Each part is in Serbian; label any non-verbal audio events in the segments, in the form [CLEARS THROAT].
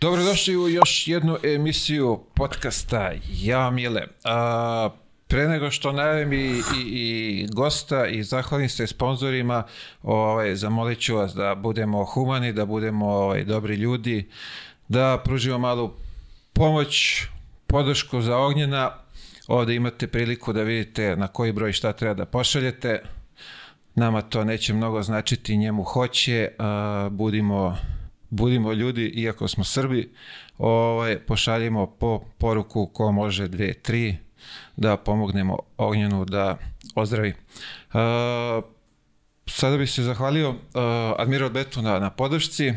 Dobrodošli u još jednu emisiju podcasta Ja Mile. A, pre nego što najavim i, i, i gosta i zahvalim se sponzorima, ovaj, zamolit ću vas da budemo humani, da budemo ovaj, dobri ljudi, da pružimo malu pomoć, podršku za ognjena. Ovde imate priliku da vidite na koji broj šta treba da pošaljete. Nama to neće mnogo značiti, njemu hoće. A, budimo budimo ljudi, iako smo Srbi, ovaj, pošaljimo po poruku ko može dve, tri, da pomognemo Ognjenu da ozdravi. Uh, sada bih se zahvalio uh, Admiral Betu na, na podršci.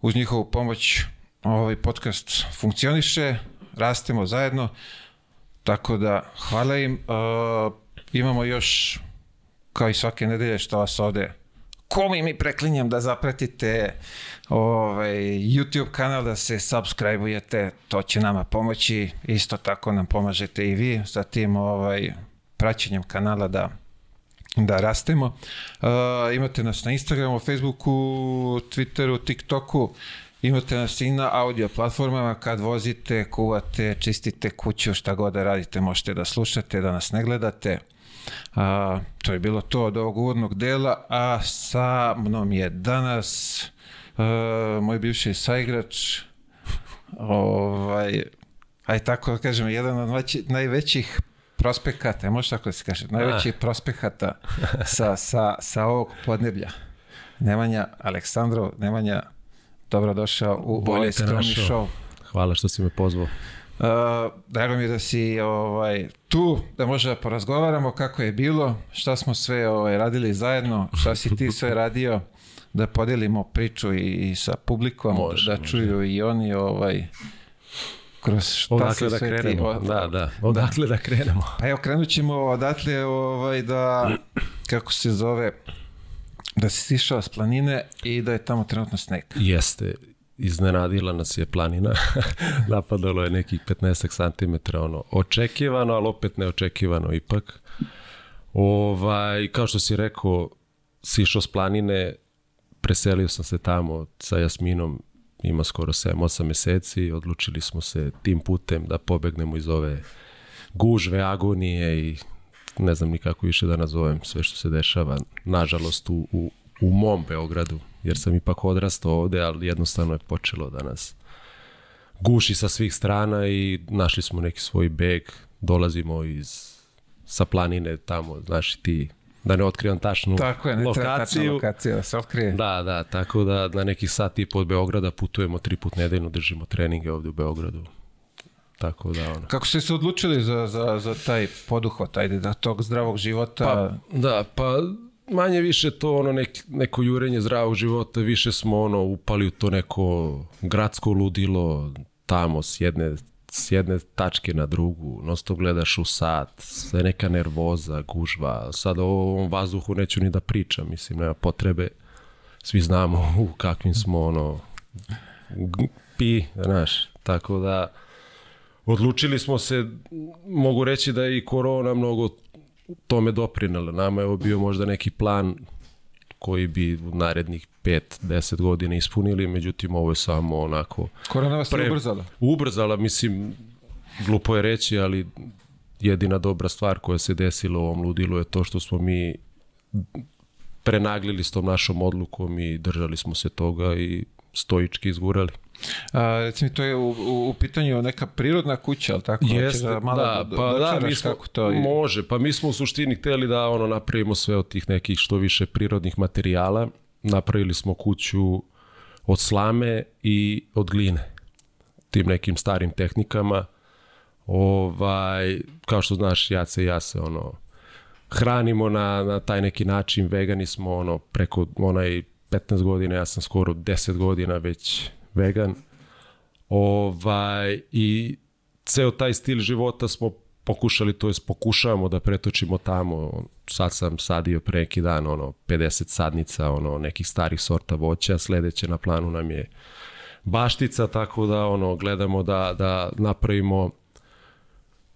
Uz njihovu pomoć ovaj podcast funkcioniše, rastemo zajedno, tako da hvala im. Uh, imamo još, kao i svake nedelje, što vas ovde komi mi preklinjem da zapratite ovaj, YouTube kanal, da se subscribe-ujete, to će nama pomoći, isto tako nam pomažete i vi sa tim ovaj, praćenjem kanala da da rastemo. Uh, imate nas na Instagramu, Facebooku, Twitteru, TikToku, imate nas i na audio platformama kad vozite, kuvate, čistite kuću, šta god da radite, možete da slušate, da nas ne gledate. A, to je bilo to od ovog uvodnog dela, a sa mnom je danas a, moj bivši saigrač, ovaj, aj tako da kažem, jedan od najveći, najvećih prospekata, može tako da se kaže, najvećih prospekata [LAUGHS] sa, sa, sa ovog podneblja. Nemanja Aleksandrov, Nemanja, dobrodošao u Bolje ovaj skromni show. Hvala što si me pozvao. Uh, drago mi je da si ovaj, tu, da može da porazgovaramo kako je bilo, šta smo sve ovaj, radili zajedno, šta si ti sve [LAUGHS] radio, da podelimo priču i, i sa publikom, Može, da može. čuju i oni ovaj, kroz šta Odakle se da krenemo? o- Da, da. Odakle da krenemo? Pa evo, krenut ćemo odatle ovaj, da, kako se zove, da si sišao s planine i da je tamo trenutno sneg. Jeste, iznenadila nas je planina. [LAUGHS] Napadalo je nekih 15 cm, ono, očekivano, ali opet neočekivano ipak. Ovaj, kao što si rekao, sišao s planine, preselio sam se tamo sa Jasminom, ima skoro 7-8 meseci, odlučili smo se tim putem da pobegnemo iz ove gužve, agonije i ne znam ni kako više da nazovem sve što se dešava, nažalost, u, u, u mom Beogradu, jer sam ipak odrastao ovde, ali jednostavno je počelo da nas guši sa svih strana i našli smo neki svoj beg, dolazimo iz sa planine tamo, znaš ti, da ne otkrivam tačnu Tako je, ne lokaciju. lokacija da se otkrije. Da, da, tako da na nekih sat i po od Beograda putujemo tri put nedeljno, držimo treninge ovde u Beogradu. Tako da, ono. Kako ste se odlučili za, za, za taj poduhvat, ajde, da tog zdravog života? Pa, da, pa manje više to ono nek, neko jurenje zdravog života, više smo ono upali u to neko gradsko ludilo tamo s jedne s jedne tačke na drugu, non stop gledaš u sat, sve neka nervoza, gužva, sad o ovom vazduhu neću ni da pričam, mislim, nema potrebe, svi znamo u kakvim smo ono pi, znaš, tako da odlučili smo se, mogu reći da je i korona mnogo tome doprinela. Nama je ovo bio možda neki plan koji bi u narednih 5-10 godina ispunili, međutim ovo je samo onako Korona vas je Pre- ubrzala. ubrzala, mislim, glupo je reći, ali jedina dobra stvar koja se desila u ovom ludilu je to što smo mi prenaglili s tom našom odlukom i držali smo se toga i stoički izgurali. A, recimo, to je u, u, u pitanju neka prirodna kuća, ali tako? Hoćeš Jeste, malo da, pa da, mi smo, kako to... i- može, pa mi smo u suštini hteli da ono napravimo sve od tih nekih što više prirodnih materijala. Napravili smo kuću od slame i od gline, tim nekim starim tehnikama. Ovaj, kao što znaš, ja se ja se ono hranimo na, na taj neki način, vegani smo ono preko onaj 15 godina, ja sam skoro 10 godina već vegan. Ovaj, I ceo taj stil života smo pokušali, to jest pokušavamo da pretočimo tamo. Sad sam sadio pre neki dan ono 50 sadnica ono nekih starih sorta voća, sledeće na planu nam je baštica, tako da ono gledamo da, da napravimo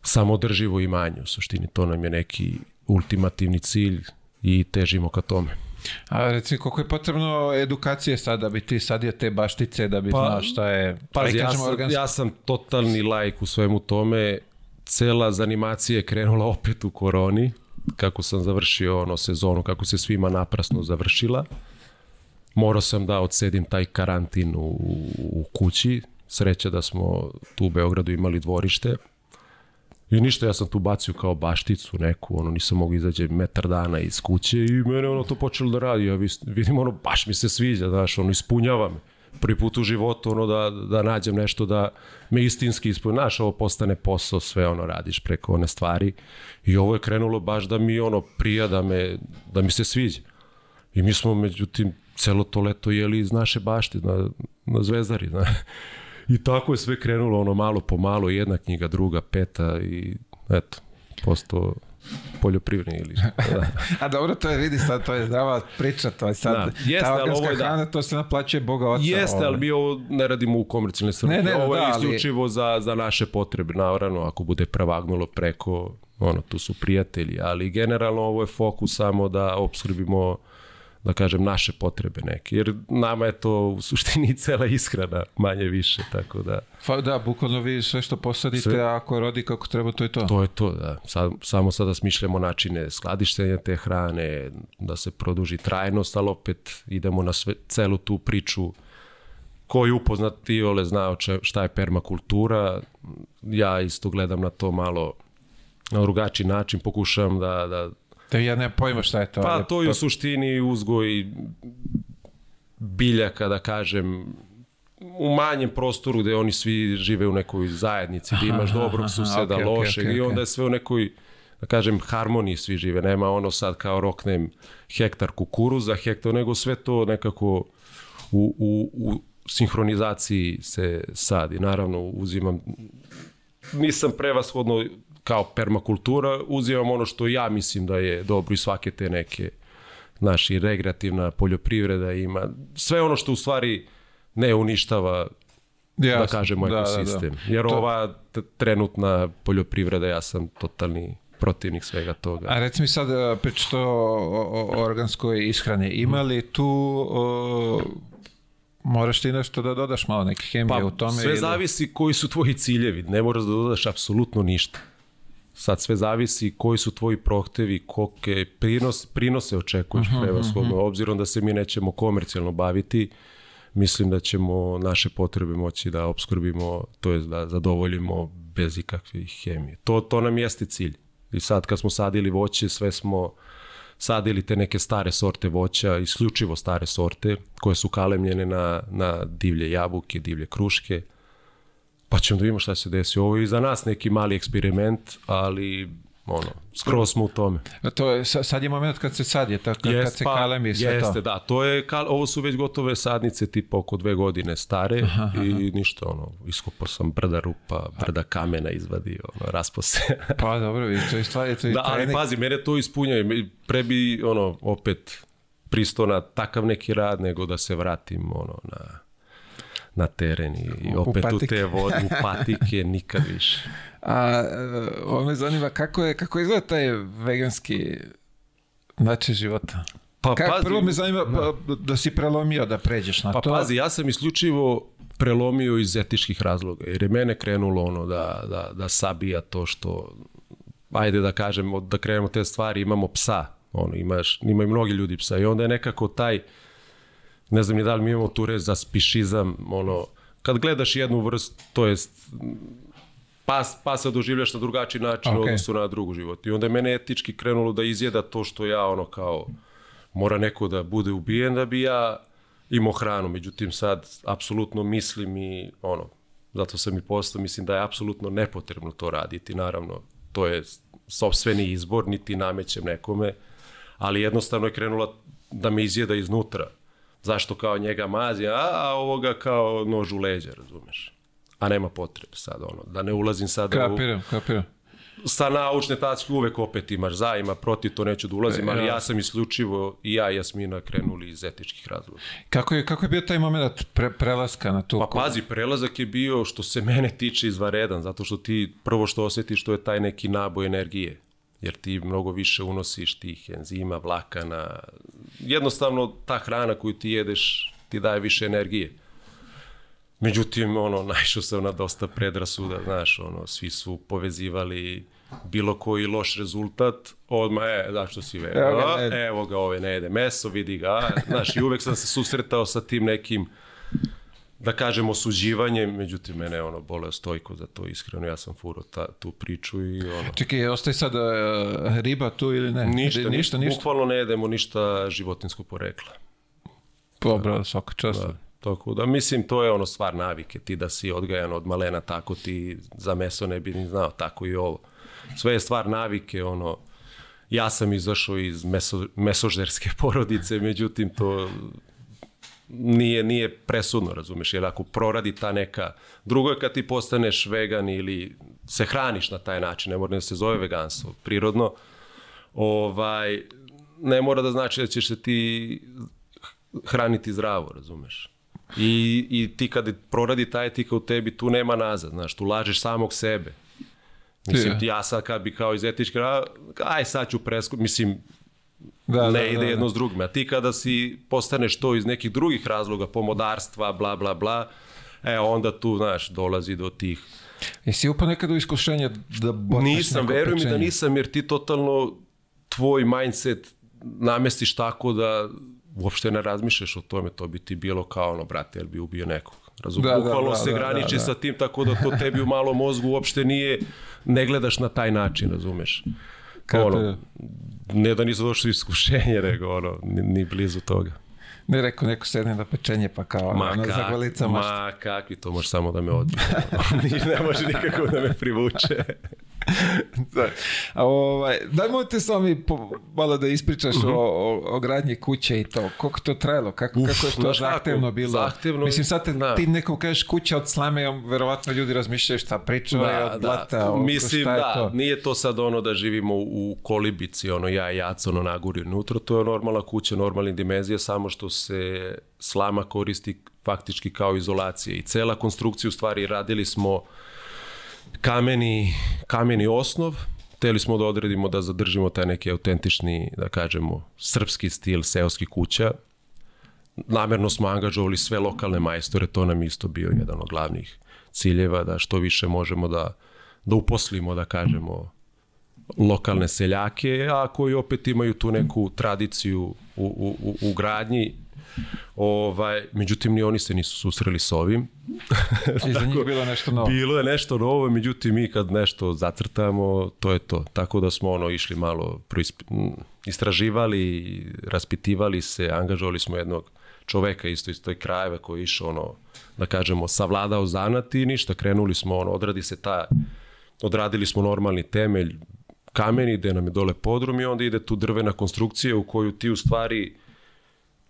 samodrživo imanje. U suštini to nam je neki ultimativni cilj i težimo ka tome. A reci, koliko je potrebno edukacije sad da bi ti sadio te baštice, da bi Pa, znao šta je... Pazi, aj, ja sam, organsko- ja sam totalni lajk u svemu tome. Cela zanimacija je krenula opet u koroni, kako sam završio ono sezonu, kako se svima naprasno završila. Morao sam da odsedim taj karantin u, u kući. Sreća da smo tu u Beogradu imali dvorište. I ništa, ja sam tu bacio kao bašticu neku, ono, nisam mogu izađe metar dana iz kuće i mene ono to počelo da radi, ja vidim ono, baš mi se sviđa, znaš, ono, ispunjava me. Prvi put u životu, ono, da, da nađem nešto da me istinski ispunja, znaš, ovo postane posao, sve ono, radiš preko one stvari i ovo je krenulo baš da mi, ono, prija, da, me, da mi se sviđa. I mi smo, međutim, celo to leto jeli iz naše bašte na, na Zvezdari, [LAUGHS] znaš. I tako je sve krenulo, ono malo po malo, jedna knjiga, druga, peta i eto, postao poljoprivredni ili [LAUGHS] da. A dobro, to je, vidi sad, to je zdrava priča, to je sad, Da, jeste, ta ali organska ovo je da. hrana, to se naplaćuje Boga oca. Jeste, ovaj. ali mi ovo ne radimo u komercijalne svrhe. Ne, ne, ovo je da, ali- isključivo za, za naše potrebe. Naravno, ako bude prevagnulo preko, ono, tu su prijatelji, ali generalno ovo je fokus samo da obskrbimo da kažem, naše potrebe neke. Jer nama je to u suštini [LAUGHS] cela ishrana, manje više, tako da... Pa da, bukvalno vi sve što posadite, Sve. ako rodi kako treba, to je to. To je to, da. Sad, samo sada smišljamo načine skladištenja te hrane, da se produži trajnost, ali opet idemo na sve, celu tu priču ko je upoznat ole znao šta je permakultura. Ja isto gledam na to malo na drugačiji način, pokušavam da, da Da ja nemam pojma šta je to. Pa ali- to je u suštini uzgoj biljaka, da kažem, u manjem prostoru gde oni svi žive u nekoj zajednici, gde imaš dobrog suseda, okej, lošeg okej, i onda je sve u nekoj da kažem, harmoniji svi žive. Nema ono sad kao roknem hektar kukuruza, hektar, nego sve to nekako u, u, u sinhronizaciji se sadi. Naravno, uzimam, nisam prevashodno kao permakultura, uzimam ono što ja mislim da je dobro i svake te neke naši rekreativna poljoprivreda ima. Sve ono što u stvari ne uništava da Jasno, kažemo da, da, da. ekosistem. Jer To- ova trenutna poljoprivreda, ja sam totalni protivnik svega toga. A reci mi sad, e, pričaš o, o, organskoj ishrani. Ima li tu, o, moraš ti nešto da dodaš malo neke hemije u tome? Pa, sve ili- zavisi koji su tvoji ciljevi. Ne moraš da dodaš apsolutno ništa. Sad sve zavisi koji su tvoji prohtevi, kolike prinos, prinose očekuješ prevashodno. Obzirom da se mi nećemo komercijalno baviti, mislim da ćemo naše potrebe moći da obskrbimo, to je da zadovoljimo bez ikakvih hemije. To, to nam jeste cilj. I sad kad smo sadili voće, sve smo sadili te neke stare sorte voća, isključivo stare sorte, koje su kalemljene na, na divlje jabuke, divlje kruške, pa ćemo da vidimo šta se desi. Ovo je i za nas neki mali eksperiment, ali ono, skroz smo u tome. A To je, sa- sad je moment kad se sadje, tako, kad se kalemi i sve jeste, to. da. To je, kal, ovo su već gotove sadnice tipa oko dve godine stare i ništa, ono, iskopao sam brda rupa, brda kamena izvadio, ono, raspo se. [LAUGHS] Pa dobro, vidi, to je stvari, to je da, ali pazi, mene to ispunjaju. Pre bi, ono, opet pristo na takav neki rad, nego da se vratim, ono, na na teren i, i U opet u patike. te vode, u patike, nikad više. A e, ovo me zanima, kako, je, kako izgleda taj veganski način života? Pa Ka, pazi, prvo me zanima pa, da si prelomio da pređeš na Pa to. pazi, ja sam isključivo prelomio iz etičkih razloga, jer je mene krenulo ono da, da, da sabija to što, ajde da kažem, da krenemo te stvari, imamo psa, ono, imaš, imaju mnogi ljudi psa i onda je nekako taj, ne znam ni da li mi imamo tu reč za spišizam, ono, kad gledaš jednu vrstu, to jest pas, pasa doživljaš na drugačiji način Ok. okay. odnosu na drugu život. I onda je mene etički krenulo da izjeda to što ja ono kao mora neko da bude ubijen da bi ja imao hranu. Međutim sad apsolutno mislim i ono, zato sam i postao, mislim da je apsolutno nepotrebno to raditi. Naravno, to je sobstveni izbor, niti namećem nekome, ali jednostavno je krenula da me izjeda iznutra. Zašto kao njega mazi, a, a ovoga kao nož u leđa, razumeš? A nema potrebe sad, ono, da ne ulazim sada u Kapiram, kapiram. sa naučne tačke uvek opet imaš za, ima protiv, to neću da ulazim, ali ja sam isključivo i ja i Jasmina krenuli iz etičkih razloga. Kako je, kako je bio taj moment pre, prelaska na tu... Pa pazi, prelazak je bio što se mene tiče izvaredan, zato što ti prvo što osjetiš to je taj neki naboj energije. Jer ti mnogo više unosiš tih enzima, vlakana. Jednostavno, ta hrana koju ti jedeš ti daje više energije. Međutim, ono, [LAUGHS] naišao sam na dosta predrasuda, znaš, ono, svi su povezivali bilo koji loš rezultat, odmah, e, zašto si ve, Evo ga, evo ga ove ne jede meso, vidi ga, znaš, i uvek sam se susretao sa tim nekim, da kažem, osuđivanjem, međutim, mene je ono, boleo stojko za to, iskreno, ja sam furo ta, tu priču i ono, Čekaj, ostaje sad uh, riba tu ili ne? ništa, ništa, ništa. ništa. bukvalno ne jedemo ništa životinskog porekla. Dobro, svaka čast. Da, tako da, mislim, to je ono stvar navike, ti da si odgajan od malena tako ti za meso ne bi ni znao, tako i ovo. Sve je stvar navike, ono, ja sam izašao iz meso, mesožderske [LAUGHS] porodice, međutim, to nije, nije presudno, razumeš, jer ako proradi ta neka, drugo je kad ti postaneš vegan ili se hraniš na taj način, ne mora da se zove veganstvo, prirodno, ovaj, ne mora da znači da ćeš se ti hraniti zdravo, razumeš. I, I ti kad proradi ta etika u tebi, tu nema nazad, znaš, tu lažeš samog sebe. Mislim, ti ja sad kad bi kao iz etičke, aj sad ću presku, mislim, Da, ne da, ide da, jedno da. s drugim. A ti kada si postaneš to iz nekih drugih razloga, pomodarstva, bla, bla, bla, e, onda tu, znaš, dolazi do tih... Jesi upao nekad u iskušenje da botneš Nisam, neko veruj mi da nisam, jer ti totalno tvoj mindset namestiš tako da uopšte ne razmišljaš o tome, to bi ti bilo kao ono, brate, jel bi ubio nekog. Razumiješ, Da, da, bukvalno da, se da, graniči da, da. sa tim, tako da to tebi u malom mozgu uopšte nije, ne gledaš na taj način, razumeš. Kako ono? Ne da nisu došli iskušenje, nego ono, ni, ni blizu toga. Ne rekao neko sedne na pečenje pa kao Ma, ono, kak, zahvalica mašta. ma kakvi, to može samo da me odbije. [LAUGHS] Ne može nikako da me privuče. [LAUGHS] Da. Ovaj, daj mu te sami malo da ispričaš o, o, o gradnji kuće i to. Koliko to trajalo? Kako, Uf, kako je to zahtevno bilo? zahtevno Mislim, sad te, da. ti nekom kažeš kuća od slame, on, verovatno ljudi razmišljaju šta pričao je od blata. oko Mislim, šta je da, to? nije to sad ono da živimo u kolibici, ono ja i jac, ono naguri unutra, to je normalna kuća, normalne dimenzije, samo što se slama koristi faktički kao izolacija i cela konstrukcija u stvari radili smo kameni, kameni osnov, Hteli smo da odredimo da zadržimo taj neki autentični, da kažemo, srpski stil seoskih kuća. Namerno smo angažovali sve lokalne majstore, to nam isto bio jedan od glavnih ciljeva, da što više možemo da, da uposlimo, da kažemo, lokalne seljake, a koji opet imaju tu neku tradiciju u, u, u, u gradnji. Ovaj, međutim, ni oni se nisu susreli s ovim. I [LAUGHS] za njih bilo nešto novo. Bilo je nešto novo, međutim mi kad nešto zacrtamo, to je to. Tako da smo ono išli malo proisp... istraživali, raspitivali se, angažovali smo jednog čoveka isto iz toj krajeva koji je išao ono, da kažemo, savladao zanat i ništa, krenuli smo, ono, odradi se ta, odradili smo normalni temelj, kameni, gde nam je dole podrum i onda ide tu drvena konstrukcija u koju ti u stvari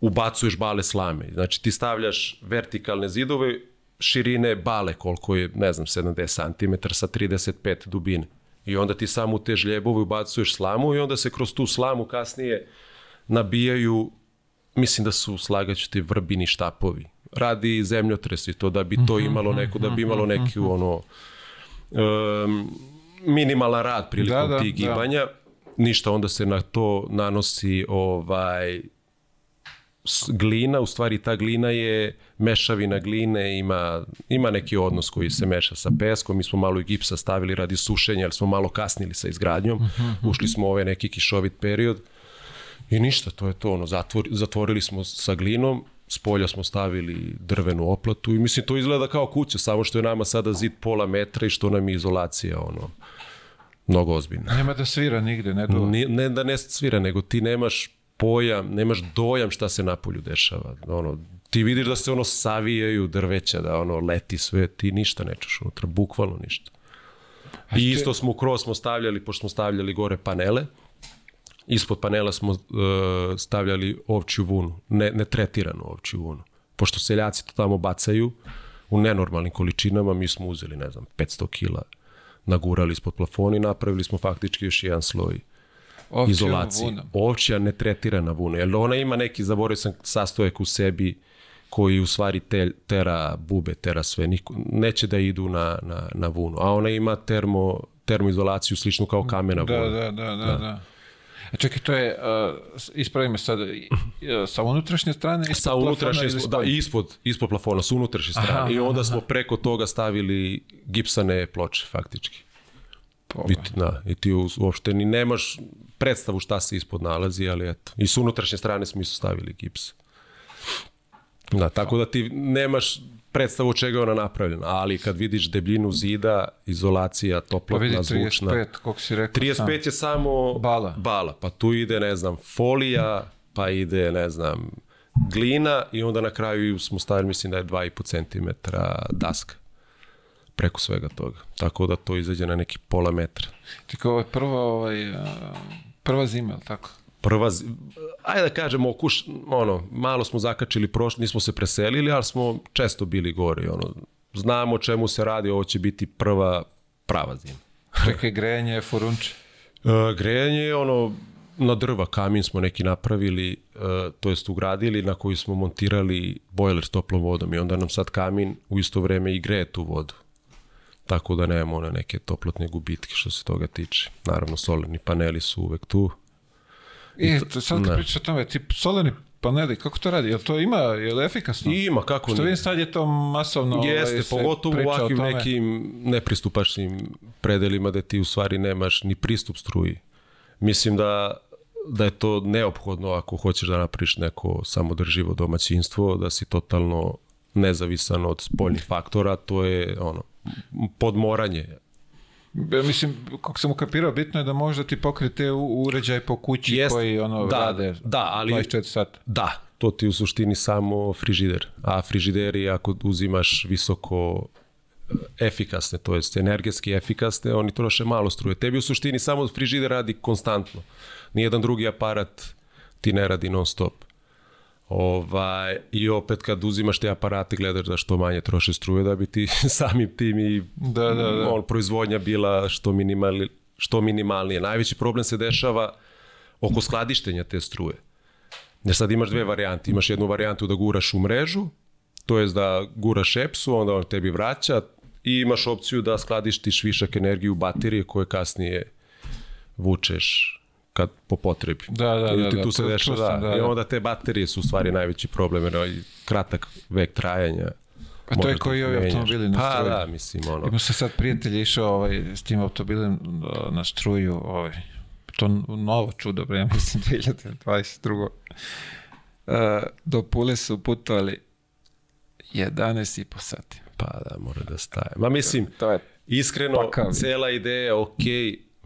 ubacuješ bale slame. Znači ti stavljaš vertikalne zidove širine bale koliko je, ne znam, 70 cm sa 35 dubine. I onda ti samo u te žljebove ubacuješ slamu i onda se kroz tu slamu kasnije nabijaju, mislim da su slagaću ti vrbini štapovi. Radi zemljotres i to da bi to imalo neko, da bi imalo neki ono um, minimalan rad prilikom Da, da, tih da. gibanja. Ništa, onda se na to nanosi ovaj glina, u stvari ta glina je mešavina gline, ima, ima neki odnos koji se meša sa peskom, mi smo malo i gipsa stavili radi sušenja, jer smo malo kasnili sa izgradnjom, ušli smo u ovaj neki kišovit period i ništa, to je to, ono, zatvor, zatvorili smo sa glinom, s polja smo stavili drvenu oplatu i mislim to izgleda kao kuća, samo što je nama sada zid pola metra i što nam je izolacija, ono, mnogo ozbiljna. Nema da svira nigde, ne do... Ni, ne da ne svira, nego ti nemaš pojam, nemaš dojam šta se napolju dešava. Ono, ti vidiš da se ono savijaju drveća, da ono leti sve, ti ništa ne čuš unutra, bukvalno ništa. I isto smo kroz smo stavljali, pošto smo stavljali gore panele, ispod panela smo uh, stavljali ovčju vunu, ne, ne tretiranu ovčju vunu. Pošto seljaci to tamo bacaju u nenormalnim količinama, mi smo uzeli, ne znam, 500 kila, nagurali ispod plafona i napravili smo faktički još jedan sloj Ovčijom izolacije. vunom. Ovčja netretirana vuna, jer ona ima neki, zaboravio sam, sastojak u sebi koji u stvari te, tera bube, tera sve, niko, neće da idu na, na, na vunu, a ona ima termo, termoizolaciju sličnu kao kamena Da, voda. da, da, da. da. A čekaj, to je, uh, ispravi me sad, sa unutrašnje strane? ispod Sa unutrašnje, da, ispod, ispod plafona, sa unutrašnje strane. Aha, I onda smo preko toga stavili gipsane ploče, faktički. Poga. I, da, i ti uopšte ni nemaš predstavu šta se ispod nalazi, ali eto. I s unutrašnje strane smo isto stavili gips. Da, tako da ti nemaš predstavu od čega je ona napravljena, ali kad vidiš debljinu zida, izolacija, Pa toplotna, vidi, zvučna. 35, koliko si rekao. 35 je samo Bala. bala, pa tu ide, ne znam, folija, pa ide, ne znam, glina i onda na kraju smo stavili, mislim da je 2,5 cm daska preko svega toga. Tako da to izađe na neki pola metra. Tako ovo je prva, ovaj, prva zima, je tako? Prva, z- ajde da kažemo, okuš, ono, malo smo zakačili prošli, nismo se preselili, ali smo često bili gori, ono, znamo o čemu se radi, ovo će biti prva prava zima. Čekaj, grejanje, furunče. E, grejanje je ono na drva, kamin smo neki napravili, e, to jest ugradili, na koji smo montirali bojler s toplom vodom i onda nam sad kamin u isto vreme i greje tu vodu. Tako da nemamo one neke toplotne gubitke što se toga tiče. Naravno, solarni paneli su uvek tu. I, to, sad kad pričaš o tome, ti solarni paneli, kako to radi? Jel to ima, je li efikasno? I ima, kako Što vidim sad je to masovno... Jeste, ovaj, pogotovo u ovakvim nekim nepristupačnim predelima da ti u stvari nemaš ni pristup struji. Mislim da, da je to neophodno ako hoćeš da napraviš neko samodrživo domaćinstvo, da si totalno nezavisan od spoljnih faktora, to je ono, podmoranje. Ja mislim, kako sam ukapirao, bitno je da možda ti pokrije te u- uređaj po kući Jest, koji ono da, rade da, ali- 24 sata. Da, to ti u suštini samo frižider. A frižideri ako uzimaš visoko e, efikasne, to jest energetski efikasne, oni troše malo struje. Tebi u suštini samo frižider radi konstantno. Nijedan drugi aparat ti ne radi non stop. Ovaj, I opet kad uzimaš te aparate gledaš da što manje troše struje da bi ti [LAUGHS] samim tim i Da, da, da. on, proizvodnja bila što, minimali, što minimalnije. Najveći problem se dešava oko skladištenja te struje. Jer sad imaš dve varijante. Imaš jednu varijantu da guraš u mrežu, to jest da guraš EPS-u, onda on tebi vraća i imaš opciju da skladištiš višak energije u baterije koje kasnije vučeš kad po potrebi. Da, da, da, ti da, tu se čuo dešava, sam, da, da, I da. onda te baterije su u stvari najveći problem, jer ovaj kratak vek trajanja. Pa to je da koji ovi automobili na Pa struju. da, mislim, ono. Ima se sad prijatelj išao ovaj, s tim automobilem na struju, ovaj, to novo čudo, bre, [LAUGHS] mislim 2022. Uh, do Pule su putovali 11 i po sati. Pa da, mora da staje. Ma mislim, To je iskreno, Pakav. cela ideja ok,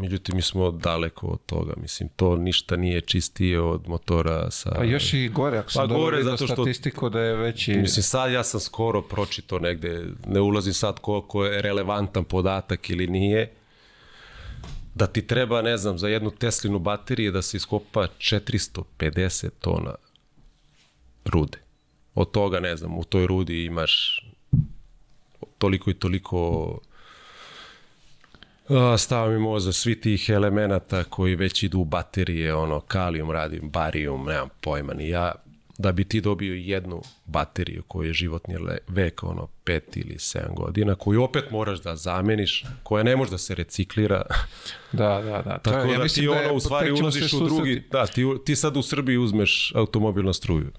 međutim mi smo daleko od toga. Mislim, to ništa nije čistije od motora sa... Pa još i gore, ako sam Pa gore, zato što- statistiku da je veći... Mislim, sad ja sam skoro pročito negde, ne ulazim sad koliko je relevantan podatak ili nije, da ti treba, ne znam, za jednu Teslinu baterije da se iskopa 450 tona rude. Od toga, ne znam, u toj rudi imaš toliko i toliko stava mi moza svih tih elemenata koji već idu u baterije, ono, kalijum, radium, barijum, nemam pojma ni ja, da bi ti dobio jednu bateriju koju je životni vek, ono, pet ili sedam godina, koju opet moraš da zameniš, koja ne može da se reciklira. [LAUGHS] Da, da, da. Tako je- ja da mislim ti da je- ono u stvari ulaziš u drugi, da, ti, ti sad u Srbiji uzmeš automobil na struju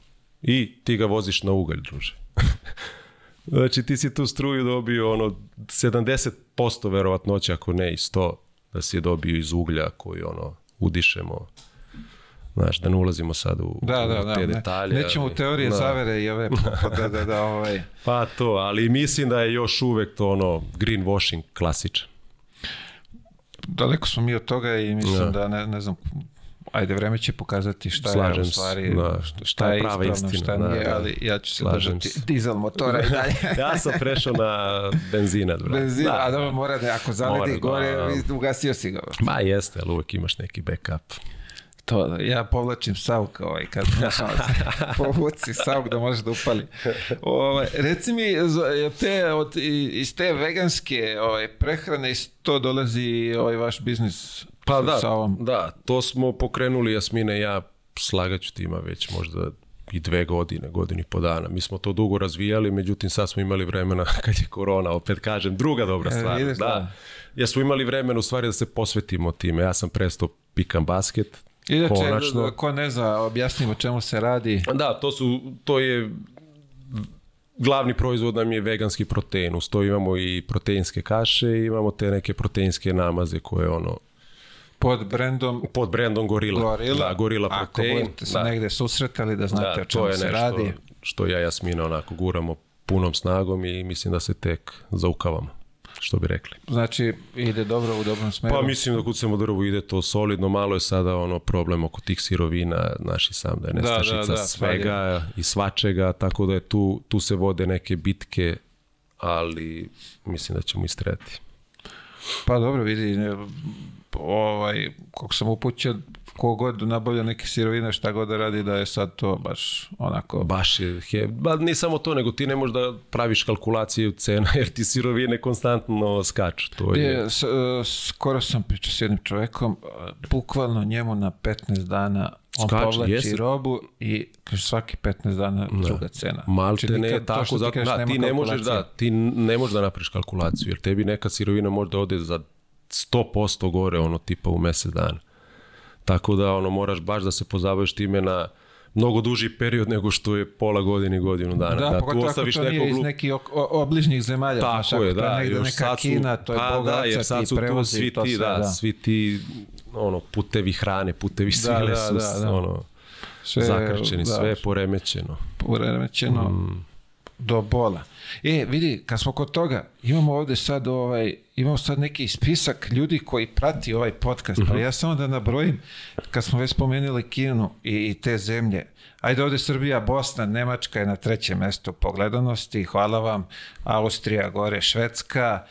i ti ga voziš na ugalj, druže. [LAUGHS] znači ti si tu struju dobio ono 70% verovatnoća, ako ne i 100, da si je dobio iz uglja koji ono udišemo. Znaš, da ne ulazimo sad u, Da, da, u da. te ne. detalje. Nećemo u teorije da. zavere i ove, pa da, da, da, ovaj... [LAUGHS] Pa to, ali mislim da je još uvek to ono greenwashing klasičan. daleko smo mi od toga i mislim Da. da, ne, ne znam, ajde, vreme će pokazati šta je Slažem u se, stvari, da. šta, Šta je je prava ispravno, istina, šta da, nije, da. ali ja ću se držati se. dizel motora i dalje. [LAUGHS] Ja sam prešao na benzinat, brate. Benzin, Da. a dobro, mora da, ako zaledi Mora, gore, da. ugasio si ga. Ma jeste, ali uvek imaš neki backup. To, da, ja povlačim sauk ovaj, kad [LAUGHS] znaš, povuci sauk da može da upali. Ovaj, reci mi, te, od, iz te veganske ovaj, prehrane iz to dolazi ovaj vaš biznis Pa da, sa ovom da, to smo pokrenuli Jasmina i ja, slagaću ti ima već možda i dve godine, godini po dana. Mi smo to dugo razvijali, međutim sad smo imali vremena [LAUGHS] kad je korona, opet kažem, druga dobra E, stvar. vidiš, da. da. Ja smo imali vremena u stvari da se posvetimo time. Ja sam prestao pikam basket, Inače, konačno. ko ne zna, objasnimo čemu se radi. Da, to su, to je glavni proizvod nam je veganski protein. Uz to imamo i proteinske kaše imamo te neke proteinske namaze koje ono Pod brendom pod brendom Gorila. Gorila. Da, Gorila Ako protein. budete se da. negde susretali da znate Da, o čemu to je se nešto radi. što ja i Jasmina onako guramo punom snagom i mislim da se tek zaukavamo, što bi rekli. Znači, ide dobro u dobrom smeru. Pa mislim da kucamo drvo ide to solidno, malo je sada ono problem oko tih sirovina, naši sam da je Da, nestašica da, da, svega i svačega, tako da je tu, tu se vode neke bitke, ali mislim da ćemo istreti. Pa dobro, vidi, ovaj, koliko sam upućen, kogod nabavlja neke sirovine, šta god da radi, da je sad to baš onako... Baš je, he, ba, ne samo to, nego ti ne možeš da praviš kalkulaciju cena, [LAUGHS] jer ti sirovine konstantno skaču. To je, Je, s, e, skoro sam pričao s jednim čovekom, e, bukvalno njemu na 15 dana on Skače, povlači jeste. robu i kaže svaki 15 dana druga cena. Malte Znači, ne to tako, zato, kažeš, da, ti ne možeš da, kalkulacije. ti ne možeš da napraviš kalkulaciju, jer tebi neka sirovina možda ode za 100% gore, ono, tipa u mesec dana. Tako da, ono, moraš baš da se pozabaviš time na mnogo duži period nego što je pola godine godinu dana. Da, tu pogotovo ako ostaviš to nije nekog iz nekih obližnjih zemalja. znaš, Tako ako je, da. negde još neka sad su- Kina, to je pa da, oca, jer sad su tu svi ti, sve, da, da. svi ti ono, putevi hrane, putevi Da, sile da, su da, da. ono, Sve, zakrčeni, da, sve je poremećeno. uremećeno Mm. do bola. E, vidi, kad smo kod toga, imamo ovde sad ovaj, imamo sad neki spisak ljudi koji prati ovaj podcast, Mhm. pa ja samo da nabrojim, kad smo već spomenuli Kinu i, i te zemlje, ajde ovde Srbija, Bosna, Nemačka je na trećem mestu po gledanosti, hvala vam, Austrija, gore Švedska,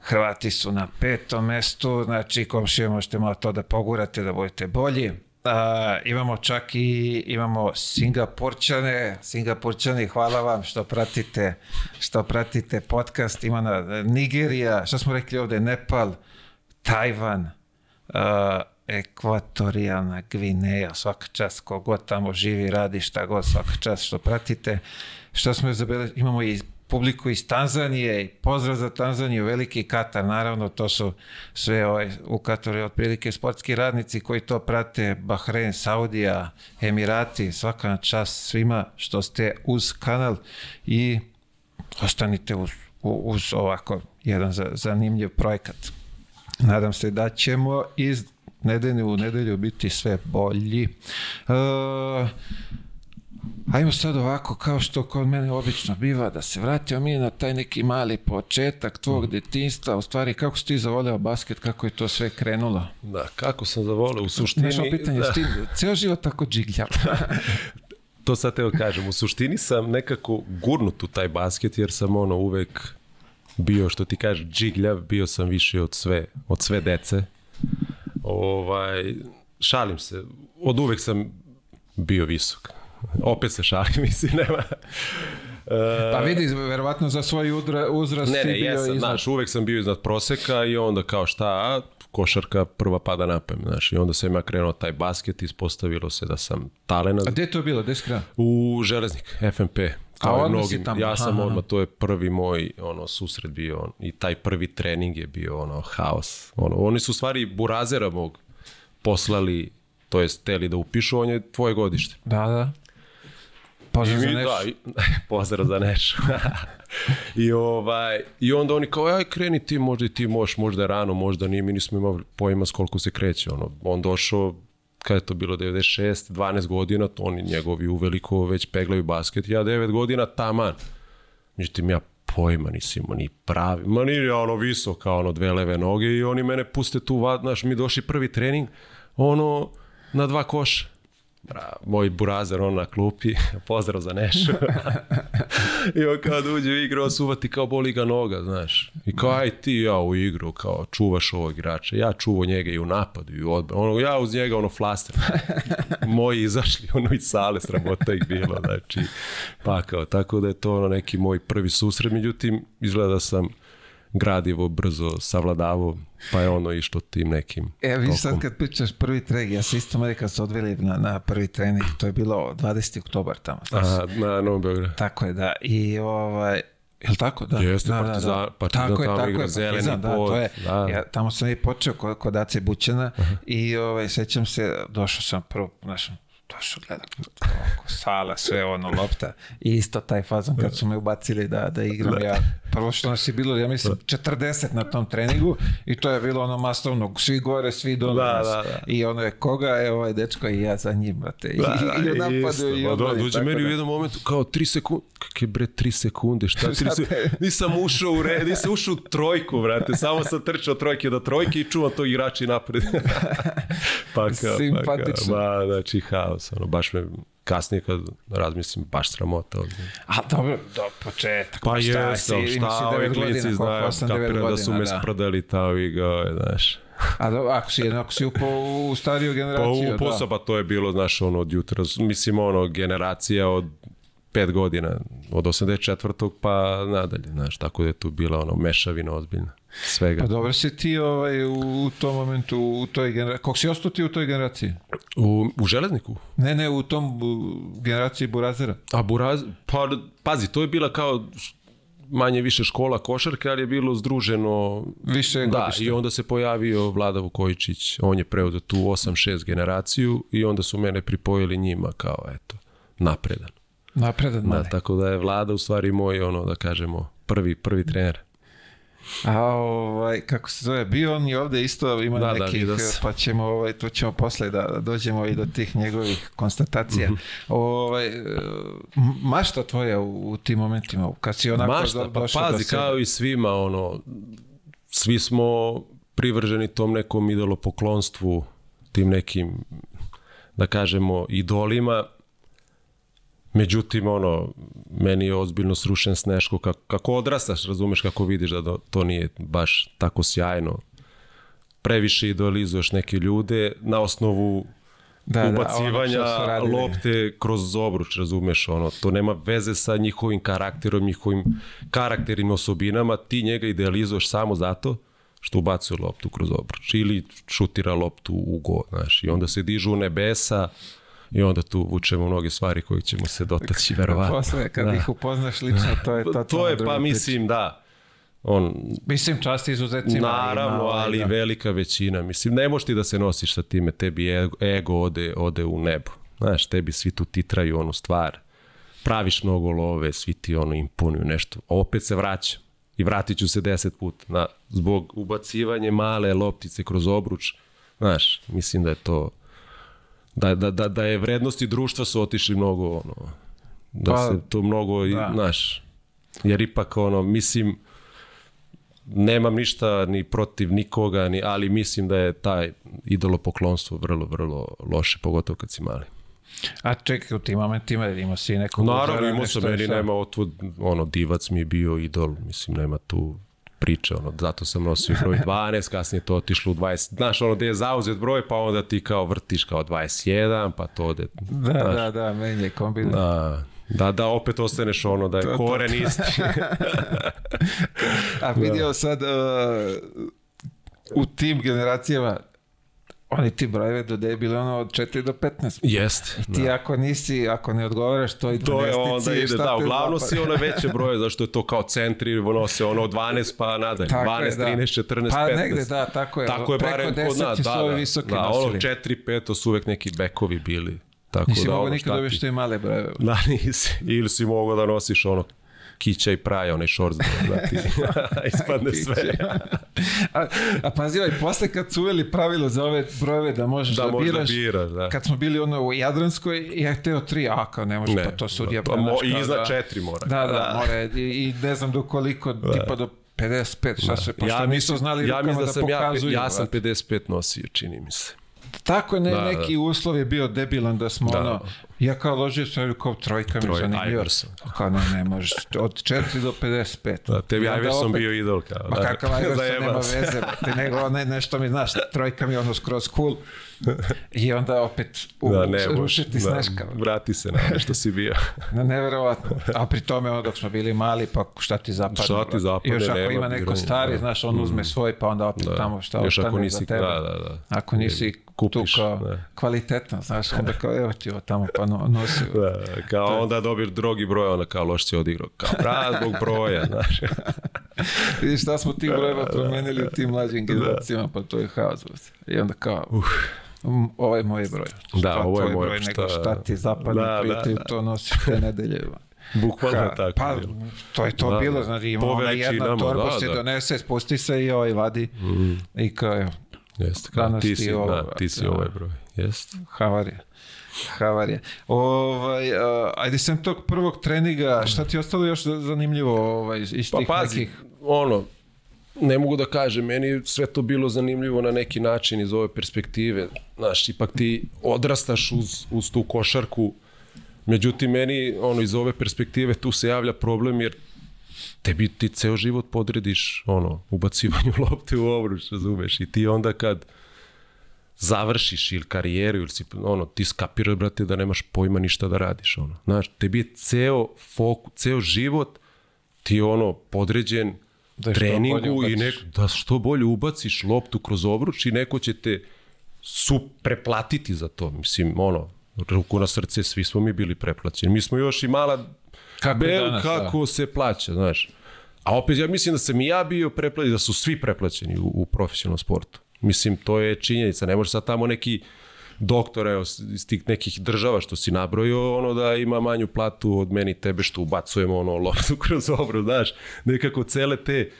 Hrvati su na petom mestu, znači komšije možete malo to da pogurate da budete bolji. A, imamo čak i imamo Singapurčane, Singapurčani, hvala vam što pratite, što pratite podcast. Ima na Nigerija, šta smo rekli ovde, Nepal, Tajvan, a, Ekvatorijalna Gvineja, svaka čast, kogod tamo živi, radi šta god, svaka čast što pratite. Šta smo zabeležili, imamo i publiku iz Tanzanije pozdrav za Tanzaniju, veliki Katar, naravno to su sve ovaj, u Kataru otprilike sportski radnici koji to prate, Bahrein, Saudija, Emirati, svaka na čast svima što ste uz kanal i ostanite uz, uz ovako jedan za- zanimljiv projekat. Nadam se da ćemo iz nedelje u nedelju biti sve bolji. E, ajmo sad ovako, kao što kod mene obično biva, da se vratimo mi na taj neki mali početak tvog detinjstva, u stvari kako si ti zavoleo basket, kako je to sve krenulo? Da, kako sam zavoleo u suštini... Znaš, ovo pitanje, da. ti ceo život tako džigljav. [LAUGHS] To sad teo kažem, u suštini sam nekako gurnut u taj basket jer sam ono uvek bio, što ti kažeš, džigljav, bio sam više od sve, od sve dece. Ovaj, šalim se, od uvek sam bio visok. Opet se šalim, [LAUGHS] mislim, nema. E, Pa vidi, verovatno za svoj udra, uzrast ne, ne, bio jesam, iznad. znaš, uvek sam bio iznad proseka i onda kao šta, košarka prva pada na pamet, znaš, i onda sam ja krenuo taj basket, ispostavilo se da sam talenat. A gde je to bilo, gde si krenuo? U Železnik, FMP. A Kao odmah si tamo, Ja sam aha. odmah, to je prvi moj ono, susret bio i taj prvi trening je bio ono, haos. Ono, oni su u stvari burazera mog poslali, to jest teli da upišu, on je tvoje godište. Da, da. I, Pozdrav za nešto. da, i, [LAUGHS] pozdrav za Nešu. [LAUGHS] I, ovaj, I onda oni kao, aj kreni ti, možda i ti možeš, možda je rano, možda nije, mi nismo imali pojma s koliko se kreće. Ono, on došao, kada je to bilo, 96, 12 godina, to oni njegovi uveliko već peglaju basket, ja 9 godina taman. Međutim, ja pojma nisam imao ni pravi, ma nije ja ono visok, kao ono dve leve noge i oni mene puste tu, vad, znaš, mi došli prvi trening, ono, na dva koša. Bra, moj burazer, on na klupi, [LAUGHS] pozdrav za Nešu. [LAUGHS] I on kad uđe u igru, on se uvati kao boli ga noga, znaš. I kao, aj ti ja u igru, kao čuvaš ovog igrača. Ja čuvo njega i u napadu i u odbranu. Ono, ja uz njega, ono, flaster. [LAUGHS] Moji izašli, ono, iz sale, sramota ih bilo, znači, pakao. Tako da je to ono neki moj prvi susret, međutim, izgleda da sam gradivo, brzo savladavo, pa je ono išlo tim nekim E, vi sad kad pričaš prvi trening, ja se isto mali kad se odveli na, na prvi trening, to je bilo 20. oktobar tamo. Aha, na Novom Beogradu. Tako je, da. I ovaj, Jel tako? Da. Jeste, da, Partizan- Partizan tako je, tamo tako igra je, zeleni Partizan, da, to je. da. Ja, tamo sam i počeo kod, kod Ace Bućana i ovaj, sećam se, došao sam prvo, znaš, došao gledam, oko sala, sve ono, lopta i isto taj fazon kad su me ubacili da, da igram ja. Prvo što nas je bilo, ja mislim, 40 na tom treningu i to je bilo ono masovno, svi gore, svi dole. Da, znaš. da, da. I ono je koga, je ovaj dečko i ja za njim, brate. I, Da, i, i da, napadu i Ma, do- odbrani, Dođe meni da. u jednom momentu kao 3 sekunde. Kakve bre 3 sekunde? Šta 3 Šta te- sekunde? Nisam ušao u red, nisam ušao u trojku, brate. Samo sam trčao trojke do trojke i čuvam to igrači napred. [LAUGHS] pa kao, pa kao. Ma, znači haos. Ono, baš me kasnije kad razmislim, baš sramota. ovdje. A dobro, do početak. Pa šta si, imaš šta i ovi koliko? znaju, kapiram da su me da. sprdali tao i ga, znaš. A do, ako si, ako si upao u stariju Pa generaciju, u posao, pa to je bilo, znaš, ono, od jutra, mislim, ono, generacija od pet godina, od 84. pa nadalje, znaš, tako da je tu bila, ono, mešavina ozbiljna, svega. Pa dobro si ti ovaj, u, u tom momentu, u toj generaciji. Kako si ostao ti u toj generaciji? U, u železniku? Ne, ne, u tom u, generaciji Burazera. A Buraz, pa, pazi, to je bila kao manje više škola košarke, ali je bilo združeno Više Da, godište. i onda se pojavio Vlada Vukojičić, on je preuzeo tu 8-6 generaciju i onda su mene pripojili njima kao, eto, napredan. Napredan Da, mali. tako da je Vlada u stvari moj, ono, da kažemo, prvi, prvi trener. A ovaj, kako se zove, bio on i ovde isto ima Da, da, nekih, sam. pa ćemo, ovaj, tu ćemo posle da dođemo i do tih njegovih konstatacija. Mhm. ovaj, e, m- mašta tvoja u, u tim momentima, kad si onako Mašta, do- pa došao do pazi, sebe? kao i svima, ono, svi smo privrženi tom nekom idolopoklonstvu, tim nekim, da kažemo, idolima. Međutim, ono, meni je ozbiljno srušen sneško. Kako, kako odrastaš, razumeš, kako vidiš da to nije baš tako sjajno. Previše idolizuješ neke ljude na osnovu Da, da, ono ubacivanja su radili. lopte kroz obruč, razumeš, ono, to nema veze sa njihovim karakterom, njihovim karakternim osobinama, ti njega idealizuješ samo zato što ubacuje loptu kroz obruč ili šutira loptu u go, znaš, i onda se dižu u nebesa i onda tu vučemo mnoge stvari koje ćemo se dotaći, verovatno. Posle, kad Da. ih upoznaš lično, to je to. [LAUGHS] To je, pa mislim, da, on, Mislim, čast izuzecima. Naravno, ima, ali da. velika većina. Mislim, ne možeš ti da se nosiš sa time, tebi ego, ego ode, ode u nebo. Znaš, tebi svi tu titraju onu stvar. Praviš mnogo love, svi ti ono imponuju nešto. Opet se vraćam. I vratit ću se deset puta. Na, zbog ubacivanja male loptice kroz obruč. Znaš, mislim da je to... Da, da, da, da je vrednosti društva su otišli mnogo, ono, da Pa, se to mnogo, i, da. znaš, jer ipak, ono, mislim, nemam ništa ni protiv nikoga, ni, ali mislim da je taj idolopoklonstvo vrlo, vrlo loše, pogotovo kad si mali. A čekaj, u tim momentima imao si nekog... Naravno, imao sam, meni nema otvod, ono, divac mi je bio idol, mislim, nema tu priče, ono, zato sam nosio broj [LAUGHS] 12, kasnije to otišlo u 20, znaš, ono, gde je zauzet broj, pa onda ti kao vrtiš kao 21, pa to ode, Da, da, da, meni je kombina. da, da, da opet ostaneš ono, da je to, koren isti. [LAUGHS] A vidio sad uh, u tim generacijama oni ti brojeve do je bilo ono od 4 do 15. Jest. Ti ako nisi, ako ne odgovaraš toj To je 12-ici, onda ide, da, uglavnom si one [LAUGHS] veće broje, zašto je to kao centri, ono se ono od 12 pa nadalje, Tako 12, je, da. 13, 14, Pa 15. negde, da, tako je. Tako je Preko barem 10 kod nas, su da, da, visoki da, nosili. ono 4, 5, to su uvek neki bekovi bili. Tako Nisi da, mogo ono, nikad šta dobiješ ti- te male brojeve. [LAUGHS] Da, nisi. Ili si mogao da nosiš ono kića i praja, onaj šorc da, da ti [LAUGHS] [LAUGHS] ispadne sve. [LAUGHS] a, a pazi, ovaj, posle kad su uveli pravilo za ove brojeve da možeš da, Da možda biraš, biraš, da. kad smo bili ono u Jadranskoj, ja hteo tri, a kao ne može, Ne, pa to sudija pa mo- i iznad da- četiri mora. Da, da, Da. mora, i, i ne znam do koliko, tipa do 55, šta se, pošto ja nisu znali ja rukama da da sam ja, pokazuju. ja sam brate. 55 nosio, čini mi se. Tako ne, Da, neki uslov je bio debilan da smo Da. ono, Ja kao ložio sam kao trojka mi Troj- zanimljiva. Kao ne, ne možeš. Od 4 do 55. Da, tebi onda Iverson opet- bio idol kao. Ma da. kakav Iverson [LAUGHS] nema veze, te [LAUGHS] nego ne, nešto mi znaš, trojka mi ono skroz cool. I onda opet u, Da, ne, rušiti da, sneška. vrati se na ono što si bio. [LAUGHS] Na neverovatno. A pri tome ono dok smo bili mali, pa šta ti zapadne? Šta ti zapadne, Još ako nema ima neko stari, da. znaš, on uzme svoj, pa onda opet tamo šta Još ako ostane nisi, za tebe. da, da, da. Ako nisi Kupiš, tu kao da. kvalitetan, znaš, onda kao evo ti ovo tamo pa no, nosi. Da, kao onda dobir drugi broj, onda kao loš si odigrao. Kao prav zbog broja, [LAUGHS] znaš. Vidiš šta smo tim [LAUGHS] brojeva promenili u tim mlađim generacijama, pa to je haos. I onda kao, um, ovo je moj broj. Da, Šta ovo je moj, broj, nego šta- šta ti zapadni Da, da, prijatelj, da. to nosiš te nedelje. Bukvalno Ha, tako. pa, bilo. to je to Da, bilo, da. znači ima ona jedna torba da, se da. donese, spusti se i ovaj vadi i kao, evo, Jeste, kao, ti si, ovo, da, ti si da. ovaj broj. Jeste. havarija. Havarija. Ovaj, a, ajde sem tog prvog treninga, šta ti je ostalo još zanimljivo ovaj, iz Pa tih pazi, nekih... ono, ne mogu da kažem, meni je sve to bilo zanimljivo na neki način iz ove perspektive. Znaš, ipak ti odrastaš uz, uz tu košarku, međutim, meni ono, iz ove perspektive tu se javlja problem jer tebi ti ceo život podrediš ono, ubacivanju [LAUGHS] lopte u obruč, razumeš, i ti onda kad završiš ili karijeru ili si, ono, ti skapiraš, brate, da nemaš pojma ništa da radiš, ono. Znaš, tebi je ceo fokus, ceo život ti je ono podređen Da treningu i neko, da što bolje ubaciš loptu kroz obruč i neko će te su preplatiti za to. Mislim, ono, ruku na srce, svi smo mi bili preplaćeni. Mi smo još i mala Kako bel danas, kako se plaća, znaš. A opet ja mislim da sam i ja bio preplaćen, da su svi preplaćeni u, u profesionalnom sportu. Mislim, to je činjenica. Ne može sad tamo neki doktor evo, iz tih nekih država što si nabrojio, ono da ima manju platu od meni tebe što ubacujemo ono loptu [LAUGHS] kroz obru, znaš. Nekako cele te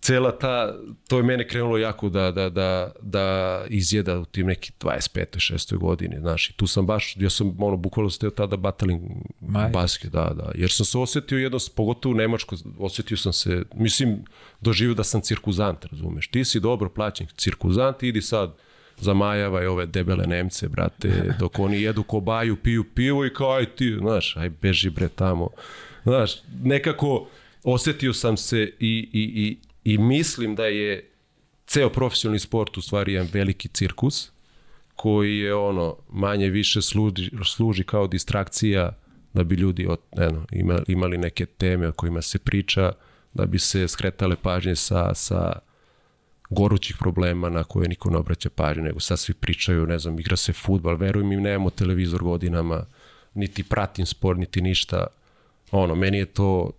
cela ta, to je mene krenulo jako da, da, da, da izjeda u tim neki 25. 6. godini, znaš, i tu sam baš, ja sam, ono, bukvalno steo tada bataling Maj. basket, da, da, jer sam se osetio jedno, pogotovo u Nemačkoj, osetio sam se, mislim, doživio da sam cirkuzant, razumeš, ti si dobro plaćen cirkuzant, idi sad, zamajavaj ove debele Nemce, brate, dok oni jedu kobaju, piju pivo i kao, aj ti, znaš, aj beži bre tamo. Znaš, nekako osetio sam se i, i, i, i mislim da je ceo profesionalni sport u stvari jedan veliki cirkus koji je ono manje više služi, služi kao distrakcija da bi ljudi od, eno, ima, imali neke teme o kojima se priča, da bi se skretale pažnje sa, sa gorućih problema na koje niko ne obraća pažnju, nego sad svi pričaju, ne znam, igra se futbal, veruj mi, nemamo televizor godinama, niti pratim sport, niti ništa. Ono, meni je to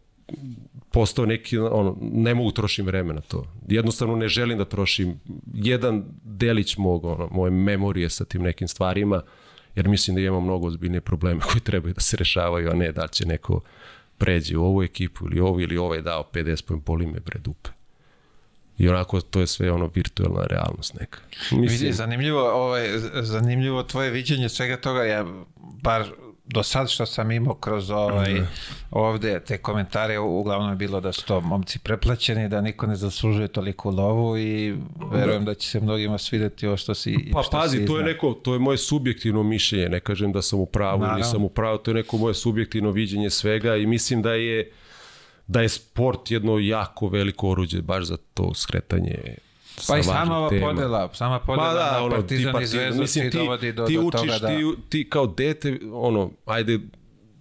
postao neki, ono, ne mogu trošim vreme na to. Jednostavno ne želim da trošim jedan delić mog, ono, moje memorije sa tim nekim stvarima, jer mislim da imamo mnogo ozbiljnije probleme [LAUGHS] koji trebaju da se rešavaju, a ne da će neko pređe u ovu ekipu ili ovu ili ovaj dao 50 pojem boli me bre dupe. I onako to je sve ono virtualna realnost neka. Vidi, zanimljivo, ovaj, zanimljivo tvoje viđenje svega toga, ja bar do sad što sam imao kroz ovaj, ovde te komentare, uglavnom je bilo da su to momci preplaćeni, da niko ne zaslužuje toliku lovu i verujem da. će se mnogima svideti ovo što si Pa što pazi, si to je neko, to je moje subjektivno mišljenje, ne kažem da sam u pravu ili nisam u pravu, to je neko moje subjektivno viđenje svega i mislim da je da je sport jedno jako veliko oruđe baš za to skretanje Pa i sama ova tema. podela, sama podela Pa da, na ono, partizan ti i zvezdu mislim, ti ti, dovodi do, ti do učiš, toga da... ti, ti kao dete, ono, ajde,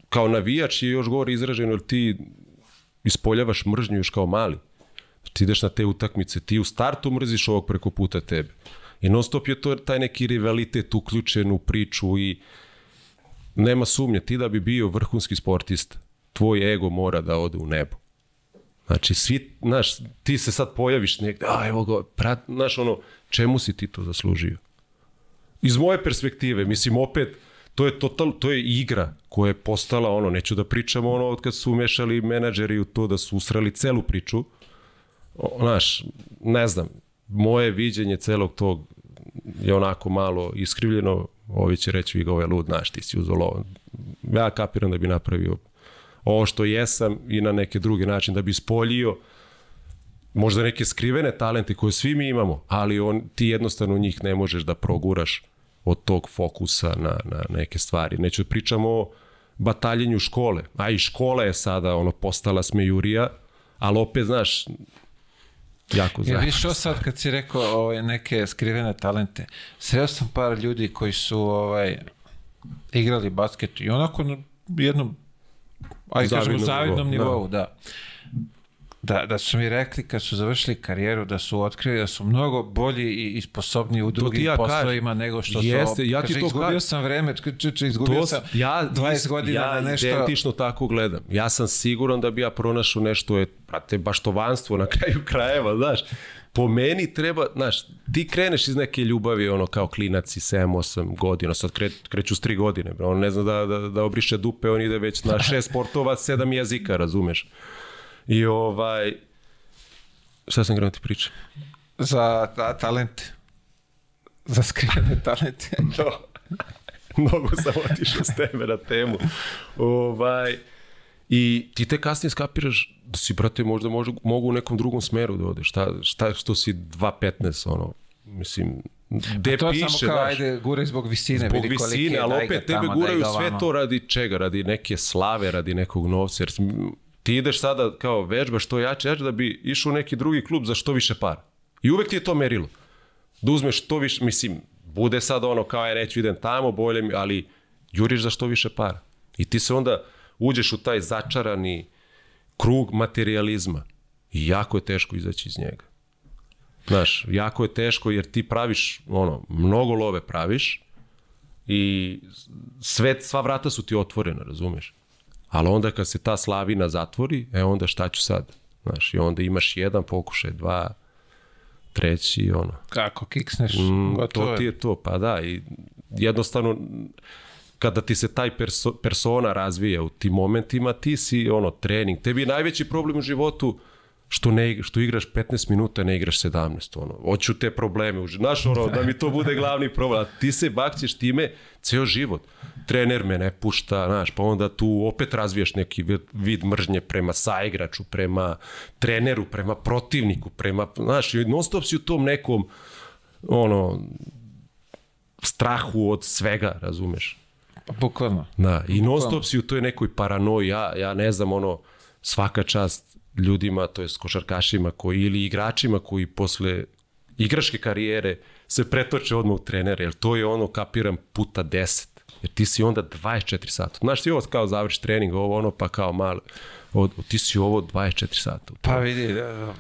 kao navijač je još gore izraženo, jer ti ispoljavaš mržnju još kao mali. Ti ideš na te utakmice, ti u startu mrziš ovog preko puta tebe. I non stop je to taj neki rivalitet uključen u priču i nema sumnje, ti da bi bio vrhunski sportista, tvoj ego mora da ode u nebo. Znači, svi, znaš, ti se sad pojaviš negde, a evo ga, prat, znaš, ono, čemu si ti to zaslužio? Iz moje perspektive, mislim, opet, to je total, to je igra koja je postala ono, neću da pričam ono od kad su umešali menadžeri u to da su usrali celu priču, znaš, ne znam, moje viđenje celog tog je onako malo iskrivljeno, ovi će reći, vi ga ovaj lud, znaš, ti si uzeo lovo. Ja kapiram da bi napravio ovo što jesam i na neke druge način da bi ispoljio možda neke skrivene talente koje svi mi imamo, ali on, ti jednostavno njih ne možeš da proguraš od tog fokusa na, na neke stvari. Neću da pričamo o bataljenju škole, a i škola je sada ono postala smejurija, ali opet, znaš, jako Ja zajedno. viš što sad kad si rekao ovaj, neke skrivene talente, sreo sam par ljudi koji su ovaj, igrali basket i onako na jednom ajde kažemo Zavidnom zavidnom nivou, nivou, da. Da, da su mi rekli kad su završili karijeru da su otkrili da su mnogo bolji i, i sposobniji u drugim ja poslovima nego što su... Jeste, ja ti Kaže, to izgubio kažem. sam vreme, č, č, izgubio To, sam ja, 20 godina ja na nešto... identično tako gledam. Ja sam siguran da bi ja pronašao nešto, je, brate, baštovanstvo na kraju krajeva, znaš. Po meni treba, znaš, ti kreneš iz neke ljubavi, ono, kao klinac i 7-8 godina, sad kre, kreću s 3 godine, on ne zna da, da, da obriše dupe, on ide već na šest sportova, sedam jezika, razumeš. I ovaj, šta sam krenuo ti pričam? Za ta, talente. Za skrivene talente. No. [LAUGHS] Mnogo sam otišao s teme na temu. Ovaj, I ti te kasnije skapiraš da si, brate, možda može, mogu u nekom drugom smeru da odeš. Šta, šta što si 2.15, ono, mislim, gde To je piše, samo kao, ajde, guraj zbog visine. zbog vidi visine, je, ali opet tebe guraju sve to radi čega? Radi neke slave, radi nekog novca. Jer ti ideš sada kao vežba što jače, jače da bi išao u neki drugi klub za što više para. I uvek ti je to merilo. Da uzmeš što više, mislim, bude sad ono kao ja reću idem tamo, bolje mi, ali juriš za što više para. I ti se onda uđeš u taj začarani krug materializma i jako je teško izaći iz njega. Znaš, jako je teško jer ti praviš, ono, mnogo love praviš i sve, sva vrata su ti otvorena, razumeš? Ali onda kad se ta slavina zatvori, e onda šta ću sad? Znaš, i onda imaš jedan pokušaj, dva, treći, ono. Kako kiksneš, Mm, gotovo to ti je to, pa da, i jednostavno kada ti se taj perso, persona razvija u tim momentima, ti si ono trening. Tebi je najveći problem u životu što ne što igraš 15 minuta, ne igraš 17, ono. Hoću te probleme, znaš ono, da mi to bude glavni problem, a ti se bakćeš time ceo život. Trener me ne pušta, znaš, pa onda tu opet razvijaš neki vid, mržnje prema saigraču, prema treneru, prema protivniku, prema, znaš, non stop si u tom nekom ono, strahu od svega, razumeš? Bukvalno. Da, i non stop si u toj nekoj paranoji, ja, ja ne znam, ono, svaka čast ljudima, to jest košarkašima koji, ili igračima koji posle igračke karijere se pretoče odmah u trenere, jer to je ono, kapiram, puta 10. Jer ti si onda 24 sata. Znaš, ti ovo kao završi trening, ovo ono, pa kao malo, od, ti si ovo 24 sata. Pa vidi, da,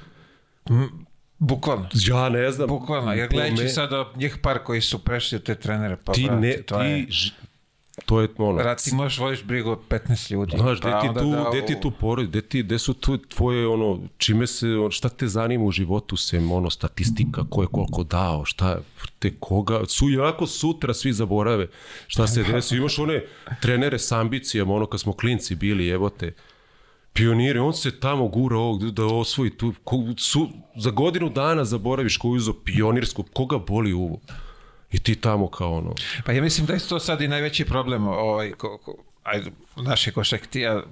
m, bukvalno. Ja ne znam. Bukvalno, jer gledajući me- sad od njih par koji su prešli od te trenere, pa ti brate, ne, to ti, je... to je ono, Brate, ti možeš voliš brigu od 15 ljudi. Znaš, gde pa ti onda tu, da, gde ti tu porod, gde ti, gde su tu tvoje, ono, čime se, šta te zanima u životu, sem, ono, statistika, ko je koliko dao, šta, te koga, su, jako sutra svi zaborave šta se [LAUGHS] desi, imaš one trenere s ambicijama, ono, kad smo klinci bili, evo te, pioniri, on se tamo gura ovog da osvoji tu, ko, su, za godinu dana zaboraviš ko je uzeo pionirsku, koga boli uvo. I ti tamo kao ono, Pa ja mislim da je to sad i najveći problem ovaj, ko, ko, ajde, naše košaktija,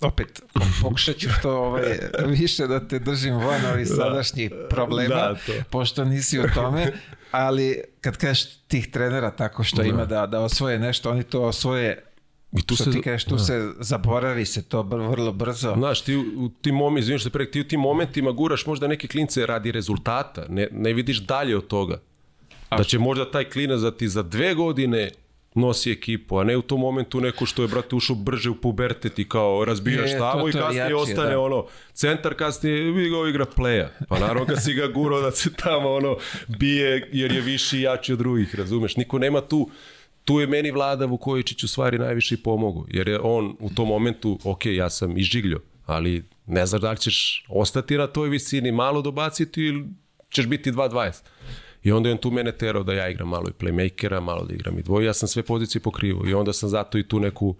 opet pokušat ću što ovaj, [LAUGHS] više da te držim van ovih sadašnjih problema, Da, to. pošto nisi u tome, ali kad kažeš tih trenera tako što ima da, da osvoje nešto, oni to osvoje I tu što se- ti kažeš, tu se zaboravi se to br vrlo brzo. Znaš, ti u, tim momentima, izvinite što te prek, ti u tim momentima guraš možda neke klince radi rezultata, ne, ne vidiš dalje od toga. Da će možda taj klinac da ti za dve godine nosi ekipu, a ne u tom momentu neko što je, brate, ušao brže u pubertet i kao razbijaš Je, tamo to- i to kasnije jači, ostane da. ono, centar kasnije vi ga igra playa. Pa naravno kad si ga gurao da se tamo ono bije jer je viši i jači od drugih, razumeš? Niko nema tu tu je meni Vlada Vukojičić u stvari najviše i pomogu, jer je on u tom momentu, ok, ja sam izžigljo, ali ne znaš da li ćeš ostati na toj visini, malo dobaciti ili ćeš biti 2.20. I onda je on tu mene terao da ja igram malo i playmakera, malo da igram i dvoje, ja sam sve pozicije pokrivo i onda sam zato i tu neku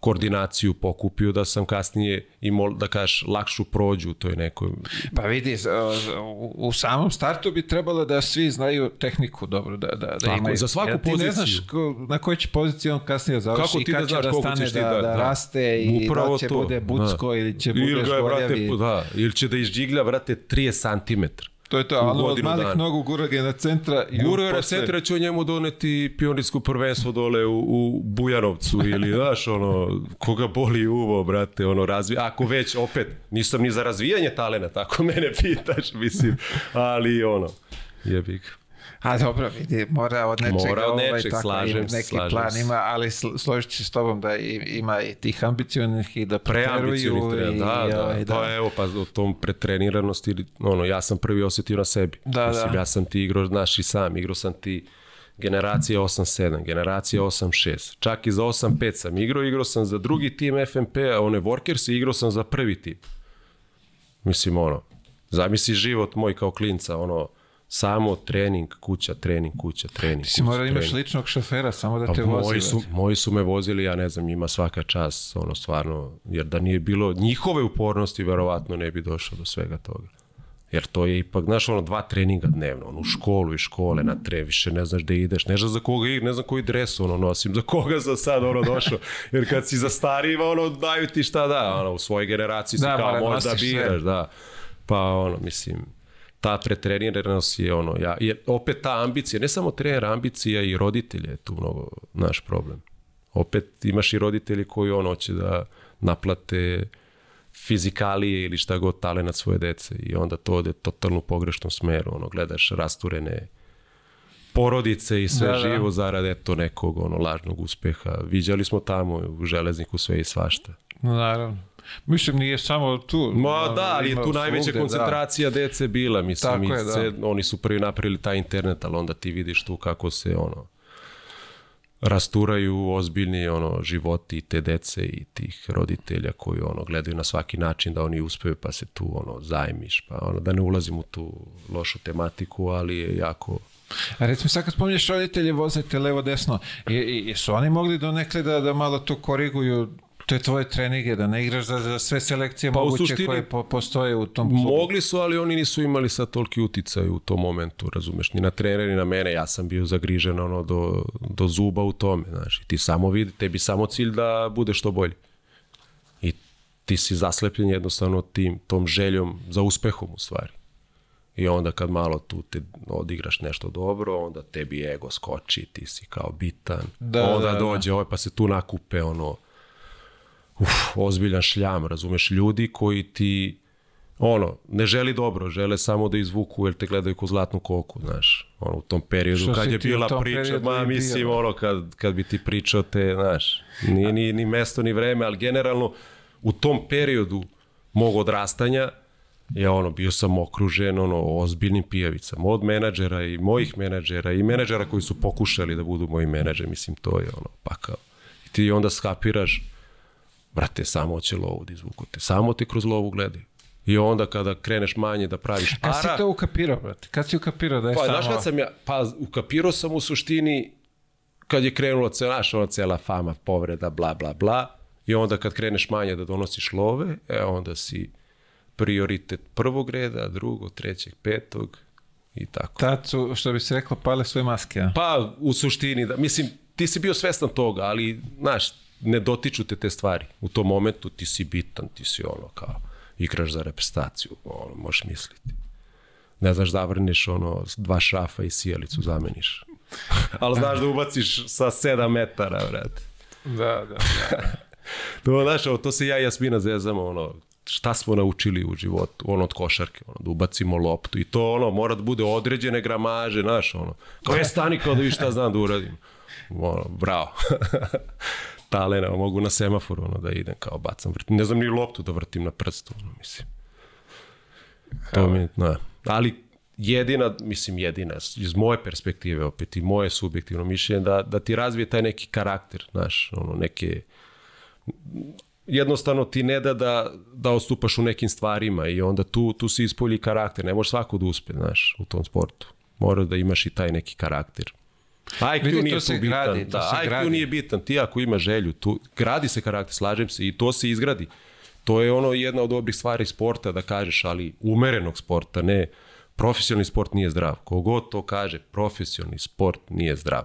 koordinaciju pokupio da sam kasnije imao, da kažeš, lakšu prođu u toj nekoj... Pa vidi, u, samom startu bi trebalo da svi znaju tehniku dobro, da, da, da Tako, imaju. za svaku Jer ti ne poziciju. znaš ko, na kojoj će poziciji on kasnije završi Kako i ti kad da će znaš da koliko stane ti da, da- da, da. raste i da Upravo li će to, bude bucko da. ili će bude ga je, brate, žgoljav i... da, ili će da izđigla, brate, 30 cm. To je to, ali od malih dana. nogu gurage na centra i Guro je na centra će njemu doneti pionirsko prvenstvo dole u, u Bujanovcu ili, [LAUGHS] znaš, ono, koga boli uvo, brate, ono, razvi... Ako već, opet, nisam ni za razvijanje talena, tako mene pitaš, mislim, ali, ono, jebi ga. A dobro, vidi, mora od nečega, Mora od ovaj, nečeg, tako, slažem i se, neki slažem plan ima, ali sl- složit ću s tobom da i- ima i tih ambicijonih i da preteruju trener, i, da, da, ovaj, Pa evo, pa o tom pretreniranosti, ono, ja sam prvi osjetio na sebi. Da, Mislim, da. ja sam ti igrao, znaš i sam, igrao sam ti generacija 8-7, generacija 8-6, čak i za 8-5 sam igrao, igrao sam za drugi tim FNP-a, one Workers i igrao sam za prvi tim. Mislim, ono, zamisli život moj kao klinca, ono, samo trening, kuća, trening, kuća, trening, Ti si kuća, mora da imaš trening. ličnog šofera, samo da Pa te vozi. moji, su, moji su me vozili, ja ne znam, njima svaka čast, ono stvarno, jer da nije bilo njihove upornosti, verovatno ne bi došao do svega toga. Jer to je ipak, znaš, ono, dva treninga dnevno, ono, u školu i škole, na tre, više ne znaš gde ideš, ne znaš za koga igra, ne znam koji dres, ono, nosim, za koga sam sad, ono, došao. Jer kad si za starijima, ono, daju ti šta da, ono, u svojoj generaciji si Da, kao, mora možeš da nosiš sve. biraš, da. Pa, ono, mislim, ta pretreniranost je ono, ja, je, opet ta ambicija, ne samo trener, ambicija i roditelje je tu mnogo naš problem. Opet imaš i roditelji koji ono hoće da naplate fizikalije ili šta god talenat svoje dece i onda to ode totalno u pogrešnom smeru, ono, gledaš rasturene porodice i sve Da, da, da. živo zarad eto nekog ono lažnog uspeha. Viđali smo tamo u železniku sve i svašta. No, naravno. Mislim, nije samo tu. Ma da, ali je tu najveća svugde, koncentracija dece bila, mislim, Tako i je, da. se- oni su prvi napravili taj internet, ali onda ti vidiš tu kako se ono rasturaju ozbiljni ono životi te dece i tih roditelja koji ono gledaju na svaki način da oni uspeju pa se tu ono zajmiš pa ono da ne ulazim u tu lošu tematiku ali je jako A recimo sad kad spominješ roditelje vozite levo desno, i, i, jesu oni mogli donekle da, da malo to koriguju te tvoje treninge, da ne igraš za, za sve selekcije Pa moguće suštini- koje po, postoje u tom klubu? Mogli su, ali oni nisu imali sad toliki uticaj u tom momentu, razumeš, ni na trener, ni na mene, ja sam bio zagrižen ono do, do zuba u tome, znaš, ti samo vidi, tebi samo cilj da bude što bolji. I ti si zaslepljen jednostavno tim, tom željom za uspehom u stvari. I onda kad malo tu te odigraš nešto dobro, onda tebi ego skoči, ti si kao bitan. Da, onda da, da. dođe ovaj pa se tu nakupe ono uf, ozbiljan šljam, razumeš, ljudi koji ti ono, ne želi dobro, žele samo da izvuku jer te gledaju ko zlatnu koku, znaš, ono, u tom periodu Što kad je bila priča, ma bio. mislim, ono, kad, kad bi ti pričao te, znaš, nije ni, ni mesto ni vreme, ali generalno u tom periodu mog odrastanja je ono, bio sam okružen ono, ozbiljnim pijavicama, od menadžera i mojih menadžera i menadžera koji su pokušali da budu moji menadžeri, mislim, to je ono, pakao. I ti onda skapiraš, brate, samo će lovu da izvuku te, samo te kroz lovu gledaju. I onda kada kreneš manje da praviš Kad si para, to ukapirao, brate? Kad si ukapirao da je pa, samo... znaš kad sam ja, pa ukapirao sam u suštini kad je krenula cela, znaš, ona cela fama, povreda, bla, bla, bla, i onda kad kreneš manje da donosiš love, e, onda si prioritet prvog reda, drugog, trećeg, petog i tako. Tad su, što bi se reklo, pale svoje maske, a? Pa, u suštini, da, mislim, ti si bio svestan toga, ali, znaš, ne dotiču te te stvari. U tom momentu ti si bitan, ti si ono kao, igraš za reprezentaciju, ono, možeš misliti. Ne znaš da vrneš ono, dva šrafa i sijalicu zameniš. [LAUGHS] ali znaš da ubaciš sa 7 metara, brate. Da, da. [LAUGHS] To, znaš, ono, to se ja i Jasmina zezamo, ono, šta smo naučili u životu, ono od košarke, ono, da ubacimo loptu i to ono, mora da bude određene gramaže, znaš, ono, kao je stani kao da vidiš šta znam da uradim. Ono, bravo. [LAUGHS] Talena, mogu na semaforu ono, da idem kao bacam vrtim. Ne znam ni loptu da vrtim na prstu, ono, mislim. To mi, na. Ali jedina, mislim jedina, iz moje perspektive opet i moje subjektivno mišljenje, da, da ti razvije taj neki karakter, znaš, ono, neke, jednostavno ti ne da da, da odstupaš u nekim stvarima i onda tu, tu si ispolji karakter. Ne može svako da uspe, znaš, u tom sportu. Mora da imaš i taj neki karakter. IQ Vidi, nije tu bitan. gradi, to da, IQ gradi. nije bitan. Ti ako ima želju, tu, gradi se karakter, slažem se i to se izgradi. To je ono jedna od dobrih stvari sporta da kažeš, ali umerenog sporta, ne profesionalni sport nije zdrav. Kogod to kaže, profesionalni sport nije zdrav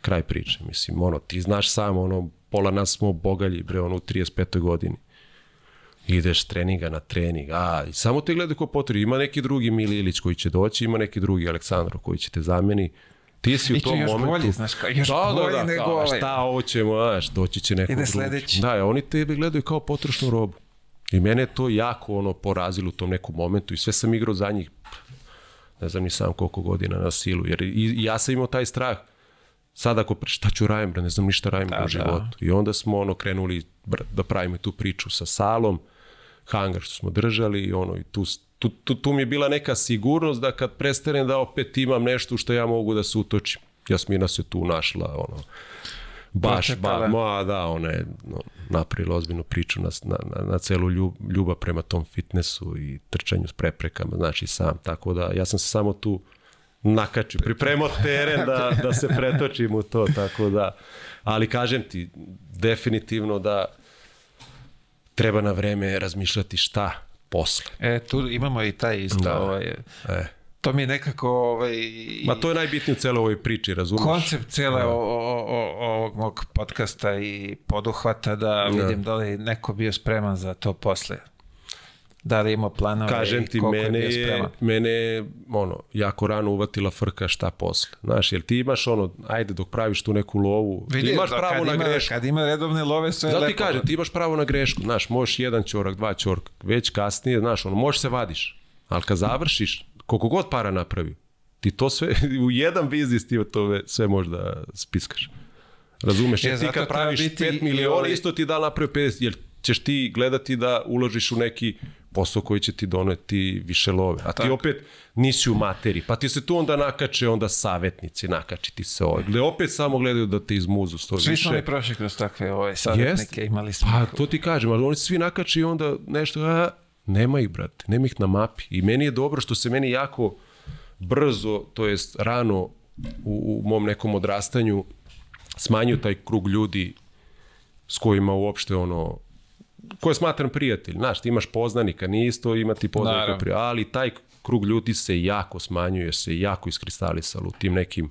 kraj priče, mislim, ono, ti znaš sam, ono, pola nas smo bogalji, bre, ono, u 35. godini. ideš treninga na trening, a i samo te gledaju ko potrebi. Ima neki drugi Mili Ilić koji će doći, ima neki drugi Aleksandro koji će te zameni. Ti si u I to tom još momentu... bolji, znaš, kao, još da, bolji da, da, nego ovaj. Šta ovo ćemo, znaš, doći će neko Ide drugi. sledeći. Da, oni tebe gledaju kao potrošnu robu. I mene je to jako ono porazilo u tom nekom momentu i sve sam igrao za njih ne znam ni sam koliko godina na silu, jer i, i ja sam imao taj strah sad ako šta ću radim, ne znam ništa radim Da, u životu. I onda smo ono krenuli da pravimo tu priču sa salom, hangar što smo držali i ono i tu, tu, tu, tu mi je bila neka sigurnost da kad prestanem da opet imam nešto što ja mogu da se utočim. Jasmina se tu našla, ono, baš, ba, ma, da, ona je no, napravila ozbiljnu priču na, na, na, celu ljub, ljubav prema tom fitnessu i trčanju s preprekama, znači sam, tako da ja sam se samo tu nakačio, pripremao teren da, [LAUGHS] da se pretočim u to, tako da, ali kažem ti, definitivno da treba na vreme razmišljati šta posle. E, tu imamo i taj isto, Da. ovaj, E. to mi je nekako, ovaj, Ma to je najbitnije u celoj ovoj priči, razumiješ? koncept o, o, o, ovog mog podcasta i poduhvata da vidim da li neko bio spreman za to posle. Da li imao planove Kažem i ti, koliko mene je bio spreman. mene je, ono, jako rano uvatila frka šta posle. Znaš, jer ti imaš ono, ajde dok praviš tu neku lovu, ti Vidi, imaš da, pravo na ima, grešku. Kad ima redovne love, sve je Zato ti lepo. kažem, ti imaš pravo na grešku. Znaš, možeš jedan čorak, dva čorka, već kasnije, znaš, ono, možeš se vadiš. Ali kad završiš, koliko god para napravio, ti to sve, [LAUGHS] u jedan biznis ti to ve- sve možeš da spiskaš. Razumeš? E, Jer ti zato kad praviš biti 5 i miliona, ovaj- isto ti da napravio 50, jer ćeš ti gledati da uložiš u neki posao koji će ti doneti više love. A ti Tako. opet nisi u materiji. Pa ti se tu onda nakače onda savjetnici, nakači ti se ovaj. Gle, opet samo gledaju da te izmuzu Svi više. smo mi prošli kroz takve ove savjetnike, imali smo. Pa to ti kažem, ali oni svi nakači i onda nešto, a, nema ih, brate, nema ih na mapi. I meni je dobro što se meni jako brzo, to jest rano u, u mom nekom odrastanju smanjio taj krug ljudi s kojima uopšte ono koje smatram prijatelj. Znaš, ti imaš poznanika, nije isto imati poznanika, Naravno. prija, ali taj krug ljudi se jako smanjuje, se jako iskristalisalo u tim nekim,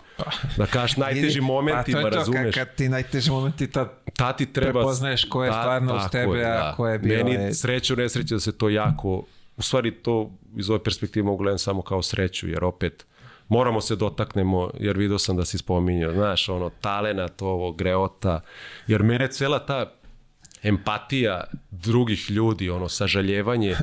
da kažeš, najtežim momentima, pa to je to, razumeš? Kad, kad ti najteži momenti, tad ta ti treba... Prepoznaješ ko je stvarno uz tebe, a ko je bio, Meni je- sreće u nesreće da se to jako... U stvari to iz ove perspektive mogu gledam samo kao sreću, jer opet moramo se dotaknemo, jer vidio sam da si spominjao, znaš, ono, talenat, ovo, greota, jer mene cela ta empatija drugih ljudi, ono, sažaljevanje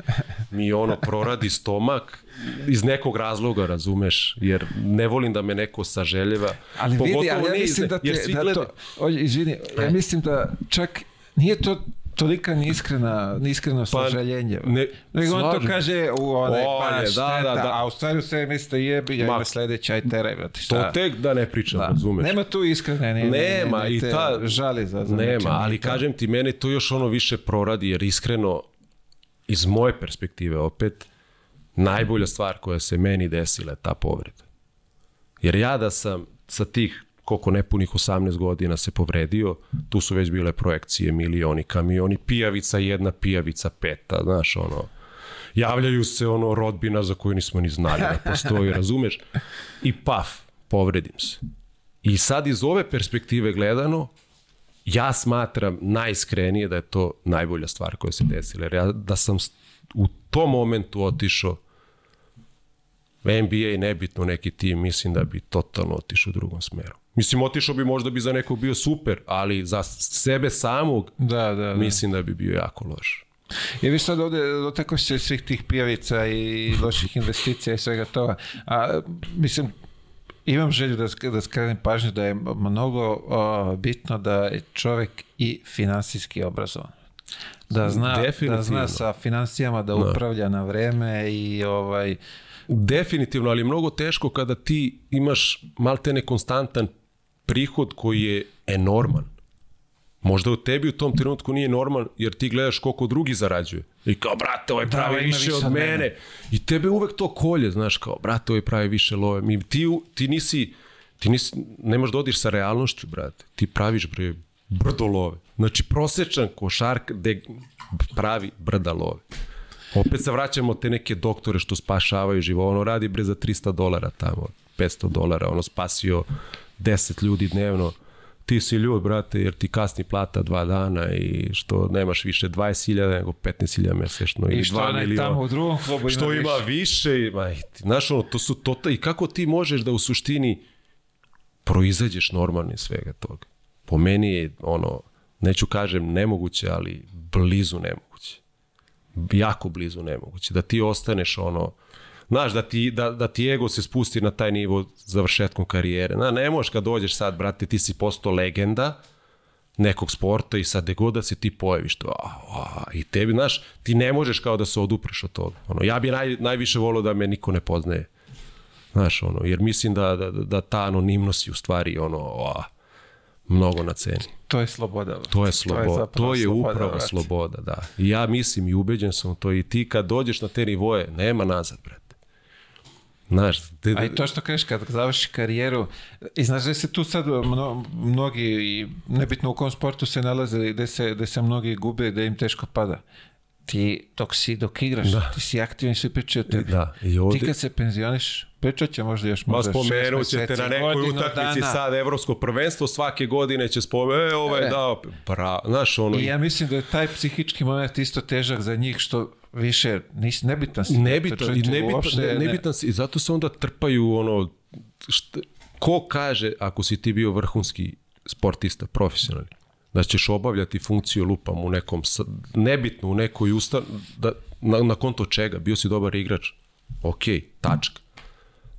mi ono proradi stomak iz nekog razloga, razumeš, jer ne volim da me neko saželjeva. Ali vidi, Pogotovo ali ja mislim da, te, da to, o, izvini, ja mislim da čak nije to tolika neiskrena, neiskreno sažaljenje. Pa, ne, Nego on to kaže u onaj, O, pa je, da, šteta, da, da. a u stvari sve misle jebi, ja Ma, ima sledeća, aj teraj, brate, To šta? tek da ne pričam, Da. razumeš. Nema tu iskrene, ne, ne, Nema, ne, ne, i ta... žali za, za Nema, ali to. kažem ti, mene to još ono više proradi, jer iskreno, iz moje perspektive opet, najbolja stvar koja se meni desila je ta povreda. Jer ja da sam sa tih koliko nepunih 18 godina se povredio, tu su već bile projekcije, milioni, kamioni, pijavica jedna, pijavica peta, znaš, ono, javljaju se ono rodbina za koju nismo ni znali da postoji, [LAUGHS] razumeš? I paf, povredim se. I sad iz ove perspektive gledano, ja smatram najiskrenije da je to najbolja stvar koja se desila. Jer ja da sam u tom momentu otišao NBA nebitno neki tim, mislim da bi totalno otišao u drugom smeru. Mislim, otišao bi možda bi za nekog bio super, ali za sebe samog Da, da, da. mislim da bi bio jako loš. I vi sad ovde dotakao se svih tih pijavica i loših investicija i svega toga. A, mislim, imam želju da, da skrenem pažnju da je mnogo o, bitno da je čovek i finansijski obrazovan. Da zna, da zna sa financijama da upravlja na vreme i ovaj Definitivno, ali je mnogo teško kada ti imaš maltene konstantan prihod koji je enorman. Možda u tebi u tom trenutku nije normal, jer ti gledaš koliko drugi zarađuje. I kao, brate, ovaj pravi ovaj ima više više od mene. mene. I tebe uvek to kolje, znaš, kao, brate, ovaj pravi više love. Mi, ti, ti nisi, ti nisi, ne možeš da odiš sa realnošću, brate. Ti praviš, bre, brdo love. Znači, prosečan košark de, pravi brda love. Opet se vraćamo te neke doktore što spašavaju živo. Ono radi bre za 300 dolara tamo, 500 dolara, ono spasio 10 ljudi dnevno. ti si ljud, brate, jer ti kasni plata dva dana i što nemaš više 20.000 nego 15.000 mesečno I što 2 onaj miliona. tamo u drugom klubu Što ima više. više, ma, znaš, ono, to su to, i kako ti možeš da u suštini proizađeš normalno iz svega toga. Po meni je, ono, neću kažem nemoguće, ali blizu nemoguće. Jako blizu nemoguće. Da ti ostaneš, ono, Znaš, da ti, da, da ti ego se spusti na taj nivo završetkom karijere. Zna, ne možeš kad dođeš sad, brate, ti si postao legenda nekog sporta i sad gde god da se ti pojaviš, to, a, a, i tebi, znaš, ti ne možeš kao da se odupreš od toga. Ono, ja bi naj, najviše volio da me niko ne poznaje. Znaš, ono, jer mislim da, da, da ta anonimnost je u stvari, ono, a, mnogo na ceni. To je sloboda. To je sloboda. To je, zapravo sloboda, upravo brate. sloboda, da. I ja mislim i ubeđen sam to i ti kad dođeš na te nivoje, nema nazad, brate. Znaš, te, A i to što kažeš, kad završiš karijeru, i znaš da se tu sad mno, mnogi, i nebitno u kom sportu se nalaze, gde se, gde se mnogi gube, da im teško pada. Ti, dok si, dok igraš, Da. ti si aktivan i svi pričaju o tebi. Da, i ovde- Ti kad se penzioniš, pričat će možda još možda spomenut ćete na nekoj utakmici dana. sad evropsko prvenstvo, svake godine će spomenuti, e, ovaj E. dao, bra, znaš, ono, I ja mislim da je taj psihički moment isto težak za njih, što više nis, nebitan si. nebitan, i nebitan, uopšte ne, nebitan si, i zato se onda trpaju ono, šta, ko kaže ako si ti bio vrhunski sportista, profesionalni, da ćeš obavljati funkciju lupam u nekom, nebitno u nekoj ustan, da, na, na konto čega, bio si dobar igrač, ok, tačka.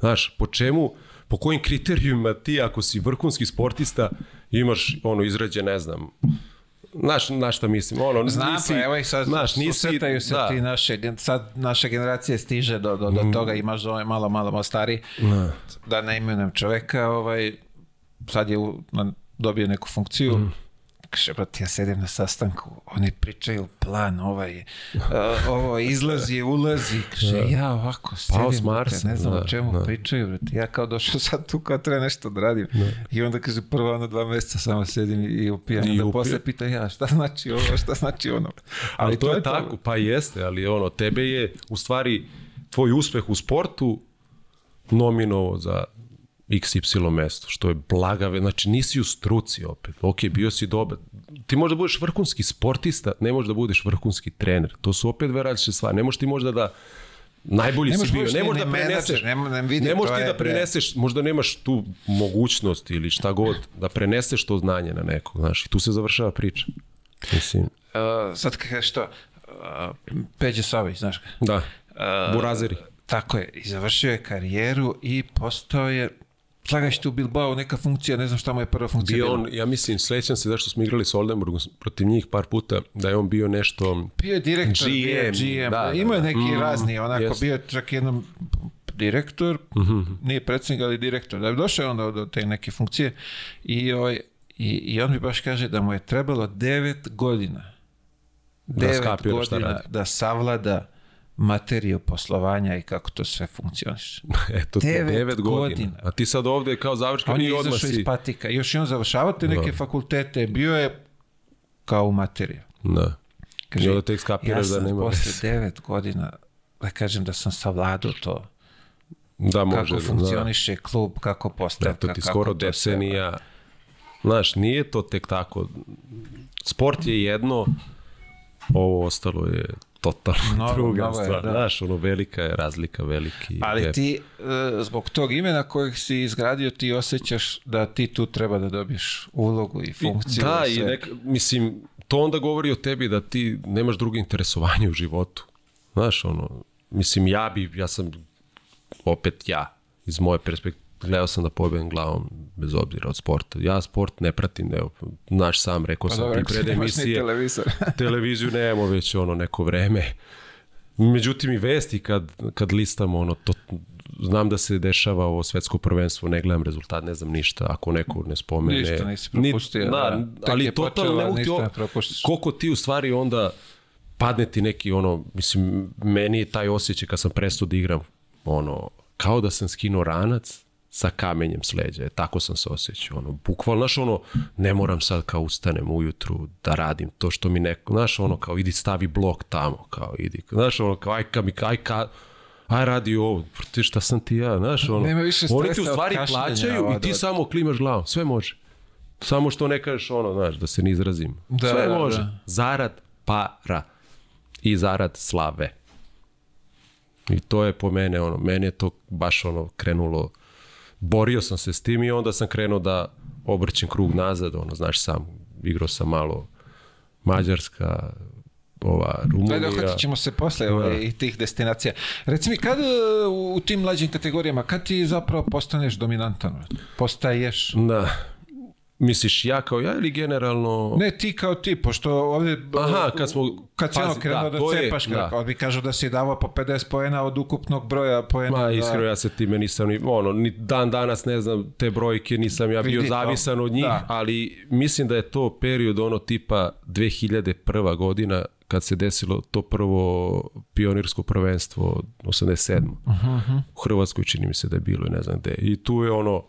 Znaš, po čemu, po kojim kriterijumima ti ako si vrhunski sportista imaš ono izrađe, ne znam, Znaš, na šta mislim, ono, Znam, nisi, pa evo i sad znaš, nisi, susretaju se da. ti naše, sad naša generacija stiže do, do, do Mm. toga, imaš ove malo, malo, malo stari, da ne imenujem čoveka, ovaj, sad je u, na, dobio neku funkciju, Mm. Kaže, brate, ja sedim na sastanku, oni pričaju plan, ovaj, uh, ovo izlazi, ulazi, [LAUGHS] kaže, ja ovako sedim, s Marsa, ne znam da, o čemu da. pričaju, brate, ja kao došao sad tu kao treba nešto da radim. I onda kaže, prvo ono dva meseca samo sedim i, upijam, I I onda upijam. posle pita ja, šta znači ovo, šta znači ono. Ali to je tako, pa jeste, ali ono, tebe je u stvari tvoj uspeh u sportu nominovo za XY mesto, što je blagave, znači nisi u struci opet, ok, bio si dobar, ti možda budeš vrhunski sportista, ne možeš da budeš vrhunski trener, to su opet dve različite stvari, ne možeš ti možda da najbolji Ne si bio, budeš ne možeš da preneseš, ne- ne vidi, ne možeš ti da preneseš, možda nemaš tu mogućnost ili šta god, da preneseš to znanje na nekog, znaš, i tu se završava priča. Mislim, Uh, sad kad kažeš to, uh, Peđe Savić, znaš ga? da, Uh, burazeri. Tako je, i završio je karijeru i postao je, slagaš tu u Bilbao, neka funkcija, ne znam šta mu je prva funkcija Bio on, ja mislim, slećam se zašto smo igrali s Oldenburgom protiv njih par puta, da je on bio nešto... Bio je direktor, bio je GM, GM, da, da, imao je da. neki Mm, razni, onako, jest. bio je čak jednom direktor, Mhm. nije predsjednik, ali direktor, da je došao onda do te neke funkcije i, ovaj, i, i on mi baš kaže da mu je trebalo devet godina devet skapira šta godina radi. da savlada materiju poslovanja i kako to sve funkcioniše. [LAUGHS] Eto, Devet devet, godina. godina. A ti sad ovde kao završka On i je odmah izašao iz patika. Još i on završavao te neke fakultete. Bio je kao u materiju. Da. Kaže, I onda tek skapiraš ja da sam nema posle veze. devet godina, da kažem da sam savladao to. Da, može. kako da, funkcioniše klub, kako Da, postavka, ti kako skoro to sve- decenija. Znaš, nije to tek tako. Sport je jedno, ovo ostalo je totalno Mnogo, druga mnogo je, stvar. da. Znaš, ono velika je razlika, veliki Ali gap. ti, e, zbog tog imena kojeg si izgradio, ti osjećaš da ti tu treba da dobiješ ulogu i funkciju. Da, i i sve. nek, mislim, to onda govori o tebi da ti nemaš drugo interesovanje u životu. Znaš, ono, mislim, ja bi, ja sam, opet ja, iz moje perspektive, gledao sam da pobedim glavom bez obzira od sporta. Ja sport ne pratim, evo, znaš sam, rekao Pa sam ti pred ni emisije, televizor. [LAUGHS] televiziju nemamo već ono neko vreme. Međutim i vesti kad, kad listamo ono to znam da se dešava ovo svetsko prvenstvo, ne gledam rezultat, ne znam ništa, ako neko ne spomene. Ništa nisi Ni- propustio, da, da. Tek ali totalno ne mogu koliko ti u stvari onda padne ti neki ono, mislim, meni je taj osjećaj kad sam prestao da igram, ono, kao da sam skinuo ranac sa kamenjem s leđa, e, tako sam se osjećao, ono, bukvalno, znaš, ono, ne moram sad kao ustanem ujutru da radim to što mi neko, znaš, ono, kao idi stavi blok tamo, kao idi, znaš, ono, kao aj, ka mi, aj, ka, aj radi ovo, ti šta sam ti ja, znaš, ono, Nema više oni ti u stvari plaćaju i od- ti samo klimaš glavom, sve može. Samo što ne kažeš ono, znaš, da se ne izrazim. Da, Sve da, može. da. Zarad para i zarad slave. I to je po mene, ono, meni je to baš ono krenulo, borio sam se s tim i onda sam krenuo da obrćem krug nazad, ono, znaš sam, igrao sam malo Mađarska, ova, Da, Rumunija. da, uhvatit ćemo se posle ovaj, i tih destinacija. Reci mi, kad e, u tim mlađim kategorijama, kad ti zapravo postaneš dominantan? Postaješ? Da. Misliš ja kao ja ili generalno... Ne ti kao ti, pošto ovdje... Aha, kad smo- Kad si ono krenuo da, da, to je- cepaš, da. kako bi kažu da si davao po 50 poena od ukupnog broja poena. Ma, da- iskreno, ja se time nisam ni, ono, ni dan danas ne znam te brojke, nisam ja bio zavisan od njih, da. ali mislim da je to period ono tipa 2001. godina kad se desilo to prvo pionirsko prvenstvo 87. Mhm, U Hrvatskoj čini mi se da je bilo i ne znam gde. I tu je ono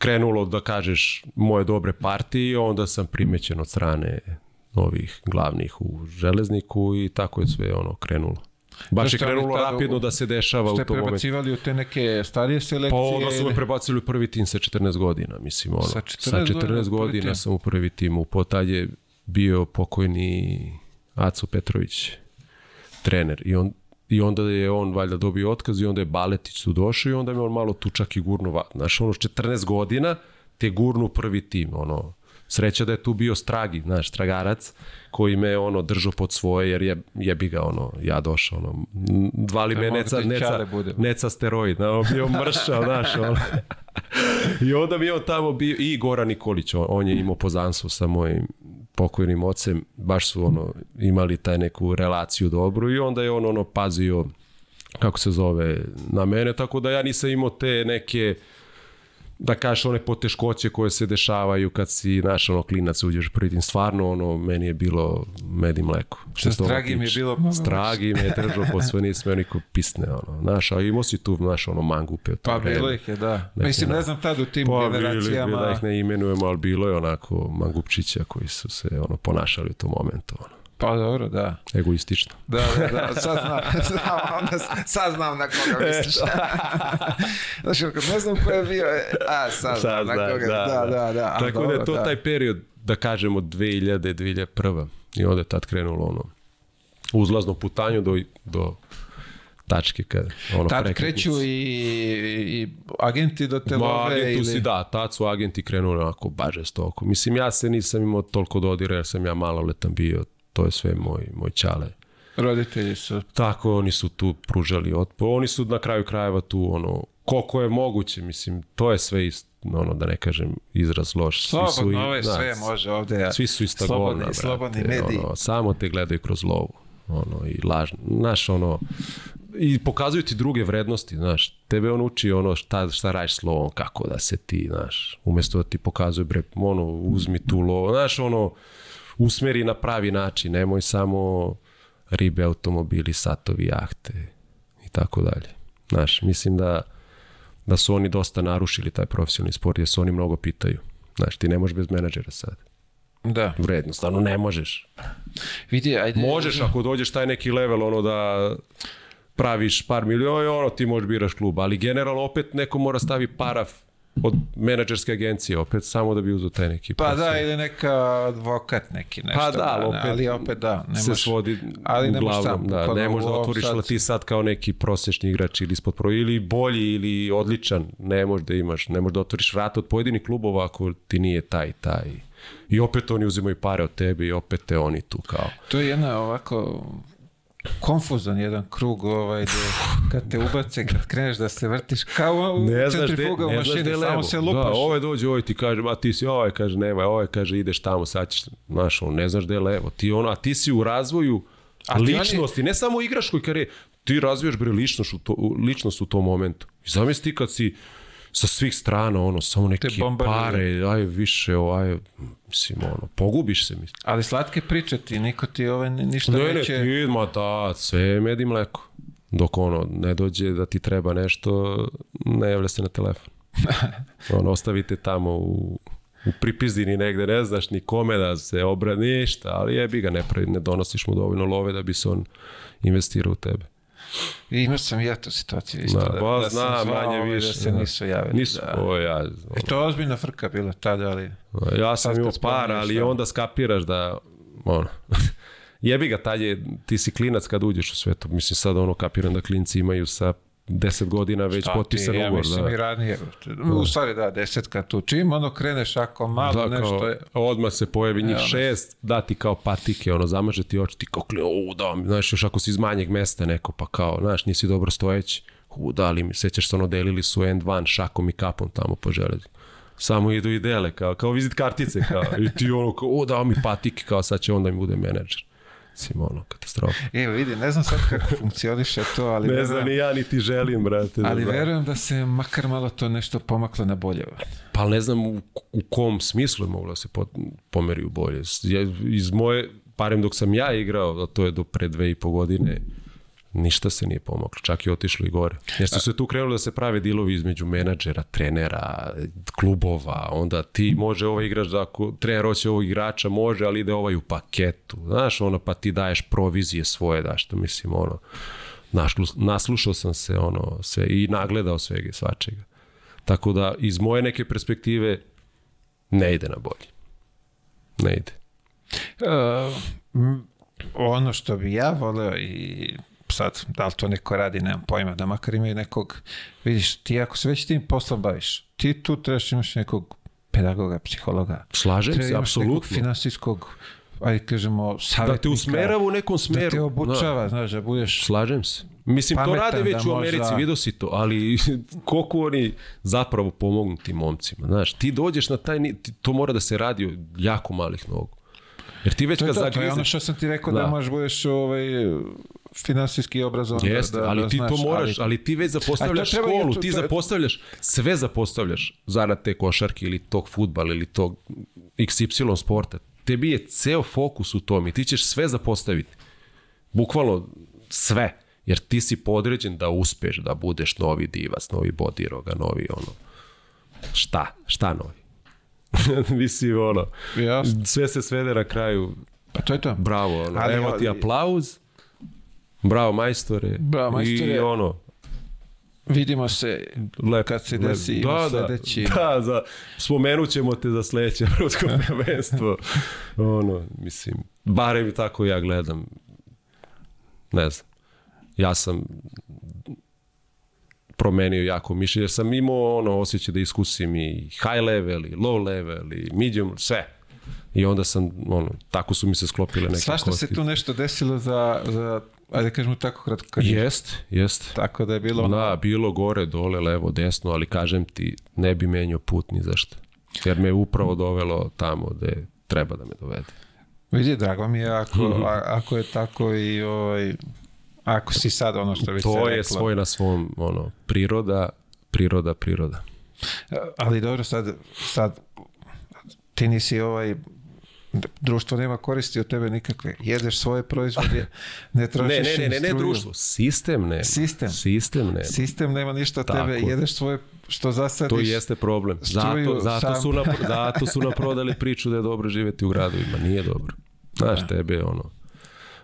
krenulo da kažeš moje dobre partije, onda sam primećen od strane ovih glavnih u železniku i tako je sve ono krenulo. Baš je krenulo tada rapidno da se dešava Ste u tom momentu. prebacivali u te neke starije selekcije? Pa onda su me ili- prebacili u prvi tim sa 14 godina, mislim, ono. Sa Sa 14 14, godina tim. sam u prvi tim. U potad je bio pokojni Aco Petrović, trener. I, on, I onda je on valjda dobio otkaz i onda je Baletić tu došao i onda me on malo tu čak i gurnu. va- Znaš, ono, s 14 godina te gurnu prvi tim, ono. Sreća da je tu bio Stragi, znaš, Stragarac, koji me ono držao pod svoje, jer je, jebi ga, ono, ja došao, ono, m, zvali me neca, neca, neca steroid, na, on bio mršao, znaš, ono. [LAUGHS] I onda mi je on tamo bio, i Goran Nikolić, on, on je imao pozanstvo sa mojim pokojnim ocem, baš su ono, imali taj neku relaciju dobru i onda je on ono pazio, kako se zove, na mene, tako da ja nisam imao te neke, da kažeš one poteškoće koje se dešavaju kad si, znaš, ono, klinac uđeš u prvi tim. Stvarno, ono, meni je bilo med i mleko. Toga Stragi mi je bilo Stragi me je držao pod sve, nisam niko pisne, ono. Znaš, a imao si tu, znaš, ono, mangupe. Pa vreme. bilo ih je, da. Mislim, ne znam tad u tim Pa generacijama... bili, da ih ne imenujemo, ali bilo je onako mangupčića koji su se ono, ponašali u tom momentu. Ono. Pa dobro, da. Egoistično. Da, da, da, sad znam, [LAUGHS] znam, onda, sad znam na koga [LAUGHS] misliš. [LAUGHS] Znaš, kad ne znam ko je bio, e, a sad znam na koga, da, da, da. a Tako da je to taj period, da kažemo, 2000, 2001. I onda je tad krenulo ono uzlazno putanju do, do tačke kad ono Tad kreću i, i agenti do te Ma, love ili... si, da, tad su agenti krenuli onako baže stoko. Mislim, ja se nisam imao toliko dodira jer sam ja maloletan bio, to je sve moj, moj čale. Roditelji su... Tako, oni su tu pružali otpor. Oni su na kraju krajeva tu, ono, koliko je moguće, mislim, to je sve ist, ono, da ne kažem, izraz loš. Svi su Slobodno, i- ovo je da, sve može ovde. Svi su ista slobodni, govna, brate. Slobodni mediji. Ono, samo te gledaju kroz lovu. Ono, i lažno. Znaš, ono, i pokazuju ti druge vrednosti, znaš. Tebe on uči ono šta, šta radiš s lovom, kako da se ti, znaš. Umjesto da ti pokazuje, bre, ono, uzmi tu lovu. Znaš, ono, usmeri na pravi način. Nemoj samo ribe, automobili, satovi, jahte i tako dalje. Znaš, mislim da da su oni dosta narušili taj profesionalni sport jer se oni mnogo pitaju. Znaš, ti ne možeš bez menadžera sad. Da. Vredno, stvarno ne možeš. Vidi, ajde. Možeš ako dođeš taj neki level ono da praviš par miliona, ono ti možeš biraš klub, ali generalno opet neko mora stavi paraf od menadžerske agencije opet samo da bi uzeo taj neki Pa posao. da, ili neka advokat neki nešto. Pa da, ali opet, ali opet da. Ne se svodi ali ne možeš sam, da, ne možeš da otvoriš sad- da ti sad kao neki prosječni igrač ili ispod pro, ili bolji ili odličan, ne možeš da imaš, ne možeš da otvoriš vrata od pojedinih klubova ako ti nije taj taj. I opet oni uzimaju pare od tebe i opet te oni tu kao. To je jedna ovako konfuzan jedan krug ovaj gde kad te ubace, kad kreneš da se vrtiš kao u Ne znaš gde, u ne mašini, samo se Da, lupaš. ovaj dođe, ovaj ti kaže, a ti si, ovaj kaže, nema, ovaj kaže, ideš tamo, sad ćeš, znaš, on ne znaš gde je levo. Ti ono, a ti si u razvoju A oni- ličnosti, ne samo igračkoj karijeri, ti razvijaš bre ličnost u, to, u- ličnost u tom momentu. I zamisli kad si sa svih strana, ono, samo neke pare, aj više, aj, mislim, ono, pogubiš se, mislim. Ali slatke priče ti, niko ti ovaj ni- ništa Ne, ne, neće... ti, ma da, sve je med i mleko. Dok ono, ne dođe da ti treba nešto, ne javlja se na telefon. [LAUGHS] ono, ostavite tamo u, u pripizdini negde, ne znaš ni kome da se obrani, ništa, ali jebi ga, ne, pravi, ne donosiš mu dovoljno love da bi se on investirao u tebe. I imao sam i ja tu situaciju isto. Da, Da, da, sam zna, zvao manje više, Da se da. nisu javili. Nisu, da. o, ja, I to je ozbiljna frka bila tada, ali... Ja sam imao spominješ, ali da. onda skapiraš da, ono, [LAUGHS] jebi ga, tad je, ti si klinac kad uđeš u svetu. Mislim, sad ono kapiram da klinci imaju sa 10 godina već Šta potpisan ti, ja ugovor. mislim i Da. ranije. U stvari da, desetka tu. Čim ono kreneš ako malo Da, nešto je... odmah se pojavi njih nas. šest, dati kao patike, ono, zamaže ti oči, ti kao klio, u, da, znaš, još ako si iz manjeg mesta neko, pa kao, znaš, nisi dobro stojeći, u, da, ali mi, sećaš se, ono, delili su end van šakom i kapom tamo po železi. Samo idu i dele, kao, kao vizit kartice, kao, i ti ono, kao, o, dao mi patike, kao, sad će onda mi bude menadžer. Mislim, ono, katastrofa. Evo vidi, ne znam sad kako funkcioniše to, ali Ne verujem, znam, ni ja niti želim, brate. ali da, verujem da se makar malo to nešto pomaklo na bolje. Pa ne znam u, u kom smislu je moglo da se po, pomeri u bolje. Ja- Iz moje, barem dok sam ja igrao, a to je do pre dve i po godine, ništa se nije pomaklo, čak i otišlo i gore. Jer su se tu krenuli da se prave dilovi između menadžera, trenera, klubova, onda ti može ovaj igrač da ako trener hoće ovog igrača može, ali ide ovaj u paketu. Znaš, ono, pa ti daješ provizije svoje, da što mislim, ono, našlu, naslušao sam se, ono, sve i nagledao svega i svačega. Tako da, iz moje neke perspektive, ne ide na bolje. Ne ide. Uh, ono što bi ja voleo i sad, da li to neko radi, nemam pojma, da makar imaju nekog, vidiš, ti ako se već tim poslom baviš, ti tu trebaš imaš nekog pedagoga, psihologa, Slažem se, apsolutno. finansijskog, ajde kažemo, savjetnika. Da te usmerava u nekom smeru. Da te Da. obučava, znaš, da budeš Slažem se. Mislim, to rade već da u Americi, možda- vidio si to, ali [LAUGHS] koliko oni zapravo pomognu tim momcima. Znaš, ti dođeš na taj, to mora da se radi jako malih nogu. Jer ti već To kad to, to je ono zagrizeš... što sam ti rekao da, Da. možeš budeš ovaj, finansijski obrazovan. Jeste, da, da, ali da ti znaš, to moraš, ali, ali ti već zapostavljaš treba- školu, to- ti zapostavljaš, sve zapostavljaš zarad te košarke ili tog futbala ili tog XY sporta. Tebi je ceo fokus u tom i ti ćeš sve zapostaviti. Bukvalno sve. Jer ti si podređen da uspeš da budeš novi divac, novi bodiroga, novi ono... Šta? Šta novi? [LAUGHS] Mislim, ono, Jasno. sve se svede na kraju, Pa to je to. bravo, ono, Ali- evo ti aplauz, bravo majstore, Bravo, majstore. i ono, Vidimo se Lep, kad se lep. desi da, sledeći. Da, za, spomenut ćemo te za sledeće [LAUGHS] evropsko [LAUGHS] prvenstvo. ono, mislim, barem tako ja gledam. Ne znam. Ja sam promenio jako mišljenje, jer sam imao ono osjećaj da iskusim i high level, i low level, i medium, sve. I onda sam, ono, tako su mi se sklopile neke Svašta se kosti. tu nešto desilo za, za ajde kažemo tako kratko karijeru. Jest, jest. Tako da je bilo Da, bilo gore, dole, levo, desno, ali kažem ti, ne bi menio put ni zašto. Jer me je upravo dovelo tamo gde treba da me dovede. vidi, drago mi je ako, Mhm. a, ako je tako i ovaj, ako si sad ono što bi se To je svoj na svom, ono, priroda, priroda, priroda. Ali dobro, sad, sad ti nisi ovaj društvo nema koristi od tebe nikakve. Jedeš svoje proizvode, [LAUGHS] ne trošiš Ne, ne, ne, ne, ne društvo, sistem ne. Sistem. Sistem ne. Sistem nema ništa od tebe, jedeš svoje što zasadiš. To jeste problem. Zato, zato, su nam, [LAUGHS] zato su nam prodali priču da je dobro živeti u gradovima. Nije dobro. Znaš, tebe je ono...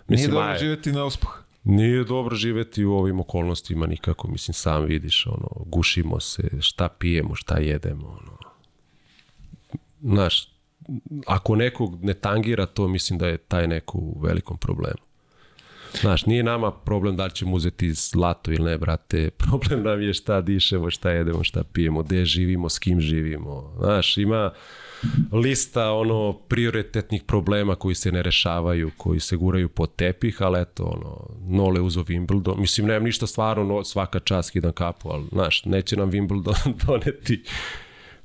Nije Mislim, dobro aj, živjeti na uspuh. Nije dobro živeti u ovim okolnostima nikako, mislim sam vidiš, ono, gušimo se, šta pijemo, šta jedemo, ono. Znaš, ako nekog ne tangira to, mislim da je taj neko u velikom problemu. Znaš, nije nama problem da li ćemo uzeti zlato ili ne, brate. [LAUGHS] Problem nam je šta dišemo, šta jedemo, šta pijemo, gde živimo, s kim živimo. Znaš, ima lista ono prioritetnih problema koji se ne rešavaju, koji se guraju pod tepih, ali eto, ono, Nole uzo Wimbledon. Mislim, nemam ništa stvarno, no, svaka čast skidam kapu, ali, znaš, neće nam Wimbledon [LAUGHS] doneti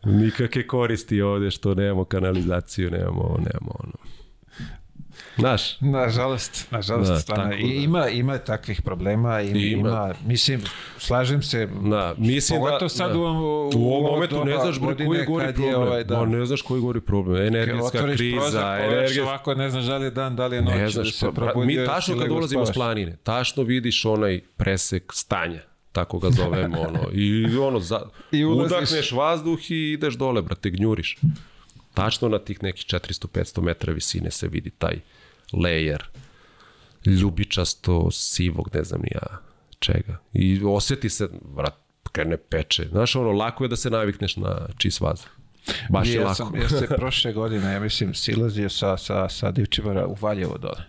nikakve koristi ovde što nemamo kanalizaciju, nemamo ovo, nemamo ono. Znaš, Nažalost, nažalost, Da, stvarno. tako I, da. ima, ima takvih problema, i, Ima. ima. mislim, slažem se, Da, mislim pogotovo da, sad da. u, u, U ovom ovo momentu ne znaš bre koji gori problem. Je, ovaj, da, Ma, ne znaš koji gori problem. Energetska kriza, prozor, energetska... ovako, ne znaš da li je dan, da li je noć, Ne da znaš, se pa, probudio. mi tačno kad dolazimo s planine, tačno vidiš onaj presek stanja, tako ga zovemo, ono, i ono, za, I ulaziš. udahneš vazduh i ideš dole, brate, gnjuriš. Tačno na tih nekih 400-500 metara visine se vidi taj layer ljubičasto sivog, ne znam ni ja, čega. I osjeti se, vrat, krene peče. Znaš, ono, lako je da se navikneš na čist vazduh. Baš je ja lako. sam, ja se prošle godine, ja mislim, silazio sa, sa, sa Divčibara u Valjevo dole.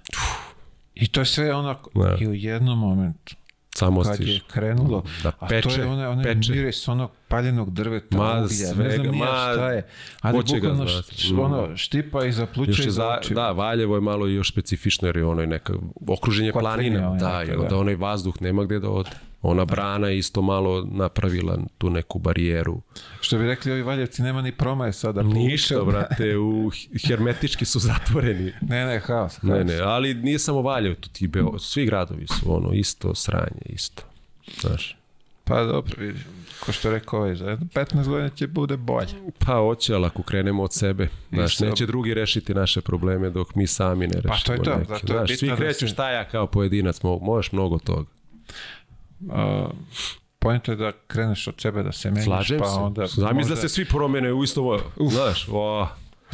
I to je sve onako, Da. i u jednom momentu, Samo kad je krenulo, Da a to peče, je onaj, onaj peče. miris onog paljenog drveta, Ma, uglja, ne svega, znam nija ma, šta je, ali bukvalno znati? št- Mm. ono, štipa i je i za, oči. da, Valjevo je malo još specifično jer je ono i neka okruženje planina. onaj Da, neka, da. onda onaj vazduh nema gde da ode. Ona brana je isto malo napravila tu neku barijeru. Što bi rekli ovi Valjevci, nema ni promaje sada. Ništa, brate, [LAUGHS] u, hermetički su zatvoreni. Ne, ne, haos. haos. Ne, ne, ali nije samo Valjevo, tu ti Beo, svi gradovi su ono isto sranje, isto. Znaš, Pa dobro, ko što je rekao ovaj, za jedno 15 godina će bude bolje. pa hoće, ali ako krenemo od sebe, znaš, Isto. neće drugi rešiti naše probleme dok mi sami ne rešimo Pa to je to, neke. zato je Znaš, svi da kreću šta ja kao pojedinac, mo- možeš mnogo toga. Uh, Pojento je da kreneš od sebe da se menjaš, Slažem pa se. onda... Zamisli da možda- se svi promene u isto, znaš, o,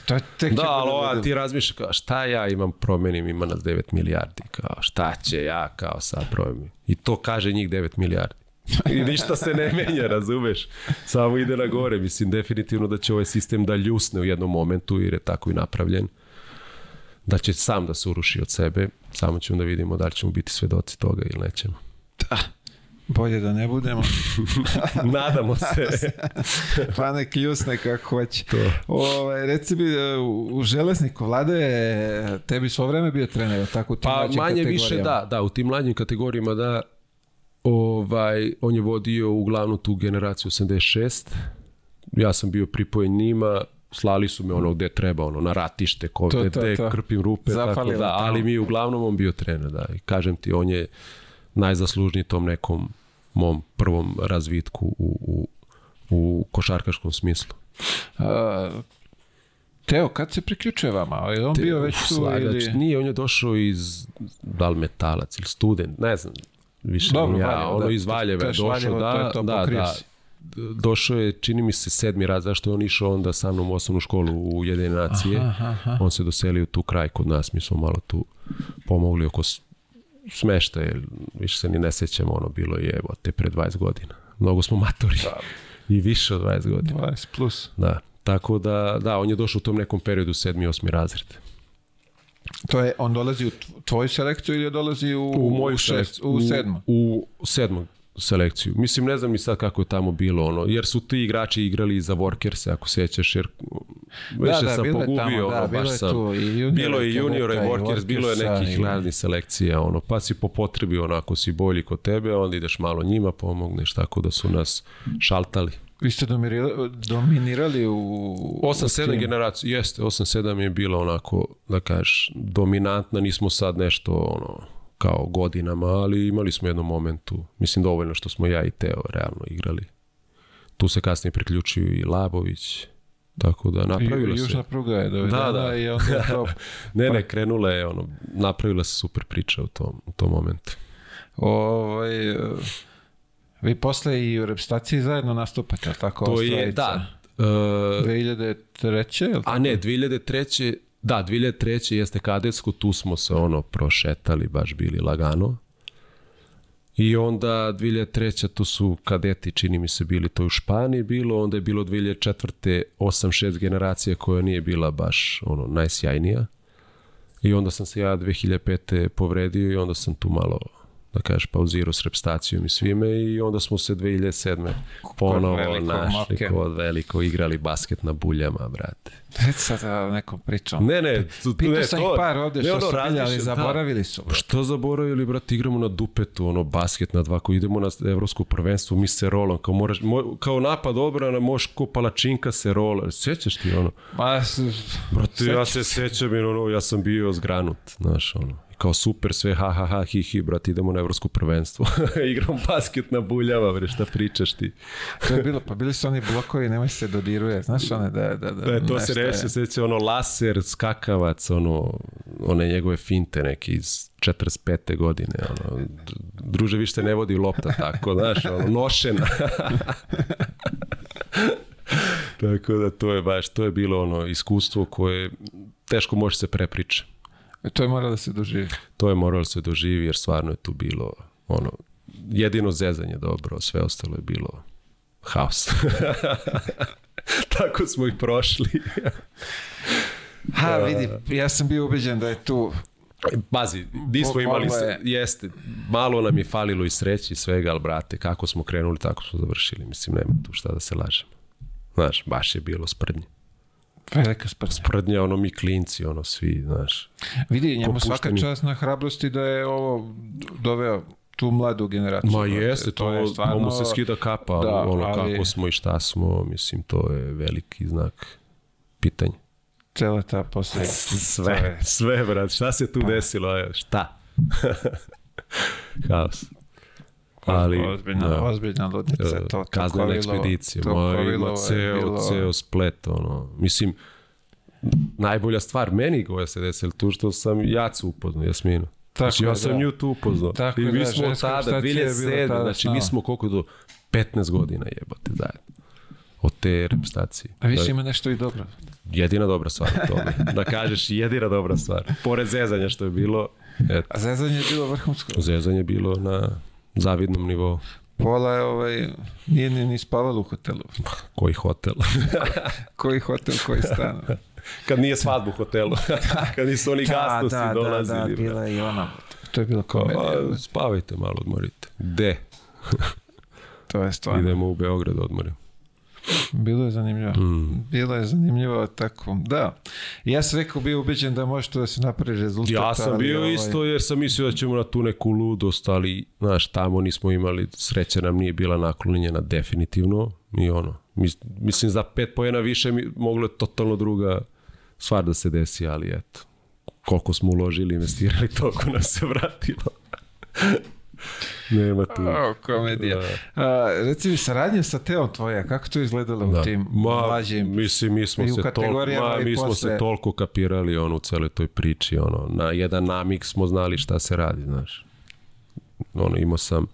To je tek Da, ali ova, ti razmišljaš kao šta ja imam promenim, ima nas 9 milijardi, kao šta će ja kao sad promenim. I to kaže njih 9 milijardi. I ništa se ne menja, [LAUGHS] razumeš? Samo ide na gore. Mislim, definitivno da će ovaj sistem da ljusne u jednom momentu, jer je tako i napravljen. Da će sam da se uruši od sebe. Samo ćemo da vidimo da li ćemo biti svedoci toga ili nećemo. Bolje da ne budemo, [LAUGHS] Nadamo se. [LAUGHS] pa nek ljusne kako hoće. To. Ovaj, reci mi, e, u Železniku Vlade, tebi svo vreme bio trener, tako u tim Pa mlađim manje više da, da, u tim mlađim kategorijama da ovaj, on je vodio uglavnom tu generaciju 86. Ja sam bio pripojen njima, slali su me ono gde treba, ono na ratište, ko, To, gde, to, gde to. krpim rupe, tako Zafalilo da, ali mi uglavnom on bio trener, da. I kažem ti, on je najzaslužniji tom nekom mom prvom razvitku u, u, u košarkaškom smislu. A, Teo, kad se priključuje vama? Je on bio već tu Slagač. ili... Nije, on je došao iz, da li metalac ili student, ne znam, više Dobro, ja, Valjevo, ono da, iz Valjeva je došao, Valjevo, to da, je to, da, pokrio da, si. došao je, čini mi se, sedmi raz, zašto je on išao onda sa mnom u osnovnu školu u Ujedinjene nacije. Aha, aha. On se doselio tu kraj kod nas, mi smo malo tu pomogli oko s- smeštaja, jer više se ni ne sećamo, ono bilo je, evo, te pre 20 godina. Mnogo smo matori. [LAUGHS] I više od 20 godina. 20 plus. Da. Tako da, da, on je došao u tom nekom periodu sedmi, osmi razred. To je, on dolazi u tv- tvoju selekciju ili dolazi u, u moju šest, u sedmu? U, u sedmu selekciju. Mislim, ne znam ni sad kako je tamo bilo, ono, jer su ti igrači igrali za Workers, ako sećaš, jer da, sam bilo je pogubio, tamo, da, ono, bilo baš je sam, tu i junior, bilo je i junior i Workers, bilo je nekih i- raznih selekcija, ono, pa si po potrebi, onako si bolji kod tebe, onda ideš malo njima, pomogneš, tako da su nas šaltali. Vi ste dominirali, dominirali u... 8-7 u timu. generacija, jeste, 8-7 je bila onako, da kažeš, dominantna, nismo sad nešto, ono, kao godinama, ali imali smo jednom momentu, mislim dovoljno što smo ja i Teo realno igrali. Tu se kasnije priključio i Labović, tako da napravilo I, se. Južna pruga je dovedena Da, da. i onda to... [LAUGHS] Ne, ne, krenula je, ono, napravila se super priča u tom, u tom momentu. Ovaj, vi posle i u reprezentaciji zajedno nastupate, tako? To je, da, e, 2003. Jel tako? A ne, 2003. Da, 2003. jeste kadetsko, tu smo se ono prošetali, baš bili lagano. I onda 2003. tu su kadeti, čini mi se, bili to u Španiji bilo, onda je bilo 2004. 8-6 generacija koja nije bila baš ono najsjajnija. I onda sam se ja 2005. povredio i onda sam tu malo da kažeš, pauzirao s repstacijom i svime i onda smo se 2007. ponovo našli Moke. kod veliko, igrali basket na buljama, brate. Reci sad a, nekom pričom. Ne, ne, tu, Pitao ne, sam to- ih par ovde što su bili, ali razmišljam, da. zaboravili su. brate. Što zaboravili, brate, igramo na dupetu, ono, basket na dva, ko idemo na evropsko prvenstvo, mi se rolom, kao, moraš, mo, kao napad obrana, možeš ko palačinka se rola, sećaš ti, ono, s- brate, ja se sećam, ono, ja sam bio zgranut, znaš, ono, kao super sve, ha, ha, ha, hi, hi, brate, idemo na evropsko prvenstvo, [LAUGHS] igram basket na buljama, bre, šta pričaš ti? [LAUGHS] to je bilo, pa bili su oni blokovi, nemoj se dodiruje, znaš one da, da, da, Da, to se reše, seća ono laser, skakavac, ono, one njegove finte neke iz 45. godine, ono, druže više se ne vodi lopta tako, znaš, ono, nošena. [LAUGHS] tako da to je baš, to je bilo ono iskustvo koje teško može se prepriča. To je mora da se doživi. To je moralo se doživi jer stvarno je tu bilo ono jedino zezanje dobro, sve ostalo je bilo haos. [LAUGHS] Tako smo i prošli. Ha, vidi, ja sam bio ubeđen da je tu Pazi, nismo imali, se, je. jeste, malo nam je falilo i sreći i svega, ali brate, kako smo krenuli, tako smo završili, mislim, nema tu šta da se lažemo. Znaš, baš je bilo sprdnje. Velika sprdnja. Sprdnja, ono, mi klinci, ono, svi, znaš. Vidi, njemu svaka čast na hrabrosti da je ovo doveo tu mladu generaciju. Ma jeste, to, je to mu se skida kapa, ali Da, ono, ali- kako smo i šta smo, mislim, to je veliki znak pitanja. Cela ta posle. Sve, sve, brat, šta se tu desilo, evo, šta? [LAUGHS] Haos. Ali, ozbiljna, da. ozbiljna ludnica. To, to kaznena ekspedicija, ma, ima je ceo, bilo- ceo splet, ono, mislim, najbolja stvar meni koja se desila tu što sam Jacu upoznao, Jasminu. Tako znači, je, ja sam da. nju tu upoznao. Tako I je, mi da, smo od ženska tada, reprezentacija je bila 2007, tada znači mi smo koliko do 15 godina jebote zajedno. Od te reprezentacije. A više Da, ima nešto i dobro. jedina dobra stvar u tome. [LAUGHS] Da kažeš jedina dobra stvar. Pored zezanja što je bilo, eto, A zezanje je bilo vrhunsko. zezanje je bilo na zavidnom nivou. Pola je ovaj, nije ni, ni spavalo u hotelu. Koji hotel. [LAUGHS] Koji hotel, koji stan. [LAUGHS] Kad nije svadbu u hotelu. [LAUGHS] Kad nisu oni gastosi dolazili. Da, da, brate. bila je i ona. To je bila komedija. Pa, spavajte malo, odmorite. De? To je stvarno. Idemo u Beograd da odmorim. Bilo je zanimljivo. Mm. Bilo je zanimljivo tako. Da. Ja sam rekao bio ubeđen da može to da se napravi rezultat. Ja sam ali, bio ovaj, isto jer sam mislio da ćemo na tu neku ludost, ali znaš, tamo nismo imali, sreća nam nije bila naklonjena definitivno i ono, mis, mislim za pet pojena više mi, moglo je totalno druga stvar da se desi, ali eto, koliko smo uložili, investirali, [LAUGHS] toliko nam se vratilo. [LAUGHS] Nema tu. O, komedija. A, reci mi, saradnja sa Teom tvoja, kako to izgledalo u tim Ma, mlađim? mislim, mi smo se toliko, ma, mi smo posle. se toliko kapirali ono, u celoj toj priči, ono, na jedan namik smo znali šta se radi, znaš. Ono, imao sam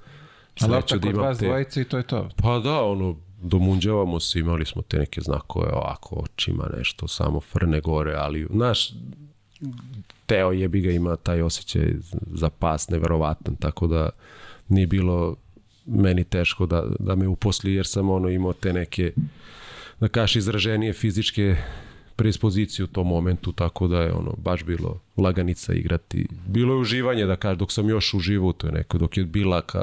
Ali tako da kod vas te... dvojice i to je to. Pa da, ono, domunđavamo se, imali smo te neke znakove ovako očima, nešto, samo frne gore, ali, znaš, Teo jebi ga ima taj osjećaj za pas neverovatan, tako da nije bilo meni teško da, da me uposli, jer sam ono imao te neke, da kažeš, izraženije fizičke predispozicije u tom momentu, tako da je ono baš bilo laganica igrati. Bilo je uživanje, da kažem, dok sam još uživao u toj nekoj, dok je bila ka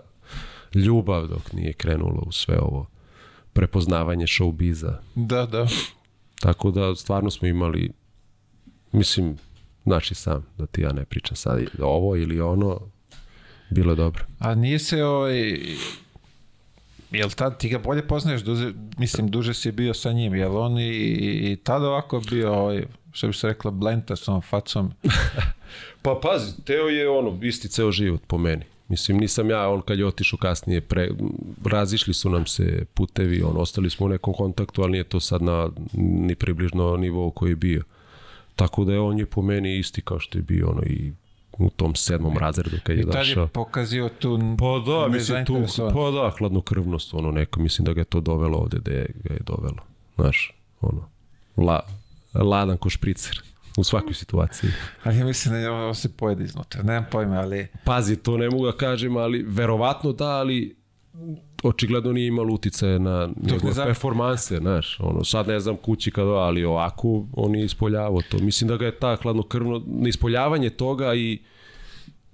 ljubav, dok nije krenulo u sve ovo prepoznavanje showbiza. Da, da. Tako da stvarno smo imali, mislim, znači sam, da ti ja ne pričam sad ovo ili ono, bilo dobro. A nije se ovaj... Jel tad ti ga bolje poznaješ, duže, mislim, duže si bio sa njim, jel on i, i, i tada ovako bio, ovaj, što bi se rekla, blenta s ovom facom? [LAUGHS] Pa pazi, Teo je ono, isti ceo život po meni. Mislim, nisam ja, on kad je otišao kasnije, pre, razišli su nam se putevi, on, ostali smo u nekom kontaktu, ali nije to sad na ni približno nivou koji je bio. Tako da je on je po meni isti kao što je bio ono i u tom sedmom razredu kad je I tad došao. je pokazio tu Pa da, mislim tu, pa da, hladnokrvnost, ono neko, mislim da ga je to dovelo ovde gde ga je dovelo. Znaš, ono, la, ladan ko špricer [LAUGHS] u svakoj situaciji. Ali ja mislim da je ovo se pojede iznutra, nemam pojma, ali... Pazi, to ne mogu da kažem, ali verovatno da, ali očigledno nije imalo uticaje na njegove zap- performanse, znaš, ono, sad ne znam kući kada, ali ovako on je ispoljavao to. Mislim da ga je ta hladnokrvno, ispoljavanje toga i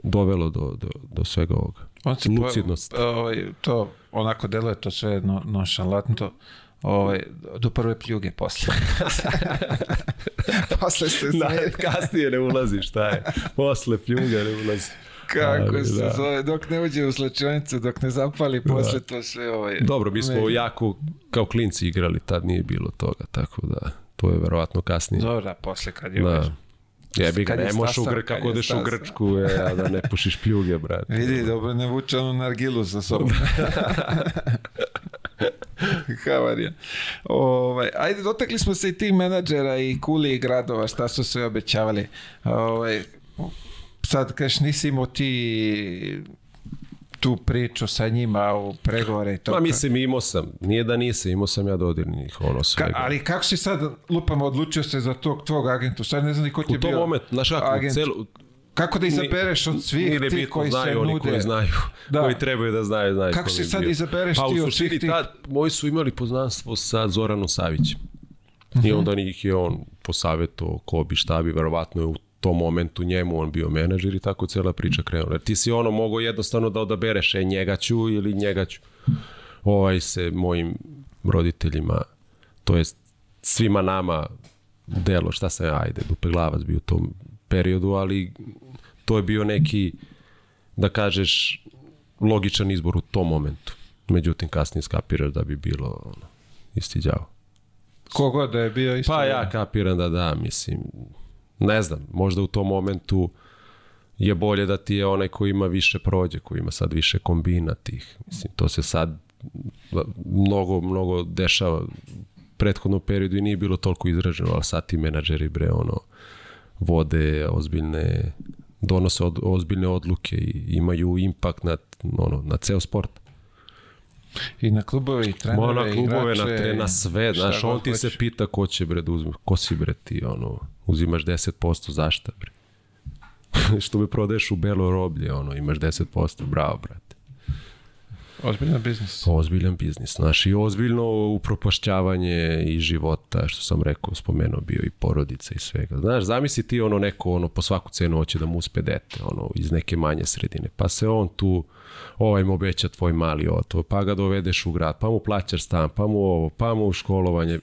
dovelo do, do, do svega ovoga. On se Lucidnost. Po, ovaj, to onako deluje to sve no, nonšalantno. Ovaj, do prve pljuge posle. [LAUGHS] posle se [LAUGHS] smije. kasnije ne ulazi, šta je? Posle pljuga ne ulazi. Kako Ali, se da. zove, dok ne uđe u slačionicu, dok ne zapali, posle to sve ovaj... Dobro, mi smo jako kao klinci igrali, tad nije bilo toga, tako da to je verovatno kasnije. Dobro, da, posle kad je. Da. Jebi ga, Kad je ne možeš u kako odeš u. Grčku, e, a da ne pušiš pljuge, brate. Vidi, dobro ne vuče onu nargilu sa sobom. Havarija. [LAUGHS] Ovaj, ajde, dotakli smo se i tih menadžera i kuli i gradova, šta su sve obećavali. Ovaj, sad, kažeš, nisi imao ti tu priču sa njima u pregovore i to. Ma mislim, imao sam. Nije da nisam, imao sam ja dodirnih, ono Ka, svega. ali kako si sad, lupamo, odlučio se za tog tvog agentu? Sad ne znam ni ko ti u je tom bio momentu, znaš kako, agent. celo, Kako da izabereš od svih ti bitno, koji znaju se oni nude? koji znaju, [LAUGHS] Da. koji trebaju da znaju, znaju. Kako ko si sad bio. izabereš pa, ti u od svih tih- tad, moji su imali poznanstvo sa Zoranom Savićem. I Mhm. onda ih je on posavjetovao ko bi šta bi, verovatno je u tom momentu njemu on bio menadžer i tako cijela priča krenula. Jer ti si ono mogao jednostavno da odabereš, e njega ću ili njega ću. Ovaj se mojim roditeljima, to jest svima nama delo, šta se, ajde, dupe glavac bio u tom periodu, ali to je bio neki, da kažeš, logičan izbor u tom momentu. Međutim, kasnije skapiraš da bi bilo ono, isti đavo. Kogod da je bio isto. Pa ja kapiram da da, mislim, ne znam, možda u tom momentu je bolje da ti je onaj koji ima više prođe, koji ima sad više kombina tih. Mislim, to se sad mnogo, mnogo dešava prethodnom periodu i nije bilo toliko izraženo, ali sad ti menadžeri bre, ono, vode ozbiljne, donose od, ozbiljne odluke i imaju impakt na, ono, na ceo sport. I na klubove, i trenere, Ma na klubove, na, igrače, tre, na sve, šta znaš, on ti se hoćeš. pita ko će bre da uzme, ko si bre ti, ono, uzimaš 10%, zašta bre? [LAUGHS] Što me prodaješ u belo roblje, ono, imaš 10%, bravo, brate. Ozbiljan biznis. Ozbiljan biznis, znaš, i ozbiljno upropašćavanje i života, što sam rekao, spomenuo bio i porodica i svega. Znaš, zamisli ti ono neko, ono, po svaku cenu hoće da mu uspe dete, ono, iz neke manje sredine, pa se on tu, ovaj mu obeća tvoj mali oto, pa ga dovedeš u grad, pa mu plaćaš stan, pa mu ovo, pa mu školovanje,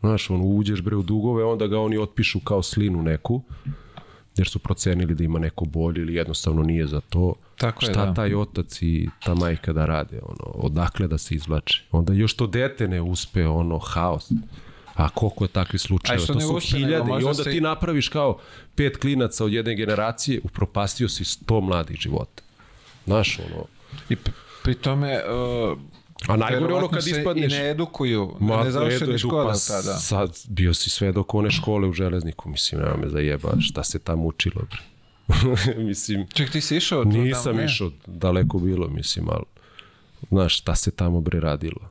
znaš, on uđeš bre u dugove, onda ga oni otpišu kao slinu neku, jer su procenili da ima neko bolje ili jednostavno nije za to. Tako je, Šta da. taj otac i ta majka da rade, ono, odakle da se izvlače. Onda još to dete ne uspe, ono, haos. A koliko je takvi A slučajeva? To su uspe, hiljade i onda se- ti napraviš kao pet klinaca od jedne generacije, upropastio si sto mladih života. Znaš, ono, I pri tome... Uh, A najgore ono kad ispadneš... I ne edukuju, Ma, ne završeni edu, škole pa tada. Sad bio si sve dok one škole u železniku, mislim, nema me zajeba šta se tamo učilo. Bre. [LAUGHS] mislim, Ček, ti si išao? tu nisam tamo, ne? išao, daleko bilo, mislim, ali znaš, šta se tamo bre radilo.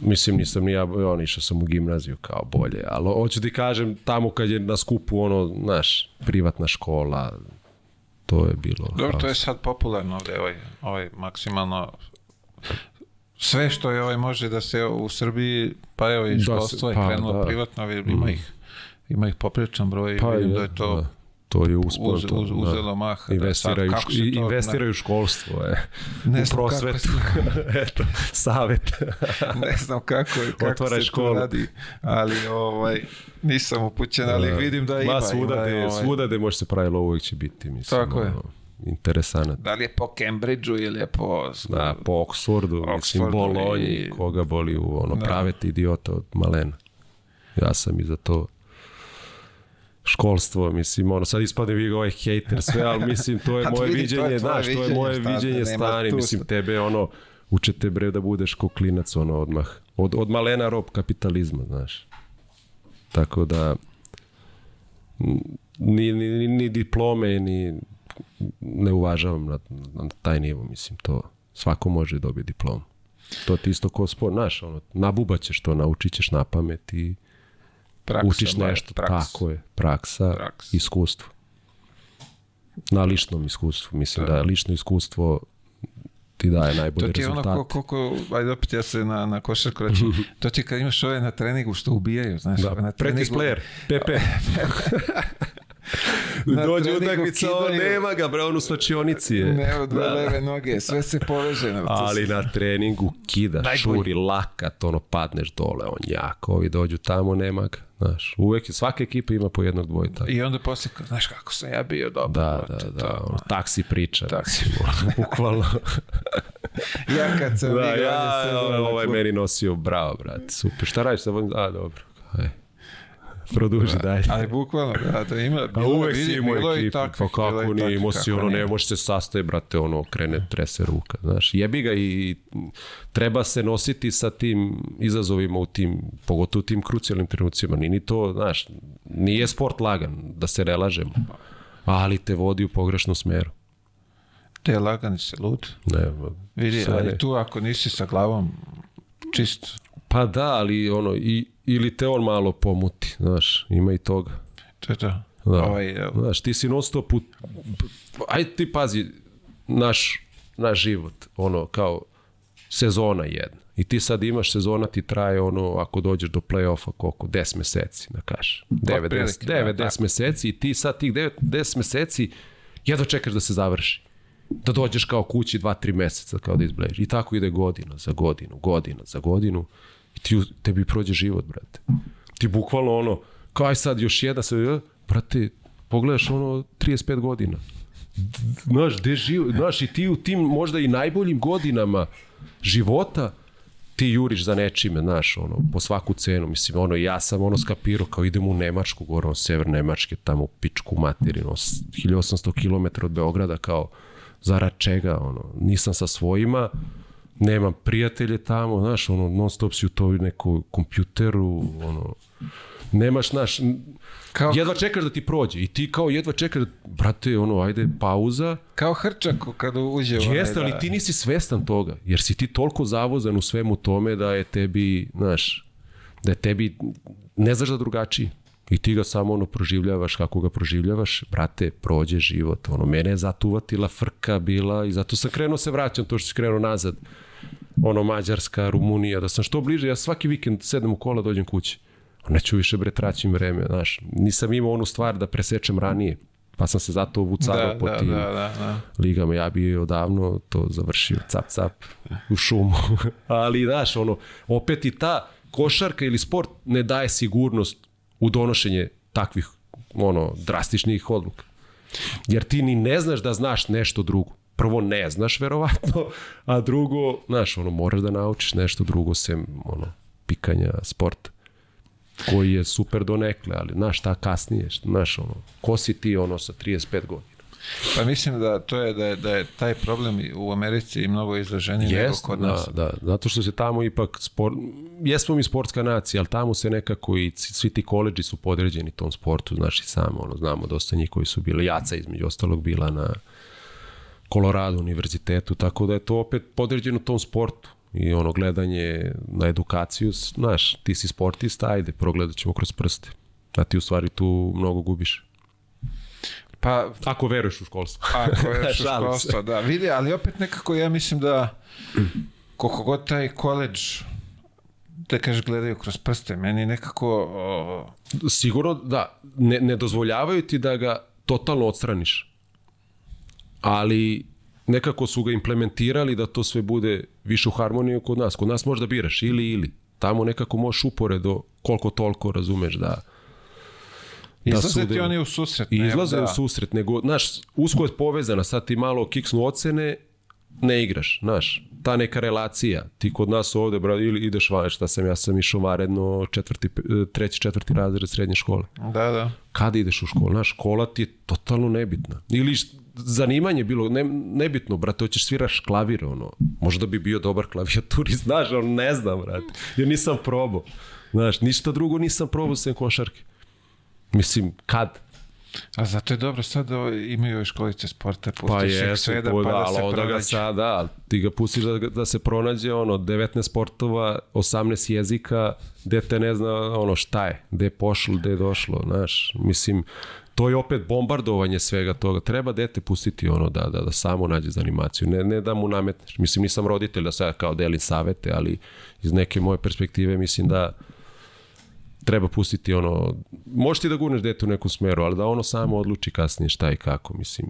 Mislim, nisam ni ja, on išao sam u gimnaziju kao bolje, ali hoću ti kažem, tamo kad je na skupu ono, znaš, privatna škola, to je bilo. Dobro, to je sad popularno ovde, ovaj, ovaj maksimalno sve što je ovaj može da se u Srbiji, pa evo i Da se- školstvo je pa, krenulo da. privatno, ima ih ima ih popriličan broj Pa pa, vidim je, da je to da. To je uspon, uz, uz, uzelo maha. da, sad Investiraju, kako se i, investiraju u školstvo, je. Ne u prosvetu. Eto, savet. ne znam kako, [LAUGHS] [LAUGHS] kako Otvaraj se školu. to radi, ali ovaj, nisam upućen, ali vidim da ima. Ma, svuda ima, gde, ovaj, svuda gde može se pravilo uvijek će biti, mislim. Tako je. ono, Interesanat. Da li je po Cambridgeu ili je po... Da, po Oxfordu, mislim, Oxfordu Bolonji, i- koga boli u ono, Da. prave ti idiota od malena. Ja sam i za to školstvo, mislim, ono, sad ispadne vi ovaj hejter sve, ali mislim, to je [LAUGHS] moje vidi, to je viđenje, znaš, to je viđenje, moje šta, viđenje tu mislim, tebe, ono, učete bre da budeš ko klinac, ono, odmah. Od, od malena rob kapitalizma, znaš. Tako da, ni, ni, ni, ni diplome, ni ne uvažavam na, na taj nivo, mislim, to svako može dobiti diplom. To ti isto ko sport, znaš, ono, nabubaćeš to, naučit ćeš na pamet i Praksa, učiš bar, nešto, praksa. tako je, praksa, Praksa. iskustvo. Na ličnom iskustvu, mislim da, lično iskustvo ti daje najbolje To ti je ono rezultate. ko, ko, ko, ajde opet ja se na, na košarku reći, [LAUGHS] to ti je kad imaš ove na treningu što ubijaju, znaš, Da, na practice player, PP. Na Dođe utakmica, on nema ga, bre, on u slačionici je. Ne, od dve Da, da. leve noge, sve se poveže. Na Ali na treningu kida, Najbolji. šuri, lakat, ono, padneš dole, on jako, ovi dođu tamo, nema ga, znaš, uvek, je- svaka ekipa ima po jednog dvojta. I onda poslije, znaš kako sam ja bio dobar. Da, da, da, to, ono, taksi priča, Taksi. [LAUGHS] bukvalno. Ja kad sam da, igrao, ja, ja, ovaj meni nosio, bravo, brate, super. Šta radiš sa? A, dobro, aj, produži dalje. Ali bukvalno, da, da ima, A bilo, uvek vidi, bilo je i takvih, pa kako nije, imao si ono, ne može se sastaje, brate, ono, krene, trese ruka, znaš, jebi ga i treba se nositi sa tim izazovima u tim, pogotovo u tim krucijalnim trenucima, nije ni to, znaš, nije sport lagan, da se ne lažemo, ali te vodi u pogrešnom smeru. Te lagani se lud. Ne, Vidi, ali ne. tu ako nisi sa glavom čist, Pa da, ali ono, i, ili te on malo pomuti, znaš, ima i toga. to je to. Da. Ovaj, evo, Znaš, ti si non stop u... Ajde ti pazi, naš, naš život, ono, kao sezona jedna. I ti sad imaš sezona, ti traje ono, ako dođeš do play-offa, koliko? 10 meseci, da kažeš. 9, Otprilike, 10, 9, da, 10 meseci i ti sad tih 9, 10 meseci jedva čekaš da se završi. Da dođeš kao kući 2-3 meseca kao da izbleješ. I tako ide godina za godinu, godina za godinu. I ti, tebi prođe život, brate. Ti bukvalno ono, kao aj sad još jedna eh, brate, pogledaš ono 35 godina. Znaš, gde živ, znaš, i ti u tim možda i najboljim godinama života ti juriš za nečime, znaš, ono, po svaku cenu, mislim, ono, ja sam ono skapirao kao idem u Nemačku, gore, ono, sever Nemačke, tamo u pičku materinu, 1800 km od Beograda, kao, zarad čega, ono, nisam sa svojima, nemam prijatelje tamo, znaš, ono, non stop si u toj nekoj kompjuteru, ono, nemaš, znaš, Kao- jedva čekaš da ti prođe i ti kao jedva čekaš da, brate, ono, ajde, pauza, kao hrčak kada uđe Jeste, ali da- ti nisi svestan toga, jer si ti toliko zavozan u svemu tome da je tebi, znaš, da je tebi, ne znaš da drugačiji. I ti ga samo ono proživljavaš kako ga proživljavaš, brate, prođe život. Ono, mene je zato uvatila frka bila i zato sam krenuo se vraćam, to što si krenuo nazad. Ono, Mađarska, Rumunija, da sam što bliže, ja svaki vikend sedem u kola, dođem kući. Neću više bre traćim vreme, znaš. Nisam imao onu stvar da presečem ranije, pa sam se zato uvucavao da, po da, tim da, da, da. ligama, ja bi odavno to završio, cap cap, u šumu. [LAUGHS] Ali, znaš, ono, opet i ta košarka ili sport ne daje sigurnost u donošenje takvih, ono, drastičnih odluka. Jer ti ni ne znaš da znaš nešto drugo. Prvo ne znaš, verovatno, a drugo, znaš, ono, moraš da naučiš nešto drugo sem, ono, pikanja sporta koji je super donekle, ali znaš šta kasnije, znaš ono, ko si ti ono sa 35 godina? Pa mislim da to je da je, da je taj problem u Americi i mnogo izraženiji nego kod da, nas. da, zato što se tamo ipak sport, jesmo mi sportska nacija, ali tamo se nekako i svi ti koleđi su podređeni tom sportu, znaš i samo, ono, znamo dosta njih koji su bili, Jaca između ostalog bila na Colorado univerzitetu, tako da je to opet podređeno tom sportu i ono gledanje na edukaciju, znaš, ti si sportista, ajde, progledat ćemo kroz prste. A ti u stvari tu mnogo gubiš. Pa Ako veruješ u školstvo. Ako je [LAUGHS] Šalim se. školstvo, da. Vidi, ali opet nekako ja mislim da koliko god taj koleđ da kažeš gledaju kroz prste, meni nekako o, Sigurno da, ne, ne dozvoljavaju ti da ga totalno odstraniš. Ali nekako su ga implementirali da to sve bude više u harmoniju kod nas. Kod nas možda biraš ili ili. Tamo nekako možeš uporedo koliko toliko razumeš da izlaze ti oni u susret. i izlaze da. u susret, nego, znaš, usko je povezana, sad ti malo kiksnu ocene, ne igraš, znaš, ta neka relacija, ti kod nas ovde, bro, ili ideš van, šta sam, ja sam išao varedno četvrti, pe- treći, četvrti razred srednje škole. Da, da. Kada ideš u školu? Znaš, škola ti je totalno nebitna. Ili zanimanje bilo ne, nebitno, brate, hoćeš sviraš klavir, ono, možda bi bio dobar klavijaturist, [LAUGHS] znaš, on ne znam, brate, jer nisam probao. Znaš, ništa drugo nisam probao sem košarke. Mislim, kad? A zato je dobro sad da imaju ove školice sporta, pustiš Pa ih je, sveda, pa, da ali se onda ga pronađe. sad, da, ti ga pustiš da, da se pronađe ono 19 sportova, 18 jezika, gde te ne zna ono šta je, gde je pošlo, gde je došlo, znaš, mislim, to je opet bombardovanje svega toga. Treba dete pustiti ono da, da, da samo nađe za animaciju, ne, ne da mu nametneš. Mislim, nisam roditelj da sad kao delim savete, ali iz neke moje perspektive mislim da treba pustiti ono, možeš ti da gurneš dete u neku smeru, ali da ono samo odluči kasnije šta i kako, mislim,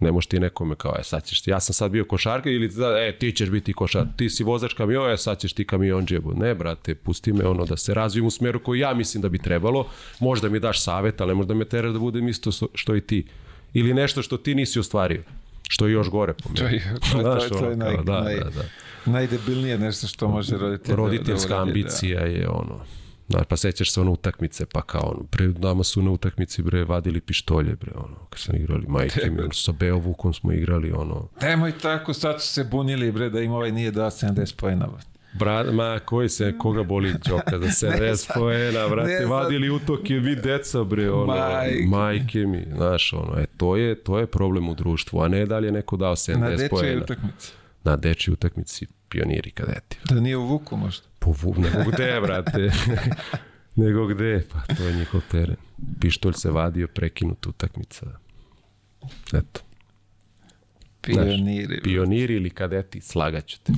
ne možeš ti nekome kao, e, sad ćeš ti, ja sam sad bio košarka ili da, e, ti ćeš biti košar, ti si vozač kamion, e, sad ćeš ti kamion džebu. Ne, brate, pusti me ono da se razvijem u smeru koji ja mislim da bi trebalo, možda mi daš savjet, ali možda me teraš da budem isto što- i ti. Ili nešto što ti nisi ostvario, što je još gore po To meni. je, to, je- [LAUGHS] to, je- to je naj, kao, da, naj, da, da najdebilnije nešto što može roditelj da- roditeljska da uradi, ambicija je ono Znaš, pa sećaš se ono utakmice, pa kao ono, pre nama su na utakmici bre vadili pištolje bre, ono, kad smo igrali majke mi, ono, sa Beovukom smo igrali, ono, Da. Nemoj tako, sad su se bunili, bre, da im ovaj nije dao 70 pojena. Bra, ma, koji se, koga boli Đoka [LAUGHS] za 70 znam. poena, Ne brate, znam. vadili utoke, vi deca, bre, ono, Majke. majke, mi, znaš, ono, e, to je, to je problem u društvu, a ne da li je neko dao Na 70 dečoj poena. utakmici. Na dečji utakmici, pioniri kadeti. Da nije u Vuku možda. Po, vu- ne mogu te, brate. [LAUGHS] Nego gde? Pa to je njihov teren. Pištolj se vadio, prekinut utakmica. Eto. Pioniri. Pioniri ili kadeti, slagaću te.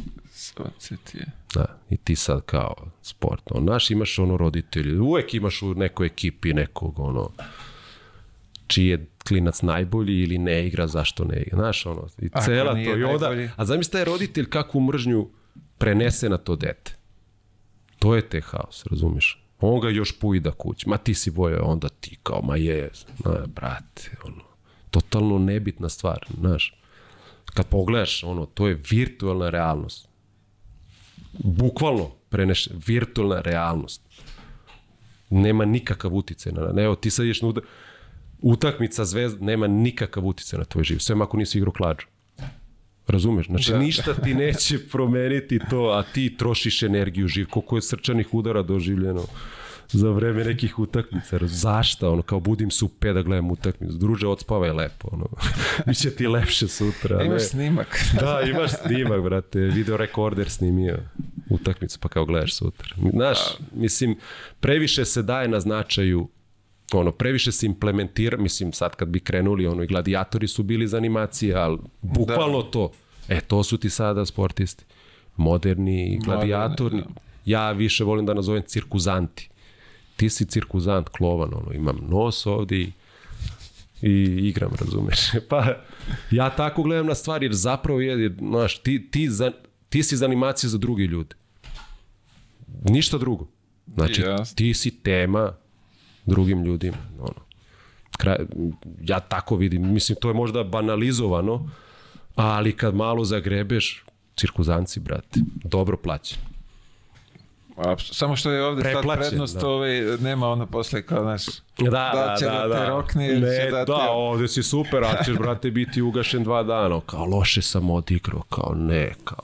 Ti je. Da, i ti sad kao sport. On, naš imaš ono roditelji, uvek imaš u nekoj ekipi nekog ono, čiji je klinac najbolji ili ne igra, zašto ne igra. Znaš, ono, i cela to. I onda, najbolji. a zamisli taj roditelj kakvu mržnju prenese na to dete. To je te haos, razumiješ? On ga još pujda kući. Ma ti si boja, onda ti kao, ma je, na, brate, ono, totalno nebitna stvar, znaš. Kad pogledaš, ono, to je virtualna realnost. Bukvalno preneš virtualna realnost. Nema nikakav uticaj na, evo, ti sad ideš na uda- utakmica zvezda, nema nikakav uticaj na tvoj život. Sve ako nisi igrao klađu. Razumeš? Znači, Da. da. ništa ti neće [LAUGHS] promeniti to, a ti trošiš energiju živ. Koliko je srčanih udara doživljeno za vreme nekih utakmica. Zašta? Ono, kao budim se u pet da gledam utakmicu. Druže, odspavaj lepo. Ono. [LAUGHS] Biće ti lepše sutra. a Imaš ne- snimak. [LAUGHS] Da, imaš snimak, brate. Video rekorder snimio utakmicu, pa kao gledaš sutra. Znaš, mislim, previše se daje na značaju ono, previše se implementira, mislim, sad kad bi krenuli, ono, i gladijatori su bili za animacije, ali bukvalno da. to. E, to su ti sada sportisti. Moderni gladijatori. da. Ja više volim da nazovem cirkuzanti. Ti si cirkuzant, klovan, ono, imam nos ovdje i i igram, razumeš? [LAUGHS] Pa ja tako gledam na stvari, jer zapravo je, jer, znaš, ti, ti, za, ti si za animacije za drugi ljude. Ništa drugo. Znači, Jasno. ti si tema drugim ljudima. Ono. Kraj, ja tako vidim. Mislim, to je možda banalizovano, ali kad malo zagrebeš, cirkuzanci, brate, dobro plaćen. Apsu- Samo što je ovde sad Preplaćen, prednost, da. ovaj, nema ono posle kao naš... Da, Da će da te rokne ili će ne, da da, te- ovde si super, a ćeš, brate, biti ugašen dva dana. Kao, loše sam odigrao, kao, ne, kao.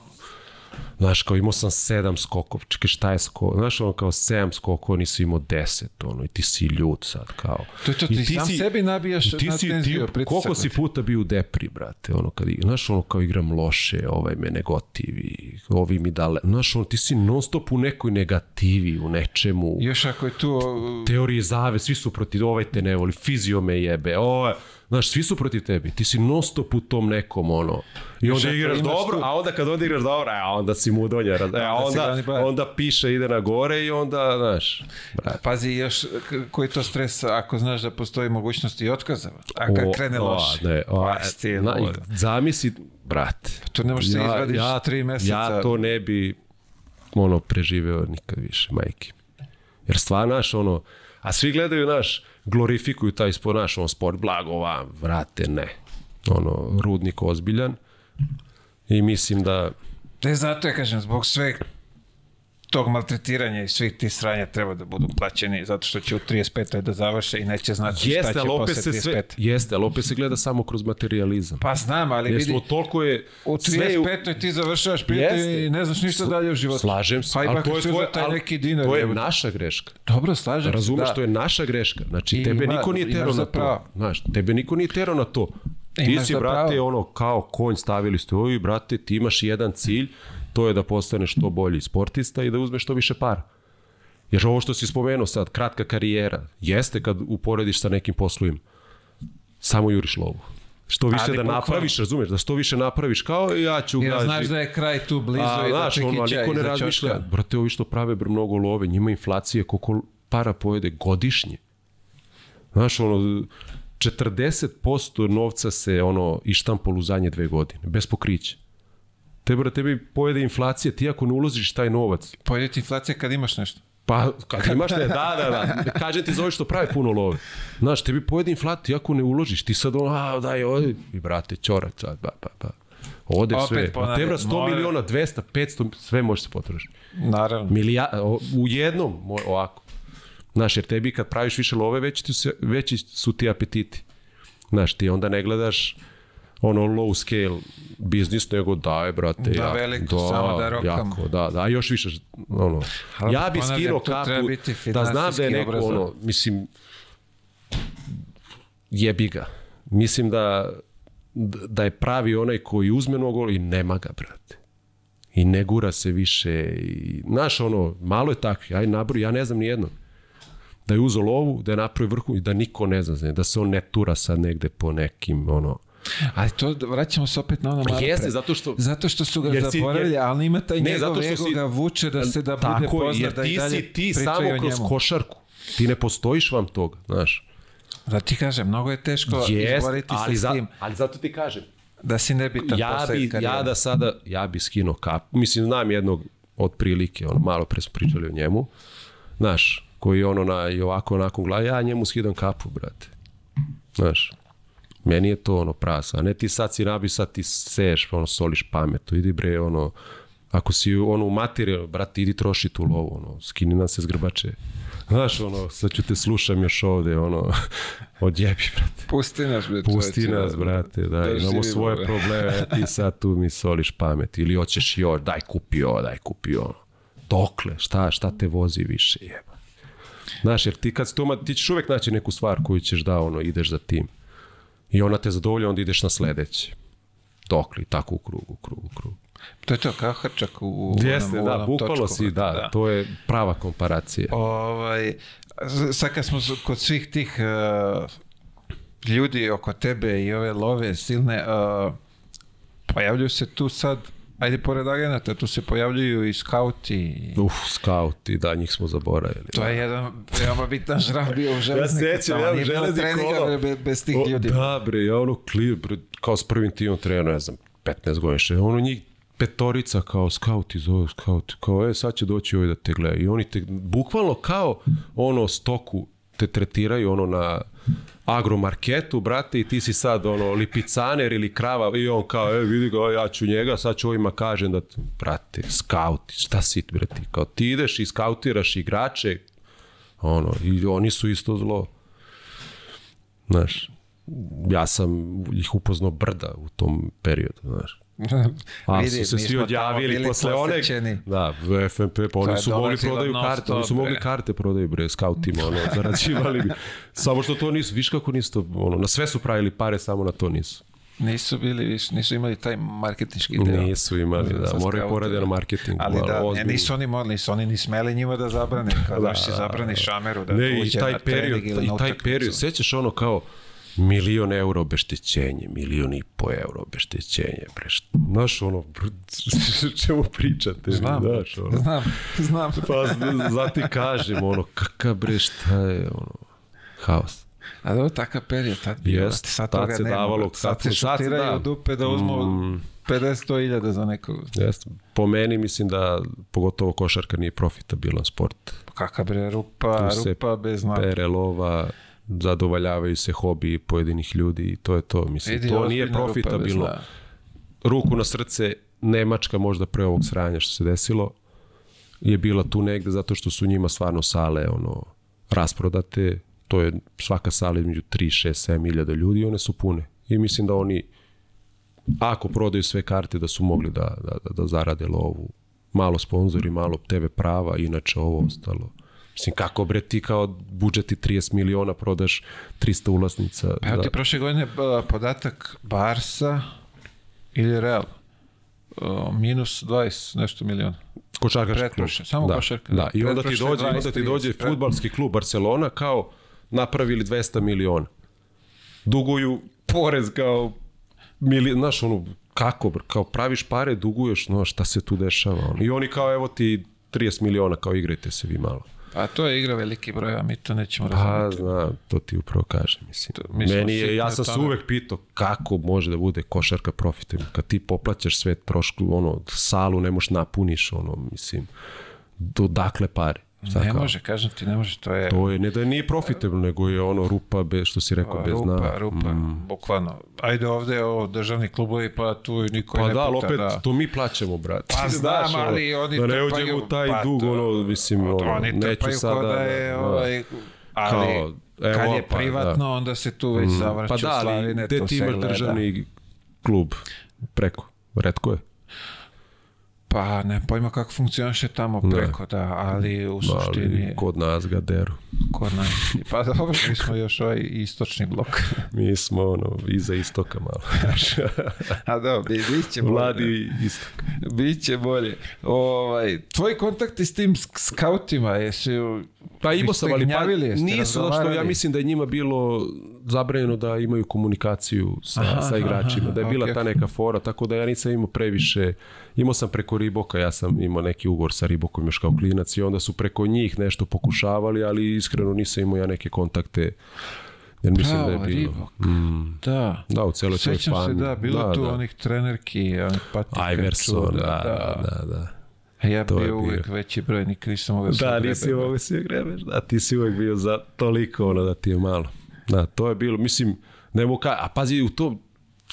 Znaš, kao imao sam sedam skokov, čekaj šta je skok, znaš, ono kao sedam skokova, nisi imao deset, ono, i ti si ljud sad, kao. To je to, I ti sam sebi nabijaš ti na si, tenziju, ti, pritisak koliko na si te. puta bio u depri, brate, ono, kad, znaš, ono, kao igram loše, ovaj me negotivi, ovi mi dale, znaš, ono, ti si non stop u nekoj negativi, u nečemu, Još ako je tu... teorije zave, svi su protiv, ovaj te ne voli, fizio me jebe, ovaj, znaš, svi su protiv tebi, ti si non stop u tom nekom, ono, i onda ako igraš dobro, tu- a onda kad odigraš dobro, e, onda si mudonja, raz- e, da onda, brat. onda piše, ide na gore i onda, znaš, brate, Pazi još koji to stres ako znaš da postoji mogućnost i otkaza. A kad o, krene o, loše. Ne, o, Pa, na, zamisli, brate, To ne možeš se izvadiš tri meseca. Ja to ne bi ono preživeo nikad više, majke. Jer stvarno, naš, ono, a svi gledaju, naš, glorifikuju taj sport, naš, on sport, blago vam, vrate, ne. Ono, rudnik ozbiljan. I mislim da, Ne, zato ja kažem, zbog sve tog maltretiranja i svih tih sranja treba da budu plaćeni, zato što će u 35. da završe i neće znati šta jeste, će ali opet posle se 35. sve, jeste, ali opet se gleda samo kroz materializam. Pa znam, ali Jer vidi, toliko je, u sve je u- 35. ti završavaš prijatelj i ne znaš ništa dalje u životu. Slažem se, Pa i ali makar to je, tvoje, taj ali neki dinar. to je jebote. naša greška. Dobro, slažem Razumeš, se, to da. je naša greška. Znači, I tebe ima- niko nije terao na to. Znaš, tebe niko nije terao na to. Ti si, brate, ono, kao konj stavili ste i, brate, ti imaš jedan cilj, to je da postaneš što bolji sportista i da uzmeš što više para. Jer ovo što si spomenuo sad, kratka karijera, jeste kad uporediš sa nekim poslovima. Samo juriš lovu. Što više Ali da napraviš, razumeš, da što više napraviš, kao ja ću... Jer gaži- znaš da je kraj tu blizu A, i da znaš, ono, niko ne razmišlja. Brate, ovi što prave br mnogo love, njima inflacije koliko para pojede godišnje. Znaš, ono, 40% novca se ono ištampalo u zadnje dve godine, bez pokrića. Te, brate, tebi pojede inflacija, ti ako ne uložiš taj novac, Pojede ti inflacija kad imaš nešto. pa kad imaš ne, da, da, da, kažem ti za ove što pravi puno love. Znaš, tebi pojede inflacija, ti ako ne uložiš, ti sad ono, a, daj, odi, i brate, čorak sad, ba, ba, ba. Ode Opet sve. A ponavljam, te, bra, 100 mora- miliona, 200, 500, sve može se potrošiti. Naravno. Milija, u jednom, ovako. Znaš, jer tebi kad praviš više love, veći, ti se, veći su ti apetiti. Znaš, ti onda ne gledaš ono low scale biznis, nego daj, brate. Da, jak- veliko, samo da rokamo. Jako, da, da, još više, ono. Ali ja bi skinuo kapu, da znam da je neko, ono, mislim, jebi ga. Mislim da, da je pravi onaj koji uzme mnogo i nema ga, brate i ne gura se više i znaš ono, malo je takvi, aj nabroj, ja ne znam ni jednog. da je uzo lovu, da je napravio vrhu i da niko ne zna, da se on ne tura sad negde po nekim, ono, Ali to, vraćamo se opet na ono malo Jeste, pre. zato što... Zato što su ga Jer zaboravili, jer- ali ima taj Ne, njegov zato što ego si- ga vuče da se da bude Tako, je, poznat da i ti dalje si ti samo kroz njemu. košarku. Ti ne postojiš vam toga, znaš. Da ti kažem, mnogo je teško Jest, izboriti ali, se za, s tim ali zato ti kažem, da si nebitan ja bi, karijere. ja da sada, ja bi skinuo kap. Mislim, znam jednog od prilike, ono, malo pre smo pričali o njemu, znaš, koji ono na, i ovako onako gleda, ja njemu skidam kapu, brate. Znaš, meni je to ono prasa, a ne ti sad si nabi, sad ti seješ, ono, soliš pametu, idi bre, ono, ako si ono u materiju, brate, idi troši tu lovu, ono, skini nam se s grbače. Znaš, ono, sad ću te slušam još ovde, ono, [LAUGHS] odjebi, brate. Pusti nas, bre, Pusti nas, brate, da, da imamo svoje bre. probleme, a ti [LAUGHS] sad tu mi soliš pamet. Ili hoćeš još, daj kupi ovo, daj kupi ono. Dokle, šta, šta te vozi više, jeba. Znaš, jer ti kad si toma, ti ćeš uvek naći neku stvar koju ćeš da, ono, ideš za tim. I ona te zadovolja, onda ideš na sledeće. Dokle, i tako u krug, u krug, u krug. To je to, kao hrčak u Jeste, onom, da, onom točku, si, da, brate, to je prava komparacija. Ovaj, sad kad smo kod svih tih uh, ljudi oko tebe i ove love silne, uh, pojavljuju se tu sad, ajde pored agenata, tu se pojavljuju i skauti. Uf, skauti, da, njih smo zaboravili. To je jedan veoma bitan žrab bio u železniku. sećam, ja, nije bilo železnik treninga ono- be- bez tih O, ljudi. Da, bre, ja ono klip, bre, kao s prvim timom trenera, ne znam, 15 godina ono njih petorica kao skauti zove skauti, kao e sad će doći ovaj da te gleda i oni te bukvalno kao ono stoku te tretiraju ono na agromarketu, brate, i ti si sad ono lipicaner ili krava i on kao, e vidi ga, ja ću njega, sad ću ovima kažem da, brate, skauti, šta si ti, brate, kao ti ideš i skautiraš igrače, ono, i oni su isto zlo. Znaš, ja sam ih upoznao brda u tom periodu, znaš. A Vidi, su se svi odjavili posle one... Da, v FNP, pa oni su mogli prodaju karte, oni su mogli karte prodaju, bre, skautima, ono, [LAUGHS] zarađivali bi. Samo što to nisu, viš kako nisu to, ono, na sve su pravili pare, samo na to nisu. Nisu bili više, nisu imali taj marketinški deo. Nisu imali, da, moraju porade na da. marketingu. Ali da, ne, ozbiljno. nisu... oni morali, nisu oni ni smeli njima da zabrane, kao da, si zabrani šameru da ne, i uđe taj na period, i taj period, sećaš ono kao milion euro obeštećenje, milion i po euro obeštećenje, št- znaš ono, [LAUGHS] čemu pričate, Znam, znaš, ono. znam, znam. [LAUGHS] Pa zati kažem, ono, kakav bre, šta je, ono, haos. A dobro, takav period tad bio. Jest, sad tad toga se nema, davalo, sad sad se šutiraju da. dupe da uzmu 50-100 hiljada za nekog. Jeste. Po meni mislim da pogotovo košarka nije profitabilan sport. Kakav bre, rupa, rupa bez dna. Pere lova, zadovoljavaju se hobi pojedinih ljudi i to je to. Mislim, Vidi, to nije profitabilno. dna. Ruku na srce, Nemačka možda pre ovog sranja što se desilo, je bila tu negde zato što su njima stvarno sale ono, rasprodate, to je svaka sala između 3, 6, 7 hiljada ljudi i one su pune. I mislim da oni, ako prodaju sve karte, da su mogli da, da, da, da zarade lovu. Malo sponzori, malo TV prava, inače ovo ostalo. Mislim, kako bre ti kao budžeti 30 miliona prodaš 300 ulaznica? Pa evo da- ti prošle godine podatak Barsa ili Real. Minus 20 nešto miliona. Košarkaški klub. Samo da, košarka, Da, da. i onda ti dođe, onda ti 20, dođe 30, futbalski klub Barcelona kao napravili 200 miliona. Duguju porez kao mili, znaš, ono, kako, kao praviš pare, duguješ, no, šta se tu dešava? Ono. I oni kao, evo ti 30 miliona, kao igrajte se vi malo. A to je igra veliki broj, a mi to nećemo Pa, razumjeti. znam, to ti upravo kažem, mislim. mi smo Meni je, ja sam se uvek pitao kako može da bude košarka profitabilna. Kad ti poplaćaš sve trošku, ono, salu ne možeš napuniš, ono, mislim, do dakle pare. Šta Ne kao? može, kažem ti, ne može, to je To je, ne da nije profitabilno, nego je ono rupa, bez, što si rekao, bez dna. rupa, rupa, bukvalno. Ajde ovde o državni klubovi, pa tu niko Pa ne da, puta, opet, da. to mi plaćamo, brate. Pa [LAUGHS] znam, ali oni Da ne uđemo u taj pa dug, ono, mislim, ono, oni neću sada... da je, da, ovaj, ali Kao, evo, kad je pa, privatno, onda se tu već zavraća Pa da, ali slavine, gde to ti se imaš gleda. državni klub preko? Redko je. Pa ne pojma kako funkcioniše tamo preko, da, ali u Ali suštini... kod nas ga deru. Ko najmisliji? Pa dobro, mi smo još ovaj istočni blok. [LAUGHS] Mi smo ono, iza istoka malo. [LAUGHS] A dobro, bi, bit će bolje. Mladi istok. Biće bolje. Ovaj, tvoji kontakti s tim sk- skautima, jesi... Pa imao sam, ali pa, nisu, što ja mislim da je njima bilo zabranjeno da imaju komunikaciju sa, Aha, sa igračima, aha, da je bila okej, ta neka fora, tako da ja nisam imao previše, imao sam preko Riboka, ja sam imao neki ugovor sa Ribokom još kao klinac i onda su preko njih nešto pokušavali, ali iskreno nisam imao ja neke kontakte, jer mislim da je bilo. Reebok. Mm, Da. da, u celoj toj Sećam se, da, bilo tu onih trenerki, onih patika. Iverson, čuda, da, da, da. da. A ja to bio bio. veći broj, nikad nisam mogao Da, nisi mogu se grebeš, da, ti si uvijek bio za toliko, ono, da ti je malo. Da, to je bilo, mislim, ne mogu ka, a pazi, u tom,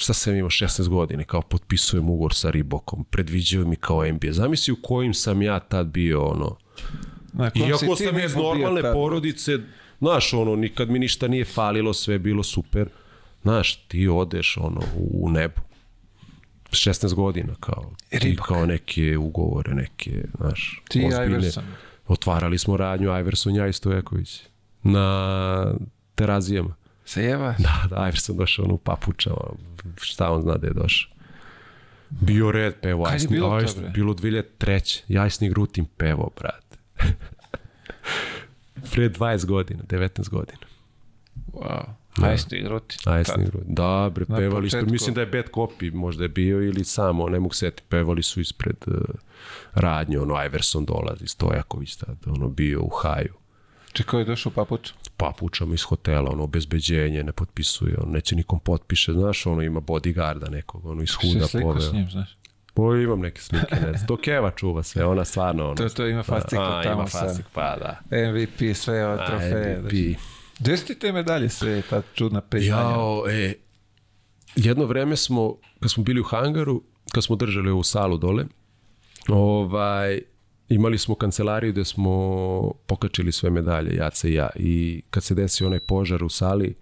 šta sam imao 16 godine, kao potpisujem ugovor sa Ribokom, predviđaju mi kao NBA. Zamisli u kojim sam ja tad bio, ono, iako sam iz normalne porodice, znaš, ono, nikad mi ništa nije falilo, sve je bilo super, znaš, ti odeš, ono, u, nebo. 16 godina, kao, ti kao neke ugovore, neke, znaš, Ti ozbiljne. Iverson. Otvarali smo radnju Iverson, ja i Stojaković. Na terazijama. Se jeva? [LAUGHS] Da, da, Iverson došao ono u papučama. Šta on zna da je došao. Bio red pevo. Kad je Ajsni- bilo to, Ajsni- bre? Bilo 2003. Jajsni grutim pevo, brate. [LAUGHS] Pre 20 godina, 19 godina. Wow. Ajde ste igrati. Ajsni grutim. Da, bre, Na pevali ispred, početku. mislim da je bad copy možda je bio ili samo, ne mogu seti, pevali su ispred uh, radnje, ono, Iverson dolazi, Stojaković tad, ono, bio u haju. Čekao je došao papuč. Papučama iz hotela, ono, obezbeđenje, ne potpisuje, on neće nikom potpiše, znaš, ono, ima bodyguarda nekog, ono, iz huda sliku s poveo. njim, znaš. Po, imam neke slike, ne znam. To Keva čuva sve, ona stvarno, ono. To, to ima fascikl A, tamo ima fascik, pa da. MVP, sve ove trofeje. MVP. Gde su ti te medalje sve, ta čudna priznanja? Jao, e, jedno vreme smo, kad smo bili u hangaru, kad smo držali ovu salu dole, ovaj, imali smo kancelariju gde smo pokačili sve medalje, Jaca i ja. I kad se desio onaj požar u sali,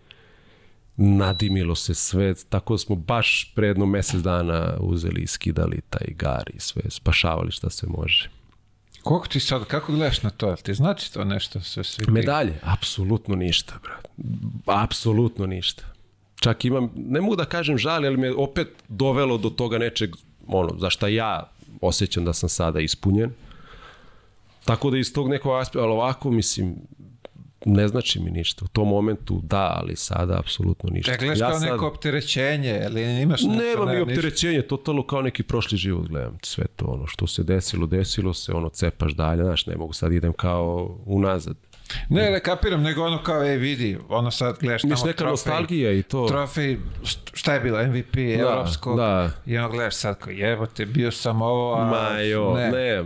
nadimilo se sve, tako da smo baš pre jedno mesec dana uzeli i skidali taj gar i sve, spašavali šta se može. Koliko ti sad, kako gledaš na to? Ti znači to nešto sve svi Medalje? Apsolutno ništa, brat. Apsolutno ništa. Čak imam, ne mogu da kažem žali, ali me opet dovelo do toga nečeg, ono, za šta ja osjećam da sam sada ispunjen. Tako da iz tog nekog aspekta, ali ovako, mislim, ne znači mi ništa. U tom momentu da, ali sada apsolutno ništa. E, gledaš kao sad- neko opterećenje, ali imaš nešto? Nema mi ništa? opterećenje, totalno kao neki prošli život gledam sve to, ono što se desilo, desilo se, ono cepaš dalje, znaš, ne mogu sad idem kao unazad. Ne, ne kapiram, nego ono kao, ej vidi, ono sad gledaš tamo neka trofej, nostalgija i to. trofej, št- šta je bilo, MVP, evropskog, da. i ono gledaš sad kao, jebote, bio sam ovo, a Ma jo, ne. ne,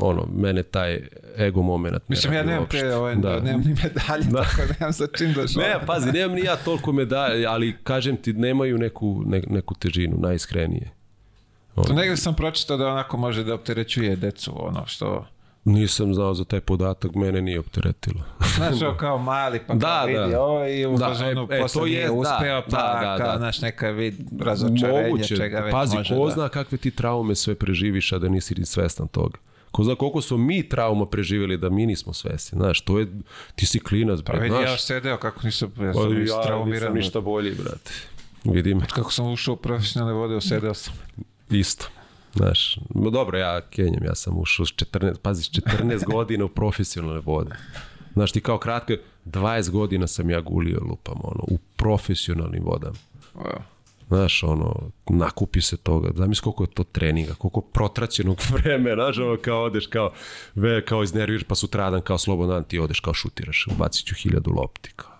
ono, mene taj ego moment. Mislim, ja nemam te, ovaj, da. nemam ni medalje, [LAUGHS] da. tako da nemam sa čim da šalim. Ne, pazi, nemam ni ja toliko medalje, ali kažem ti, nemaju neku, ne, neku težinu, najiskrenije. To negdje sam pročitao da onako može da opterećuje decu, ono što... Nisam znao za taj podatak, mene nije opteretilo. [LAUGHS] Znaš, ovo kao mali, pa Da, kao vidi da. ovo i u Da, fazonu e, e, posle nije je, da, uspeo, pa da, da, kao, da. znaš, neka vid razočarenje, Moguće, čega već pazi, može ko da... zna kakve ti traume sve preživiš, a da nisi ni svestan toga. Ko zna koliko smo mi trauma preživjeli da mi nismo svesni. Znaš, to je, ti si klinac, Pa vidi, znaš. ja sedeo kako nisam, ja Pa sam ja istraumiran. nisam ništa bolji, brate. Vidim, Kako sam ušao u profesionalne vode, osedeo sam. isto. Znaš, no dobro, ja kenjem, ja sam ušao s 14, pazi, s 14 [LAUGHS] godina u profesionalne vode. Znaš, ti kao kratko, 20 godina sam ja gulio lupam, ono, u profesionalnim vodama. Wow. Znaš, ono, nakupi se toga. Zamisli koliko je to treninga, koliko protraćenog [LAUGHS] vremena, znaš, ono, kao odeš, kao, ve, kao iznerviraš, pa sutradan, kao slobodan, ti odeš, kao šutiraš, ubacit ću hiljadu lopti, kao.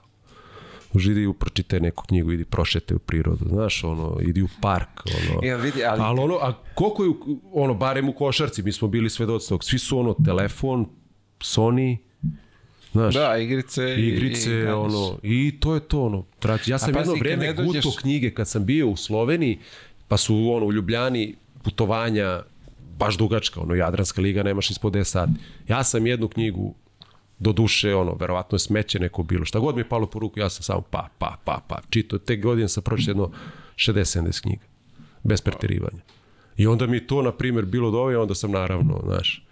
Idi pročitaj neku knjigu, idi prošete u prirodu, znaš, ono, idi u park, ono. Jel vidi, ali... Ali ono, a koliko je, ono, barem u košarci, mi smo bili svedoci tog, svi su ono, telefon, Sony, znaš, Da, igrice, i- igrice, i, ono, i to je to, ono, trači. Ja sam pazi, jedno kad vreme ne guto dođeš- knjige kad sam bio u Sloveniji, pa su, ono, u Ljubljani putovanja baš dugačka, ono, Jadranska liga, nemaš ispod 10 sati. Ja sam jednu knjigu, do duše, ono, verovatno je smeće neko bilo, šta god mi je palo po ruku, ja sam samo pa, pa, pa, pa, čito, te godine sam pročito jedno 60-70 knjiga, bez preterivanja. I onda mi to, na primjer, bilo dovoljno, onda sam naravno, znaš,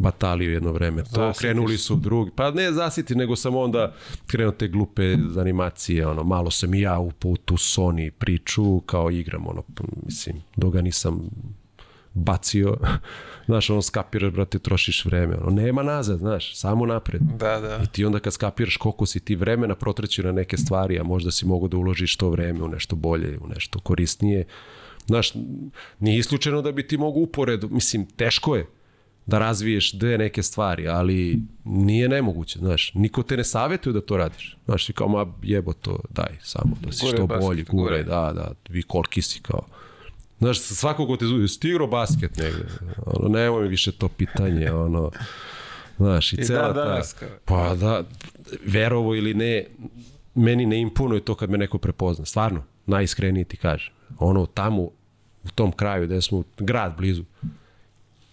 batalio jedno vreme. To Zasitiš. krenuli su drugi, pa ne zasiti, nego sam onda krenuo te glupe animacije, ono, malo sam i ja upao u tu Sony priču, kao igram, ono, mislim, dok ga nisam bacio, [LAUGHS] znaš, ono, skapiraš, brate, trošiš vreme, ono, nema nazad, znaš, samo napred. Da, da. I ti onda kad skapiraš koliko si ti vremena protraćio na neke stvari, a možda si mogo da uložiš to vreme u nešto bolje, u nešto korisnije. Znaš, nije isključeno da bi ti mogu uporedu, mislim, teško je da razviješ dve neke stvari, ali nije nemoguće, znaš, niko te ne savjetuje da to radiš. Znaš, ti kao, ma jebo to, daj, samo da si što basket, bolji, guraj, guraj. da, da, vi koliki si kao. Znaš, svako ko te zove, stigro basket negde, ono, nemoj mi više to pitanje, ono, znaš, i, I cela dan ta... Pa da, verovo ili ne, meni ne imponuje to kad me neko prepozna. Stvarno, najiskrenije ti kaže. Ono tamo, u tom kraju gde smo, grad blizu,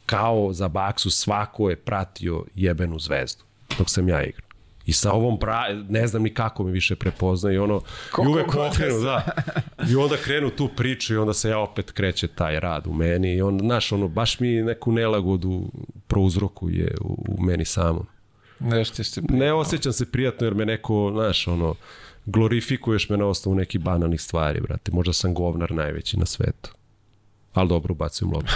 kao za baksu svako je pratio jebenu zvezdu dok sam ja igrao. I sa ovom pra, ne znam ni kako me više prepozna i ono, i Koliko uvek okrenu, da. I onda krenu tu priču i onda se ja opet kreće taj rad u meni i onda, znaš, ono, baš mi neku nelagodu prouzrokuje u, u meni samom. Nešto ste... Ne osjećam se prijatno jer me neko, znaš, ono, glorifikuješ me na osnovu nekih banalnih stvari, brate. Možda sam govnar najveći na svetu. Ali dobro, ubacujem loptu.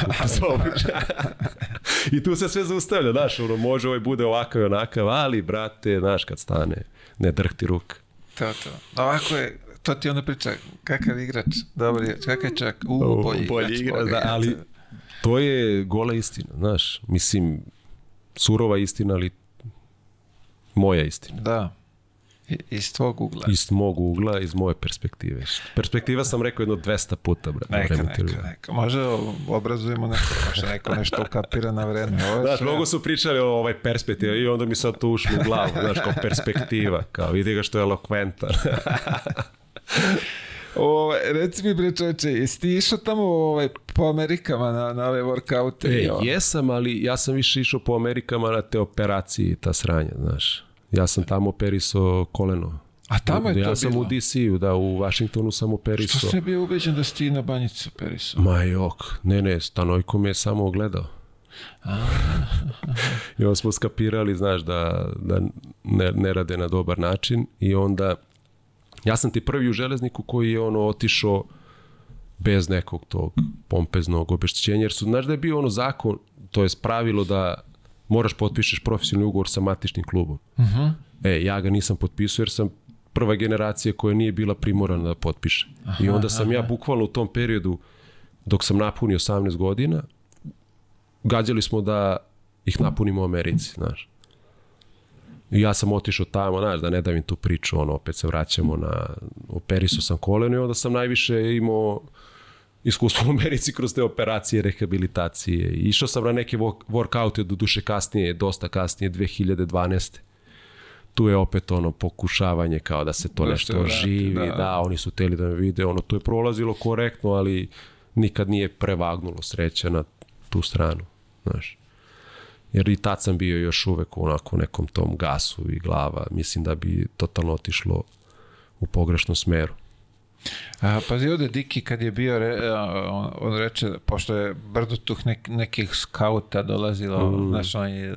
[LAUGHS] I tu se sve zaustavlja, znaš, ono, može ovaj bude ovakav i onakav, ali, brate, znaš, kad stane, ne drhti ruk. To, to. Ovako je, to ti onda priča, kakav igrač, dobar je, kakav je čak, u, O, bolji, bolji igrač, Boga, da, ali to je gola istina, znaš, mislim, surova istina, ali moja istina. Da. Iz tvog ugla. Iz mog ugla, iz moje perspektive. Perspektiva sam rekao jedno 200 puta, brate. Neka, vreme neka, intervjua. neka. Može obrazujemo neko, može neko nešto ukapira na vreme. Ovo Znaš, sve- mnogo su pričali o ovaj perspektiva i onda mi sad to ušlo u glavu, znaš, kao perspektiva, kao vidi ga što je elokventan. [LAUGHS] Ovo, reci mi bre čoveče, jesi ti išao tamo ovaj, po Amerikama na, na ove workoute? E, jesam, ali ja sam više išao po Amerikama na te operacije i ta sranja, znaš. Ja sam tamo operisao koleno. A tamo je ja to sam bilo? u DC-u, da, u Washingtonu sam Što operisao. si bio ubeđen da si ti na banjicu perisao? Ma jok, ne, ne, Stanojko me je samo ogledao. [LAUGHS] I onda smo skapirali, znaš, da, da ne, ne rade na dobar način i onda ja sam ti prvi u železniku koji je ono otišao bez nekog tog pompeznog obeštećenja, jer su, znaš da je bio ono zakon, to je pravilo da moraš potpišeš profesionalni ugovor sa matičnim klubom. Uh -huh. E, ja ga nisam potpisao jer sam prva generacija koja nije bila primorana da potpiše. Aha, I onda sam ja bukvalno u tom periodu, dok sam napunio 18 godina, gađali smo da ih napunimo u Americi, znaš. I ja sam otišao tamo, znaš, da ne davim tu priču, ono, opet se vraćamo na, operisu sam koleno i onda sam najviše imao iskustvo u Americi kroz te operacije, rehabilitacije. Išao sam na neke wo- workoute, do duše kasnije, dosta kasnije, 2012 tu je opet ono pokušavanje kao da se to Da nešto oživi, da. da. oni su teli da me vide, ono, to je prolazilo korektno, ali nikad nije prevagnulo sreća na tu stranu, znaš. Jer i tad sam bio još uvek u onako nekom tom gasu i glava, mislim da bi totalno otišlo u pogrešnom smeru. A, pazi ovde, Diki kad je bio, re, on, on reče, pošto je brdo tuh nek, nekih skauta dolazilo, mm. znaš, on je,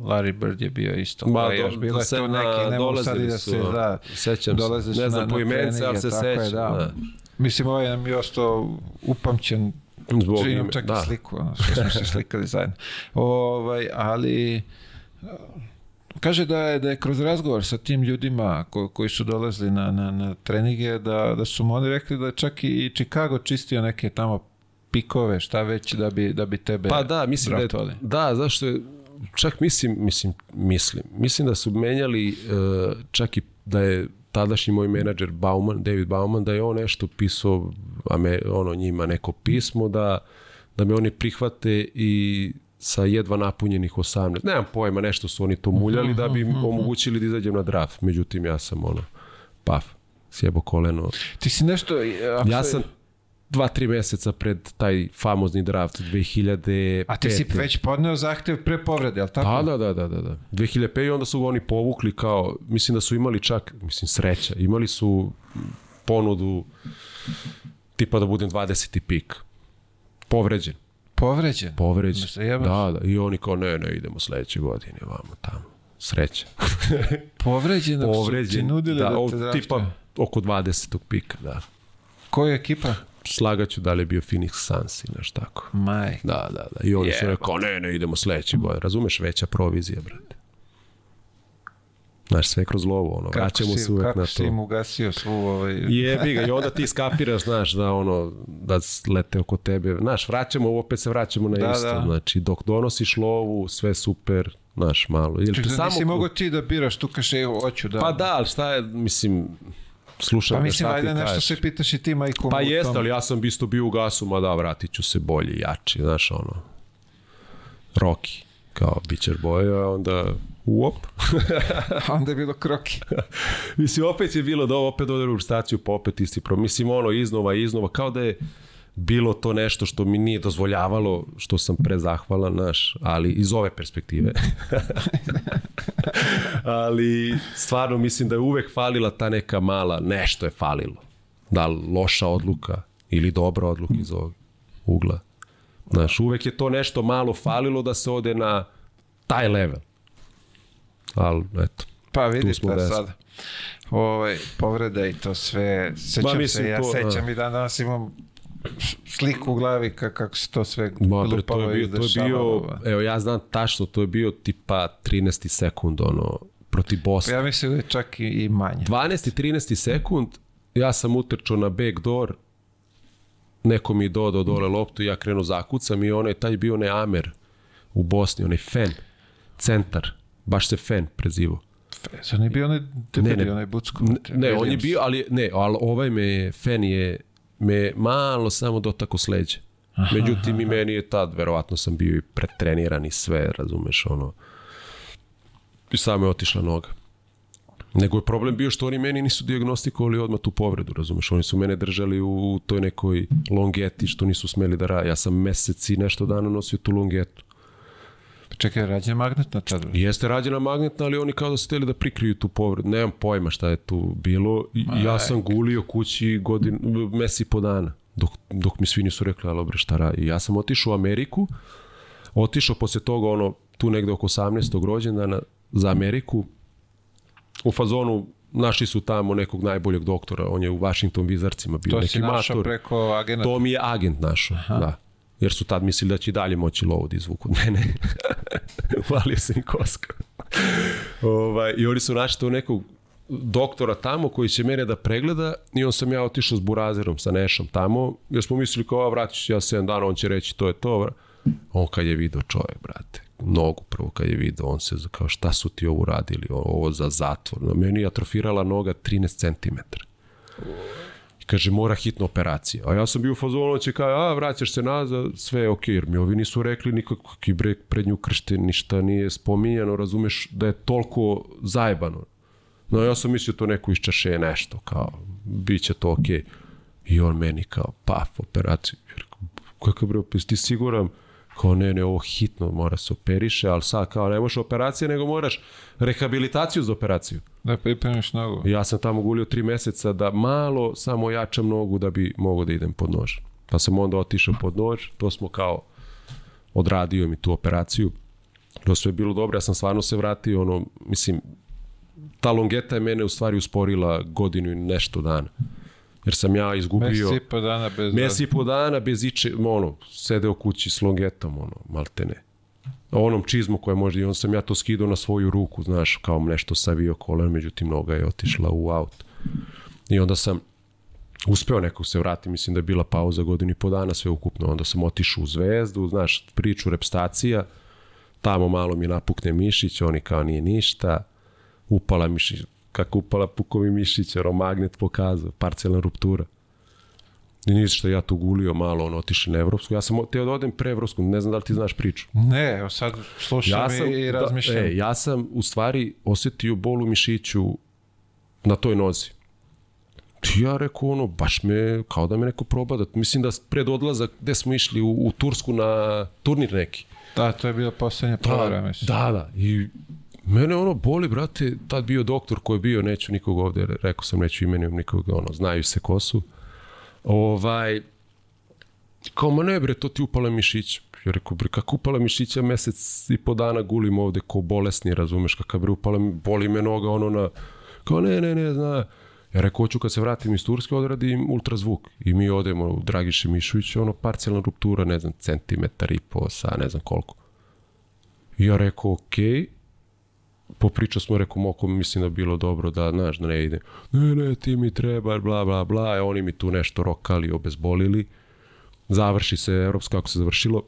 Larry Bird je bio isto. Ma, Pa još do- bilo je se tu na- neki, ne mogu sad da se, da, sećam se. dolaze Ne znam na, po imence, ali se sećam, da. da. Mislim, ovaj nam je ostao upamćen, Zbog čak da. i sliku, ono, što smo se slikali zajedno. [LAUGHS] Ovaj, ali kaže da je, da je kroz razgovor sa tim ljudima ko, koji su dolazili na, na, na treninge, da, da su mu oni rekli da je čak i Chicago čistio neke tamo pikove, šta već, da bi, da bi tebe Pa da, mislim da je, draftovali. da, zašto je, čak mislim, mislim, mislim, mislim da su menjali uh, čak i da je tadašnji moj menadžer Bauman, David Bauman, da je on nešto pisao ono njima neko pismo da, da me oni prihvate i sa jedva napunjenih 18. Nemam pojma, nešto su oni to muljali da bi im omogućili da izađem na draft. Međutim, ja sam ono, paf, sjebo koleno. Ti si nešto... Ako Ja sam dva, tri meseca pred taj famozni draft 2005. A ti si već podneo zahtev pre povrede, ali tako? Da, da, da, da, da. 2005 i onda su ga oni povukli kao, mislim da su imali čak, mislim sreća, imali su ponudu tipa da budem 20. pik. Povređen. Povređen? povređen. Jebaš? Da, da, i oni kao ne, ne, idemo sledeće godine, vamo tamo. Sreća. [LAUGHS] Povređen, su ti Povređen, nudili da, da, da o, te draftuju. tipa oko 20. pika, da. Koja je ekipa? Slagaću da li je bio Phoenix Suns i nešto tako. Maj. Da, da, da. I oni su Jebote. rekao, ne, ne, idemo sledeće godine. Razumeš, veća provizija, brate. Znaš, sve kroz lovo, ono, Kako vraćamo si, se uvek kako na si im to. ugasio svu ovaj... Jebi ga, i onda ti skapiraš, znaš, da ono, da lete oko tebe. Znaš, vraćamo, opet se vraćamo na Da, isto. da. Znači, dok donosiš lovu, sve super, znaš, malo. Ili Čekaj, da samo... nisi mogao ti da biraš, tu kaže, evo, hoću da... Pa da, ali šta je, mislim, slušam Pa mislim, ajde nešto kažeš. se pitaš i ti majkom. Pa jeste, ali ja sam isto bio u gasu, ma da, vratit ću se bolji, jači, znaš, ono, Rocky, kao Beacher Boy, a onda, uop. [LAUGHS] Onda je bilo kroki. [LAUGHS] Mislim, opet je bilo da ovo opet ode u staciju, pa opet isti pro. Mislim, ono, iznova, iznova, kao da je bilo to nešto što mi nije dozvoljavalo, što sam prezahvalan, naš, ali iz ove perspektive. [LAUGHS] ali stvarno mislim da je uvek falila ta neka mala, nešto je falilo. Da loša odluka ili dobra odluka iz ovog ugla. Znaš, uvek je to nešto malo falilo da se ode na taj level. Ali, eto. Pa vidite sad. Ovaj, povreda i to sve. Sećam mislim, se, ja to, sećam a. i dan danas imam sliku u glavi ka, kako se to sve Ma, bre, to je bio, to je bio, izdešavalo. evo ja znam tačno, to je bio tipa 13. sekund, ono, protiv Bosne. ja mislim da je čak i, i manje. 12. 13. sekund, ja sam utrčao na backdoor, neko mi je dodao dole loptu, ja krenu zakucam i onaj taj bio onaj Amer u Bosni, onaj Fen, centar, baš se Fen prezivao. Zar nije bio onaj debeli, Ne, ne. onaj bucko? N- Ne, on je bio, ali ne, ali ovaj me, Fen je me malo samo dotako sleđe. Međutim, i meni je tad, verovatno sam bio i pretreniran i sve, razumeš, ono. I samo je otišla noga. Nego je problem bio što oni meni nisu diagnostikovali odmah tu povredu, razumeš? Oni su mene držali u toj nekoj longeti što nisu smeli da rade. Ja sam mesec i nešto dana nosio tu longetu. Čekaj, rađe magnetna tad. Jeste rađena magnetna, ali oni kao da su da prikriju tu povredu. Nemam pojma šta je tu bilo. I ja sam gulio kući godin, mesi po dana. Dok, dok mi svi nisu rekli, alo bre, šta radi. Ja sam otišao u Ameriku, otišao posle toga, ono, tu negde oko 18. rođendana za Ameriku. U fazonu našli su tamo nekog najboljeg doktora, on je u Washington Wizardsima bio To neki si našao mator. preko agenta. To mi je agent našao, da. Jer su tad mislili da će dalje moći lovu da izvuku [LAUGHS] od mene. Uvalio sam im kosko. ovaj, I oni su našli to nekog doktora tamo koji će mene da pregleda i on sam ja otišao s burazerom, sa Nešom tamo, jer smo mislili kao, a vratit ću ja 7 dana, on će reći to je to. On kad je video čovjek, brate, nogu prvo kad je video, on se kao šta su ti ovo radili, ovo za zatvor. Na meni je atrofirala noga 13 cm. Kaže, mora hitna operacija. A ja sam bio u fazonu, on će kaže, a, vraćaš se nazad, sve je okej, jer mi ovi nisu rekli nikako kibre prednju kršte, ništa nije spominjano, razumeš da je toliko zajebano. No, ja sam mislio to neko iščaše nešto, kao, bit će to okej. I on meni kao, paf, operaciju. Kakav bre, ti siguran? Kao, ne, ne, ovo hitno mora se operiše, ali sad kao ne možeš operacija, nego moraš rehabilitaciju za operaciju. Da pripremiš nogu. Ja sam tamo gulio tri meseca da malo samo jačam nogu da bi mogao da idem pod nož. Pa sam onda otišao pod nož, to smo kao odradio mi tu operaciju. To sve je bilo dobro, ja sam stvarno se vratio, ono, mislim, ta longeta je mene u stvari usporila godinu i nešto dana. Jer sam ja izgubio... Mesec i po dana bez... Mesec i po dana bez iče, ono, sedeo kući s longetom, ono, maltene. Onom čizmu koje može, i on sam ja to skidao na svoju ruku, znaš, kao nešto savio kolen, međutim noga je otišla u aut. I onda sam uspeo nekog se vrati, mislim da je bila pauza godinu i po dana sve ukupno, onda sam otišao u zvezdu, znaš, priču repstacija, tamo malo mi napukne mišić, oni kao nije ništa, upala mišić, kako upala pukovi mišić, jer magnet pokazao, parcijalna ruptura. I ništa, ja tu gulio malo, ono, otišli na evropsku. Ja sam teo da odem pre evropsku, ne znam da li ti znaš priču. Ne, evo sad slušam Ja sam, i razmišljam. Da, e, ja sam u stvari osetio bol u mišiću na toj nozi. I ja rekao, ono, baš me, kao da me neko proba da, mislim da pred odlazak, gde smo išli u, u Tursku na turnir neki. Da, to je bila poslednja provera, mislim. Da, da. I mene ono boli, brate, tad bio doktor koji je bio, neću nikog ovde, rekao sam, neću imenujem nikog, ono, znaju se ko su. Ovaj, kao, ma ne bre, to ti upale mišić. Ja rekao, bre, kako upala mišića mesec i po dana gulim ovde ko bolesni, razumeš, kakav bre upala mi, boli me noga, ono na, kao ne, ne, ne, zna. Ja rekao, hoću kad se vratim iz Turske, odradim ultrazvuk. I mi odemo u Dragiše Mišović, ono, parcijalna ruptura, ne znam, centimetar i po sa ne znam koliko. I ja rekao, okej, okay. Popričao smo, rekao, moko, mislim da bi bilo dobro da, znaš, da ne ide. Ne, ne, ti mi treba, bla, bla, bla, e, oni mi tu nešto rokali, obezbolili. Završi se Evropsko, kako se završilo.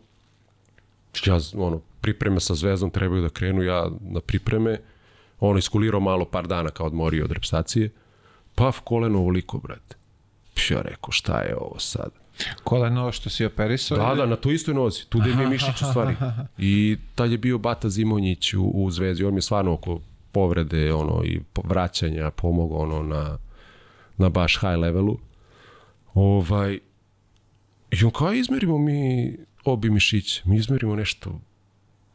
Ja, ono, pripreme sa zvezdom trebaju da krenu, ja na pripreme, ono, iskulirao malo par dana kao odmorio od repstacije. Paf, koleno ovoliko, brate. Ja rekao, šta je ovo sad? Koleno što si operisao? Da, da, na toj istoj nozi, tu gde mi je mišić u stvari. I tad je bio Bata Zimonjić u, u Zvezdi, on mi je stvarno oko povrede ono, i vraćanja pomogao ono, na, na baš high levelu. Ovaj, I on kao izmerimo mi obi mišića, mi izmerimo nešto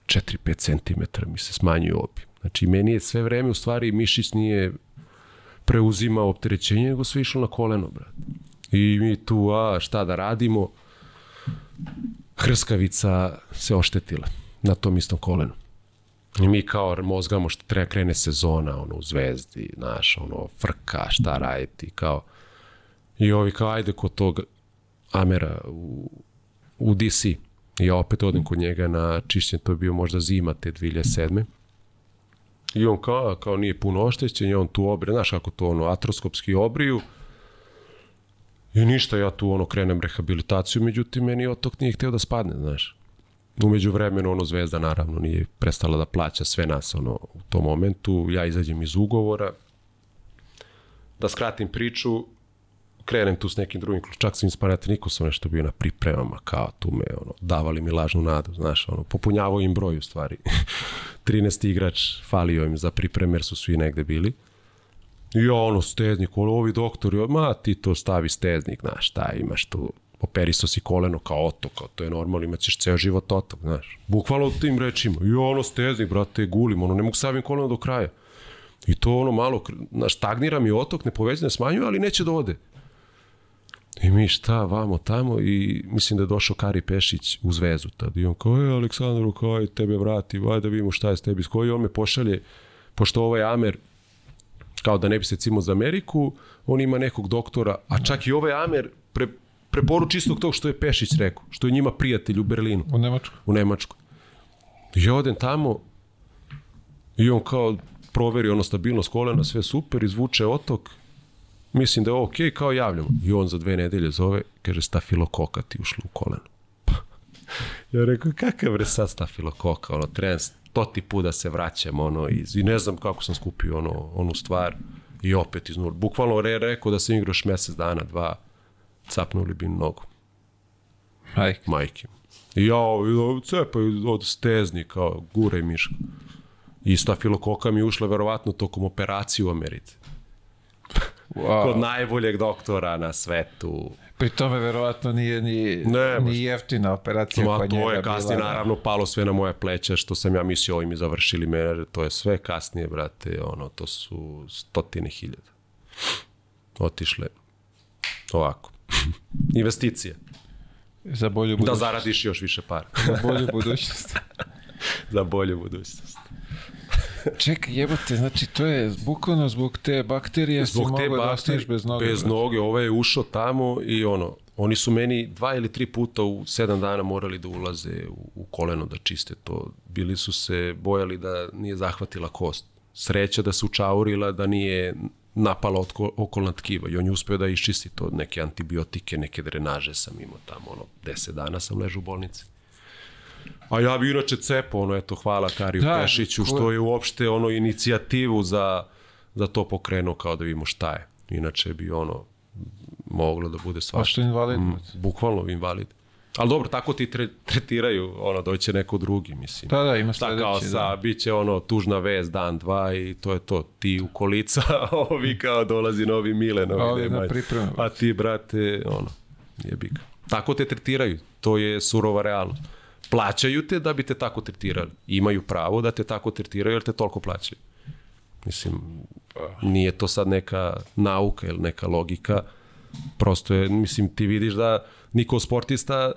4-5 cm mi se smanjuje obi. Znači, meni je sve vreme, u stvari, mišić nije preuzimao opterećenje, nego sve išlo na koleno, brate. I mi tu, a šta da radimo? Hrskavica se oštetila na tom istom kolenu. I mi kao mozgamo što treba krene sezona, ono, u zvezdi, znaš, ono, frka, šta raditi, kao... I ovi kao, ajde kod tog Amera u, u DC. I ja opet odem kod njega na čišćenje, to je bio možda zima te 2007. I on kao, kao nije puno oštećen, i on tu obrije, znaš kako to ono, atroskopski obriju, I ništa, ja tu ono krenem rehabilitaciju, međutim meni otok nije hteo da spadne, znaš. Umeđu vremenu ono Zvezda naravno nije prestala da plaća sve nas ono u tom momentu, ja izađem iz ugovora. Da skratim priču, krenem tu s nekim drugim, čak sam iz Panatinikosom nešto bio na pripremama, kao tu me ono, davali mi lažnu nadu, znaš, ono, popunjavao im broj u stvari. [LAUGHS] 13 igrač falio im za pripreme jer su svi negde bili. I ja ono, steznik, ono, ovi doktori, ma ti to stavi steznik, znaš, šta imaš tu, operiso si koleno kao otok, kao to je normalno, imaćeš ceo život otok, znaš. Bukvalno tim rečima, i ono, steznik, brate, gulim, ono, ne mogu stavim koleno do kraja. I to ono malo, znaš, stagnira mi otok, ne povezuje, ne smanjuje, ali neće da ode. I mi šta, vamo tamo i mislim da je došao Kari Pešić u Zvezu tad. I on kao, je, Aleksandru, kao, tebe vrati, aj da vidimo šta je s tebi, koji on me pošalje, pošto ovaj Amer, kao da ne bi se cimo za Ameriku, on ima nekog doktora, a čak i ovaj Amer pre, preporuči istog tog što je Pešić rekao, što je njima prijatelj u Berlinu. U Nemačku. U Nemačku. I odem tamo i on kao proveri ono stabilnost kolena, sve super, izvuče otok, mislim da je okej, okay, kao javljamo. I on za dve nedelje zove, kaže stafilokoka ti ušlo u koleno. [LAUGHS] ja rekao, kakav bre sad stafilokoka, ono, treba stoti put da se vraćam, ono, iz, i ne znam kako sam skupio ono, onu stvar i opet iz nula. Bukvalno re, rekao da sam igraš mesec dana, dva, capnuli bi nogu. Majke. Majke. I ja, cepaj od stezni, kao gura i miška. I stafilokoka mi ušla verovatno tokom operacije u Americi. Wow. Kod najboljeg doktora na svetu. Pri tome verovatno nije ni, ne, ni jeftina operacija Ma, to je kasnije bila... naravno palo sve na moje pleće što sam ja mislio ovim i završili menadžer, to je sve kasnije, brate, ono, to su stotine hiljada. Otišle ovako. [LAUGHS] Investicije. Za bolju da budućnost. Da zaradiš još više para. Za bolju budućnost. [LAUGHS] Za bolju budućnost. [LAUGHS] Čekaj, jebote, znači to je bukvalno zbog te bakterije zbog te mogao da ostaneš bez noge. Bez noge, ovaj je ušao tamo i ono, oni su meni dva ili tri puta u sedam dana morali da ulaze u, u koleno da čiste to. Bili su se bojali da nije zahvatila kost. Sreća da se učaurila, da nije napala od okolna tkiva i on je uspeo da iščisti to neke antibiotike, neke drenaže sam imao tamo, ono, deset dana sam ležao u bolnici. A ja bi inače cepo, ono, eto, hvala Kariju da, Pešiću, što je uopšte ono inicijativu za, za to pokrenuo kao da vidimo šta je. Inače bi ono moglo da bude svašta. A što invalid? Mm, bukvalno invalid. Ali dobro, tako ti tre, tretiraju, ono, doće neko drugi, mislim. Da, da, ima sledeći. Tako, sa, da. bit će ono, tužna vez, dan, dva i to je to. Ti u kolica, [LAUGHS] ovi kao dolazi novi Mile, novi Ovi na pripremu. A ti, brate, ono, jebi ga. Tako te tretiraju, to je surova realnost plaćaju te da bi te tako tretirali. Imaju pravo da te tako tretiraju jer te toliko plaćaju. Mislim, nije to sad neka nauka ili neka logika. Prosto je, mislim, ti vidiš da niko sportista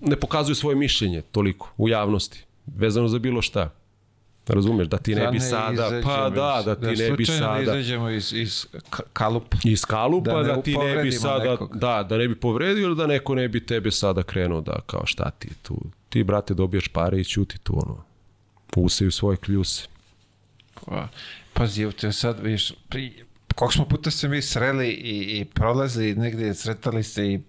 ne pokazuju svoje mišljenje toliko u javnosti, vezano za bilo šta. Razumeš, da ti ne Da bi ne sada, pa da, da ti ne bi sada izađemo iz, iz ka- kalupa. iz kalupa, Da da, ti ne bi sada, nekog. da, da ne bi povredio ili da neko ne bi tebe sada krenuo da kao šta ti tu, ti brate dobiješ pare i ćuti tu ono, usaju svoje kljuse. Pa, pazi, evo te sad, vidiš, pri, koliko smo puta se mi sreli i, i prolazili negdje, sretali se i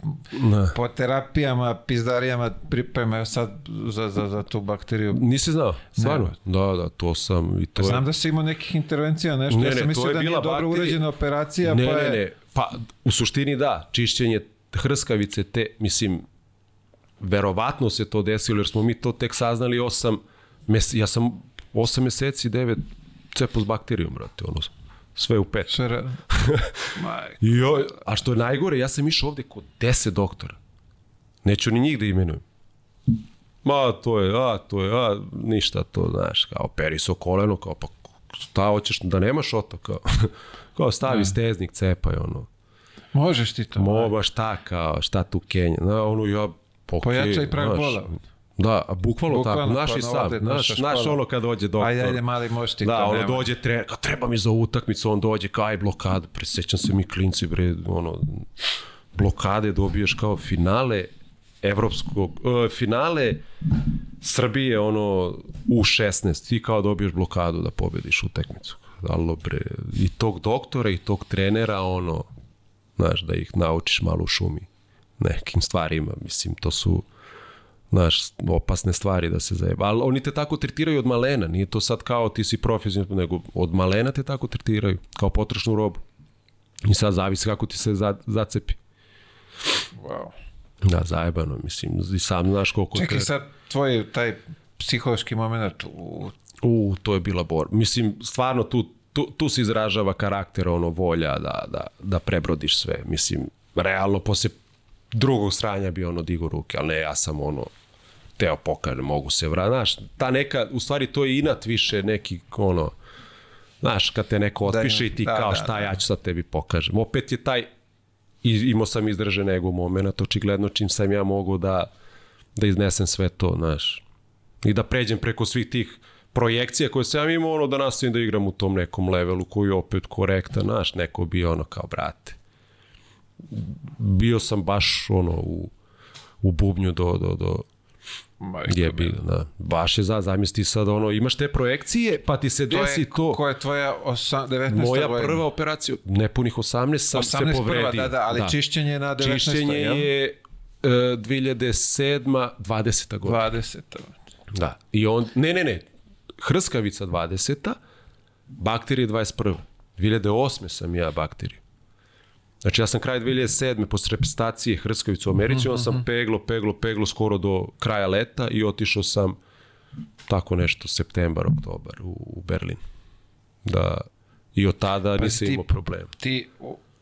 Da. po terapijama, pizdarijama pripremaju sad za, za, za tu bakteriju. Nisi znao? Stvarno? Da, da, to sam i to je... Znam da si imao nekih intervencija, nešto. Ne, ja ne, sam to mislio je da nije bila dobro uređena operacija, ne, pa ne, je... ne, pa u suštini da, čišćenje hrskavice te, mislim, verovatno se to desilo, jer smo mi to tek saznali osam, mes, ja sam osam meseci, devet cepo s bakterijom, brate, ono, sve u pet. Sve ra- [LAUGHS] Maj, Jo, a što je najgore, ja sam išao ovde kod 10 doktora. Neću ni njih da imenujem. Ma, to je, a, to je, a, ništa to, znaš, kao peri se o koleno, kao, pa šta hoćeš da nemaš oto, kao, [LAUGHS] kao stavi steznik, cepaj, ono. Možeš ti to. Moba, šta, kao, šta tu Kenja, na, ono, ja, okay, Pojačaj prag znaš, bola. Da, bukvalno, Bukvalno, tako, naš pa i na sam, naš, naš ono kad dođe doktor. Ajde, ajde, mali, možeš ti Da, to. ono nema. dođe trener, kao treba mi za utakmicu, on dođe kao aj blokada, presećam se mi klinci bre, ono blokade dobiješ kao finale evropskog uh, finale Srbije ono u 16 ti kao dobiješ blokadu da pobediš utakmicu. Alo bre, i tog doktora i tog trenera ono znaš da ih naučiš malo u šumi nekim stvarima, mislim to su znaš, opasne stvari da se zajeba. Ali oni te tako tretiraju od malena, nije to sad kao ti si profesionalno, nego od malena te tako tretiraju, kao potrošnu robu. I sad zavisi kako ti se za, zacepi. Wow. Da, zajebano, mislim, i sam znaš koliko Čekaj te... sad, tvoj taj psihološki moment u U, to je bila bor. Mislim, stvarno tu, tu, tu se izražava karakter, ono, volja da, da, da prebrodiš sve. Mislim, realno, posle drugog sranja bi ono digo ruke, ali ne, ja sam ono, teo pokažem, mogu se vratiti. Znaš, ta neka, u stvari to je inat više neki, ono, znaš, kad te neko Da, otpiše i ti da, kao da, šta da. ja ću sad tebi pokažem. Opet je taj, imao sam izdržen ego moment, očigledno čim sam ja mogu da, da iznesem sve to, znaš, i da pređem preko svih tih projekcija koje sam imao, ono da nastavim da igram u tom nekom levelu koji je opet korektan, znaš, neko bi ono kao, brate, bio sam baš ono u, u bubnju do, do, do Majko jebi, mila. da, baš je za, zamisli sad ono, imaš te projekcije, pa ti se To desi je, to, Ko je tvoja osam, 19. moja godina? prva operacija, nepunih 18 sam 18 se prva, povredio. da, da, ali čišćenje na 19. Čišćenje je uh, 2007. 20. godina. 20. Da. I on, ne, ne, ne, hrskavica 20. Bakterije 21. 2008. sam ja bakteriju. Znači ja sam kraj 2007. posle reprezentacije hrskavicu u Americi, onda sam peglo, peglo, peglo skoro do kraja leta i otišao sam tako nešto, septembar, oktobar u, u Berlin. Da, i od tada nisam ti- imao problema. Ti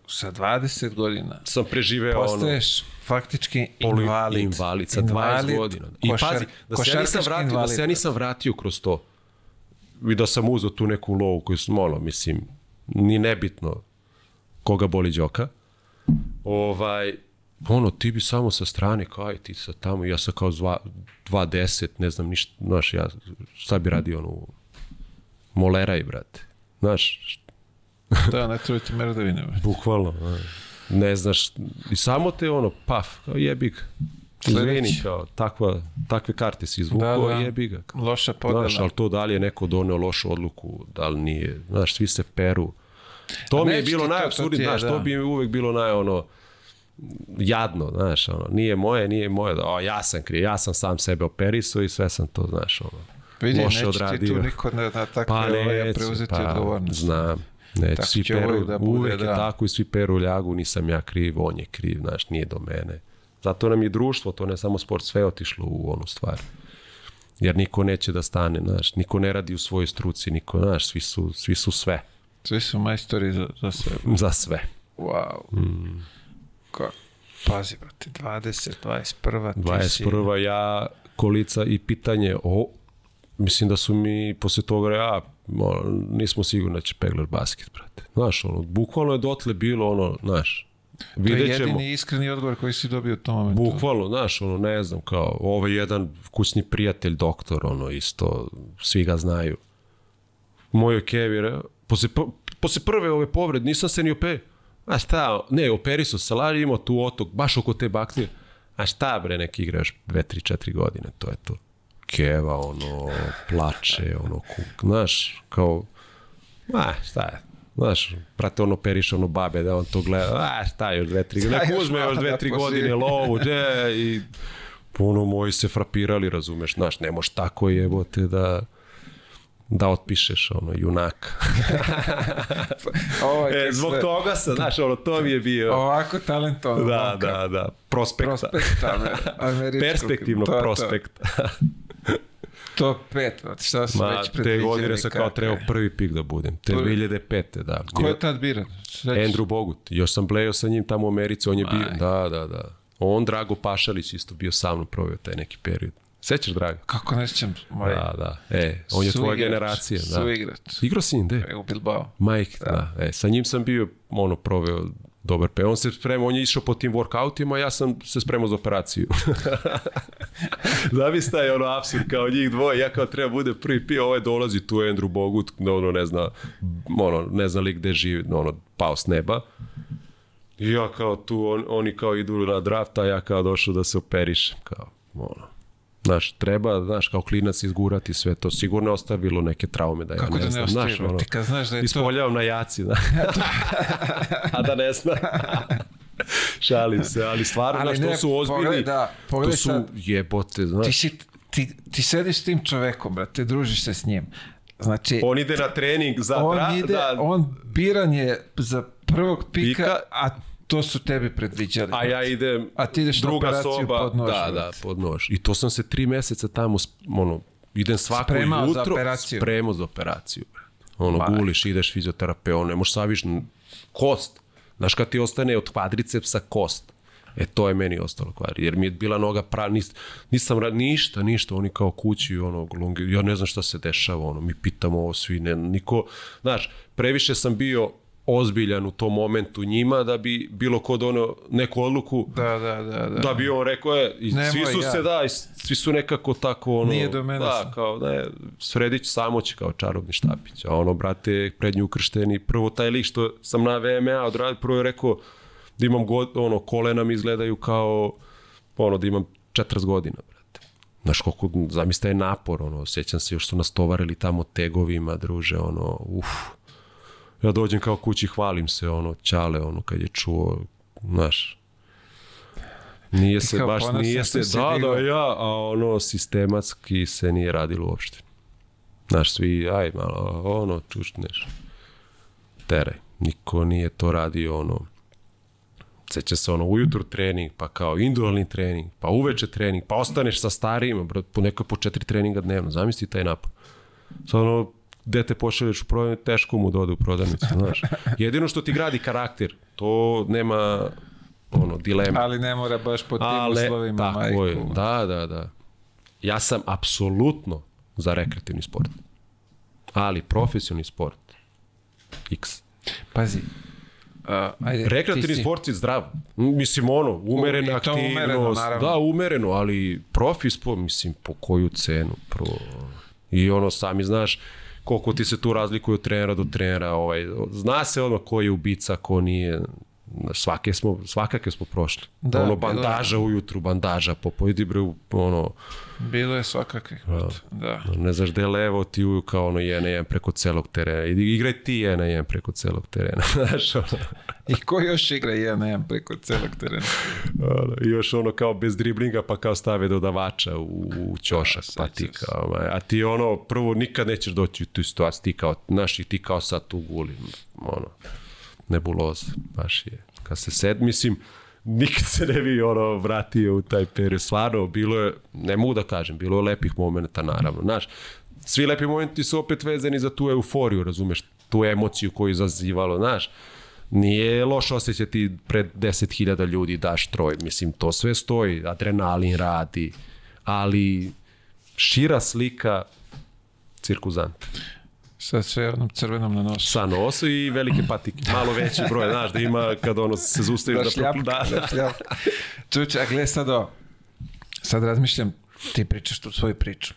sa 20 godina Sam preživeo ono... postaješ faktički Poli- invalid. invalid sa 20 godina. I košar- pazi, da se, ja nisam vratio, da invalid. se ja nisam vratio kroz to i da sam uzao tu neku lovu koju sam, ono, mislim, ni nebitno koga boli đoka. Ovaj, ono, ti bi samo sa strane, kao aj ti sa tamo, ja sam kao 2.10, ne znam ništa, znaš, ja, šta bi radio ono, moleraj, brate. Znaš, Da, ne treba ti merdavine. bre. [LAUGHS] Bukvalno, da. ne znaš, i samo te ono, paf, kao jebi ga. Izvini, kao, takva, takve karte si izvukao, Da, da, da. jebi ga. Loša podela. Znaš, ali to da li je neko doneo lošu odluku, da li nije, znaš, svi se peru. To mi je bilo ti to, to najapsurdnije, ti je, znaš, da. to bi mi uvek bilo naj, ono, jadno, znaš, ono, nije moje, nije moje, o, ja sam kriv, ja sam sam sebe operisao i sve sam to, znaš, ono, Vidi, loše neće ti odradio. tu niko na, na takve Pa ovaj, neće, preuzeti pa, odgovornost. Znam. Neće, Tako svi peru, da bude, uvek je da. tako i svi peru ljagu, nisam ja kriv, on je kriv, znaš, nije do mene. Zato nam je društvo, to ne samo sport, sve je otišlo u onu stvar. Jer niko neće da stane, znaš, niko ne radi u svojoj struci, niko, znaš, svi su, svi su sve, Svi su majstori za, za sebe. za sve. Wow. Mm. Kako? Pazi, brate, 20, 21, ti si... 21. ja kolica i pitanje, o, mislim da su mi posle toga, ja, mo, nismo sigurni da će peglaš basket, brate. Znaš, ono, bukvalno je dotle bilo ono, znaš, To je Vidjet ćemo. jedini iskreni odgovor koji si dobio u tom momentu. Bukvalno, znaš, ono, ne znam, kao, ovo je jedan kućni prijatelj, doktor, ono, isto, svi ga znaju. Moj Kevi, re- posle, posle prve ove povrede, nisam se ni ope... A šta, ne, operi su salari, imao tu otok, baš oko te bakterije. A šta bre, neki igraš 2, 3, 4 godine, to je to. Keva, ono, plače, ono, kuk, znaš, kao, a, šta je, Znaš, prate ono operiš ono babe da on to gleda, a šta još dve, tri, Šta nek još uzme još dve, tri godine lovu, dje, i puno moji se frapirali, razumeš, znaš, ne moš tako jebote da da otpišeš ono junak. [LAUGHS] Ovo je e, zbog toga sam, znaš, ono, to mi je bio. Ovako talentovan. Da, momka. da, da. Prospekta. Prospekta, amer- [LAUGHS] američkog. Perspektivnog To je to. prospekta. [LAUGHS] Top 5, šta su Ma, već te predviđali. godine sam kao trebao prvi pik da budem. Te Prvi. 2005. da. Ko je tad biran? Sveći. Andrew Bogut. Još sam blejao sa njim tamo u Americi, on je bio, da, da, da. On, Drago Pašalić, isto bio sa mnom proveo taj neki period. Sećaš, Drago? Kako ne sjećam? Moj, Da, da. E, on je tvoja generacija. Da. Suigrač. Igrao si njim, de? U Bilbao. Mike, da. E, sa njim sam bio, ono, proveo dobar pe. On se spremao, on je išao po tim workoutima, ja sam se spremao za operaciju. [LAUGHS] Zavis taj ono absurd kao njih dvoje, ja kao treba bude prvi pio, ovaj dolazi tu je Andrew Bogut, ono ne zna, ono, ne zna li gde živi, ono, pao s neba. I ja kao tu, on, oni kao idu na draft, a ja kao došao da se operišem, kao, ono. Znaš, treba, znaš, kao klinac izgurati sve to. Sigurno je ostavilo neke traume da ja Kako ne da ne znam. znaš, ono, Ti kad znaš da je to... Na jaci, da. [LAUGHS] A da ne zna. Šalim se, ali stvarno, Ali znaš, to ne, su ozbiljni, pogledaj, da, pogledaj to su sad. jebote, znaš. Ti, si, ti, ti sediš s tim čovekom, brate, družiš se s njim. Znači, On ide na trening za on dra, ide, da, on biran je za prvog pika, Pika. a to su tebi predviđali. a ja idem A ti ideš na druga operaciju soba, pod nož, da, da, pod nož. I to sam se tri meseca tamo, ono, idem svako Spremao za jutro, operaciju. spremao za operaciju. Ono, Ma. guliš, ideš fizioterapeut, ne možeš saviš kost. Znaš kad ti ostane od kvadricepsa kost. E to je meni ostalo kvari, jer mi je bila noga pra, nis, nisam ra, ništa, ništa, oni kao kući, ono, longi, ja ne znam šta se dešava, ono, mi pitamo ovo svi, ne, niko, znaš, previše sam bio ozbiljan u tom momentu njima da bi bilo kod ono neku odluku Da, da, da. da. da bi on rekao je, i Nemoj svi su ja. se da, i svi su nekako tako ono, Nije do mene da, sam. kao da je Sredić Samoć kao čarobni štapić, a ono brate prednji ukršteni, prvo taj lik što sam na VMA odradio, prvo je rekao da imam god, ono, kolena mi izgledaju kao ono, da imam 40 godina, brate. Znaš koliko, zamislite je napor, ono, sjećam se još su nas tovarili tamo tegovima, druže, ono, uf. Ja dođem kao kući, hvalim se, ono, čale, ono, kad je čuo, znaš, Nije se, kao baš nije se, da, da, ja, a ono, sistematski se nije radilo uopšte. Znaš, svi, aj malo, ono, čušneš, teraj. Niko nije to radio, ono, seća se ono ujutru trening, pa kao individualni trening, pa uveče trening, pa ostaneš sa starijima, bro, po neko po četiri treninga dnevno, zamisli taj napad. Sad ono, dete pošalješ u prodavnicu, teško mu da ode u prodavnicu, znaš. Jedino što ti gradi karakter, to nema ono, dilema. Ali ne mora baš po tim Ale, uslovima, tako majku. je, da, da, da. Ja sam apsolutno za rekreativni sport. Ali profesionalni sport, x. Pazi. Uh, ajde, Rekreativni ti si- sport je zdrav. Mislim, ono, umerena I to aktivnost. umereno, naravno. da, umereno, ali profi sport, mislim, po koju cenu? Prvo. I ono, sami znaš koliko ti se tu razlikuje od trenera do trenera. Ovaj, zna se ono ko je ubica, ko nije. Svake smo, svakake smo prošli. Da, ono, bilo je. bandaža ujutru, bandaža, popojdi bre, ono, Bilo je svakakvih, brate. Da. ne znaš gde je levo, ti uju kao ono na jedan preko celog terena. I- Igraj ti jedan na jedan preko celog terena. [LAUGHS] Znaš, ono. I ko još igra jedan na jedan preko celog terena? I još ono kao bez driblinga pa kao stave dodavača u, u ćošak, pa ti kao, ovaj, a ti ono, prvo nikad nećeš doći u tu situaciju, ti kao, znaš, i ti kao sad tu guli, ono, nebuloza, baš je. Kad se sed, mislim, nikad se ne bi ono vratio u taj period, stvarno, bilo je, ne mogu da kažem, bilo je lepih momenta, naravno, znaš, svi lepi momenti su opet vezani za tu euforiju, razumeš, tu emociju koju je izazivalo, znaš, nije loše osjećati pred 10.000 ljudi daš troj, mislim, to sve stoji, adrenalin radi, ali šira slika cirkuzant. Sa sve onom crvenom na nosu. Sa nosu i velike patike. Malo veći broj, znaš, da ima kad ono se zustavi da, Da šljapka, da, da šljapka. [LAUGHS] Čuče, a gledaj sad ovo. Sad razmišljam, ti pričaš tu svoju priču.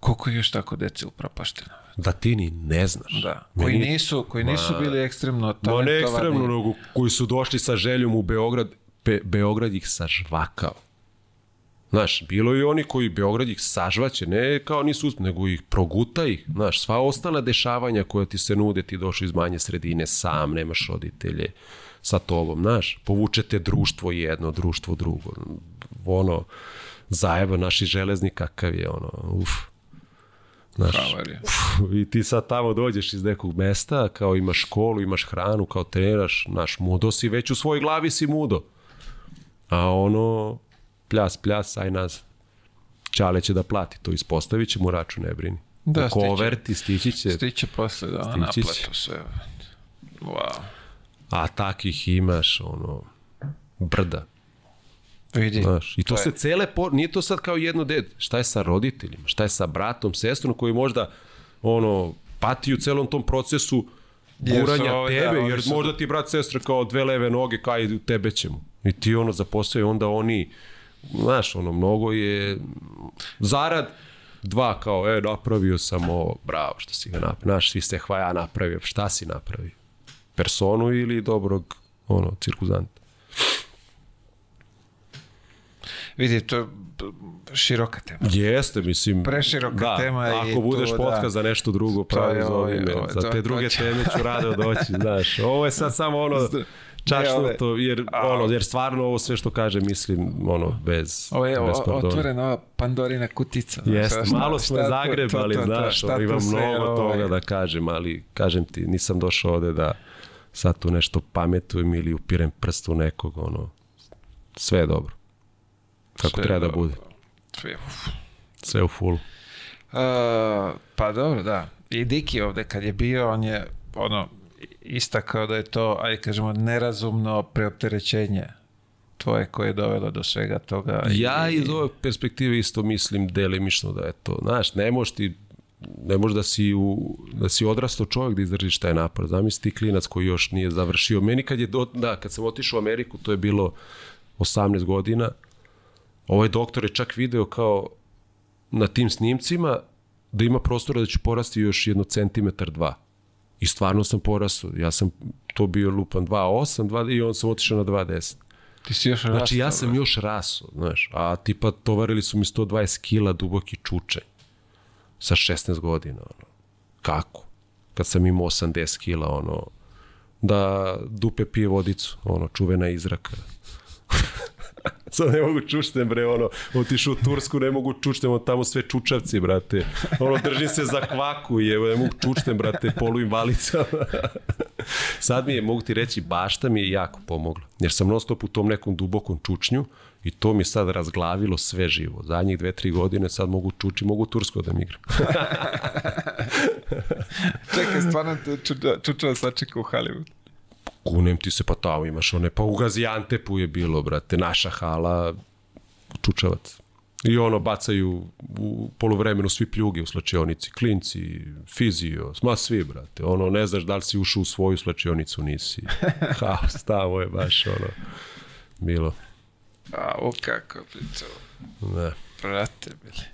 Koliko je još tako dece upropašteno? da ti ni ne znaš. Da. Koji Meni- nisu, koji nisu bili ekstremno Ma talentovani. ne ekstremno, nego koji su došli sa željom u Beograd, Be, Beograd ih sažvakao. Znaš, bilo je i oni koji Beograd ih sažvaće, ne kao nisu uspjeli, nego ih proguta ih. Znaš, sva ostala dešavanja koja ti se nude, ti došli iz manje sredine, sam, nemaš roditelje sa tobom, znaš, povučete društvo jedno, društvo drugo. Ono, zajeba naši železni kakav je, ono, uf. Znaš, Havarija. i ti sad tamo dođeš iz nekog mesta, kao imaš školu, imaš hranu, kao treniraš, naš mudo si, već u svojoj glavi si mudo. A ono, pljas, pljas, aj nazad. Čale će da plati to, ispostavit će mu račun, ne brini. Da, Da, stiće. Koverti, stići će. Stiće posle da Stići naplatu sve. Wow. A takih imaš, ono, brda. Vidi, Znaš, I to, To je- se cele, por... nije to sad kao jedno dete. Šta je sa roditeljima? Šta je sa bratom, sestrom koji možda ono, pati u celom tom procesu guranja da, tebe, oni jer su- možda ti brat sestra kao dve leve noge, kaj tebe ćemo. I ti ono zaposlaju, onda oni, znaš, ono, mnogo je zarad, dva kao, e, napravio sam ovo, bravo što si ga napravio, znaš, svi ste hvaja napravio, šta si napravio? Personu ili dobrog, ono, cirkuzanta? vidi, to je široka tema. Jeste, mislim. Preširoka da, tema i Ako budeš to, podcast da. za nešto drugo, pravi zove me. Za te to druge će- teme ću rado doći, znaš. Ovo je sad samo ono čašnuto, jer, ono, jer stvarno ovo sve što kaže, mislim, ono, bez, Ovo je bez otvorena ova Pandorina kutica. Jeste, malo smo to- zagrebali, to- to- to- znaš, šta imam mnogo ovaj, toga da kažem, ali kažem ti, nisam došao ovde da sad tu nešto pametujem ili upirem prst u nekog, ono, sve je dobro. Kako Sve je treba da dobro. bude. sve, uf. Sve u fullu. A, pa dobro, da. I Diki ovde kad je bio, on je ono, istakao da je to, ajde kažemo, nerazumno preopterećenje tvoje koje je dovelo do svega toga. i- Ja iz ove perspektive isto mislim delimično da je to. Znaš, ne možeš ti ne možeš da si, u, da si odrastao čovjek da izdržiš taj napad. Zamisli ti klinac koji još nije završio. Meni kad je, do, da, kad sam otišao u Ameriku, to je bilo 18 godina, ovaj doktor je čak video kao na tim snimcima da ima prostora da ću porasti još jedno centimetar, dva. I stvarno sam porastao. Ja sam to bio lupan 2,8, 2, i on sam otišao na 2,10. Ti si još Znači ja rastao, sam još raso, znaš, a tipa tovarili su mi 120 kila duboki čučanj sa 16 godina, ono. Kako? Kad sam imao 80 kila, ono, da dupe pije vodicu, ono, čuvena izraka. Sad ne mogu čuštem, bre, ono, otišu u Tursku, ne mogu čuštem, od tamo sve čučavci, brate. Ono, držim se za kvaku, je, ne mogu čuštem, brate, polu invalicama. Sad mi je, mogu ti reći, bašta mi je jako pomogla. Jer sam non stop u tom nekom dubokom čučnju i to mi je sad razglavilo sve živo. Zadnjih dve, tri godine sad mogu čuči, mogu tursko da mi igram. [LAUGHS] Čekaj, stvarno čučava sačeka u Hollywood. Kunem ti se, pa tamo imaš one, pa u Gaziantepu je bilo, brate, naša hala, čučavac. I ono, bacaju u polovremenu svi pljuge u slačionici, klinci, fizio, ma svi, brate. Ono, ne znaš da li si ušao u svoju slačionicu, nisi. [LAUGHS] Haos, tamo je baš, ono, bilo. A, o kako je pričao. Ne. Brate, bili.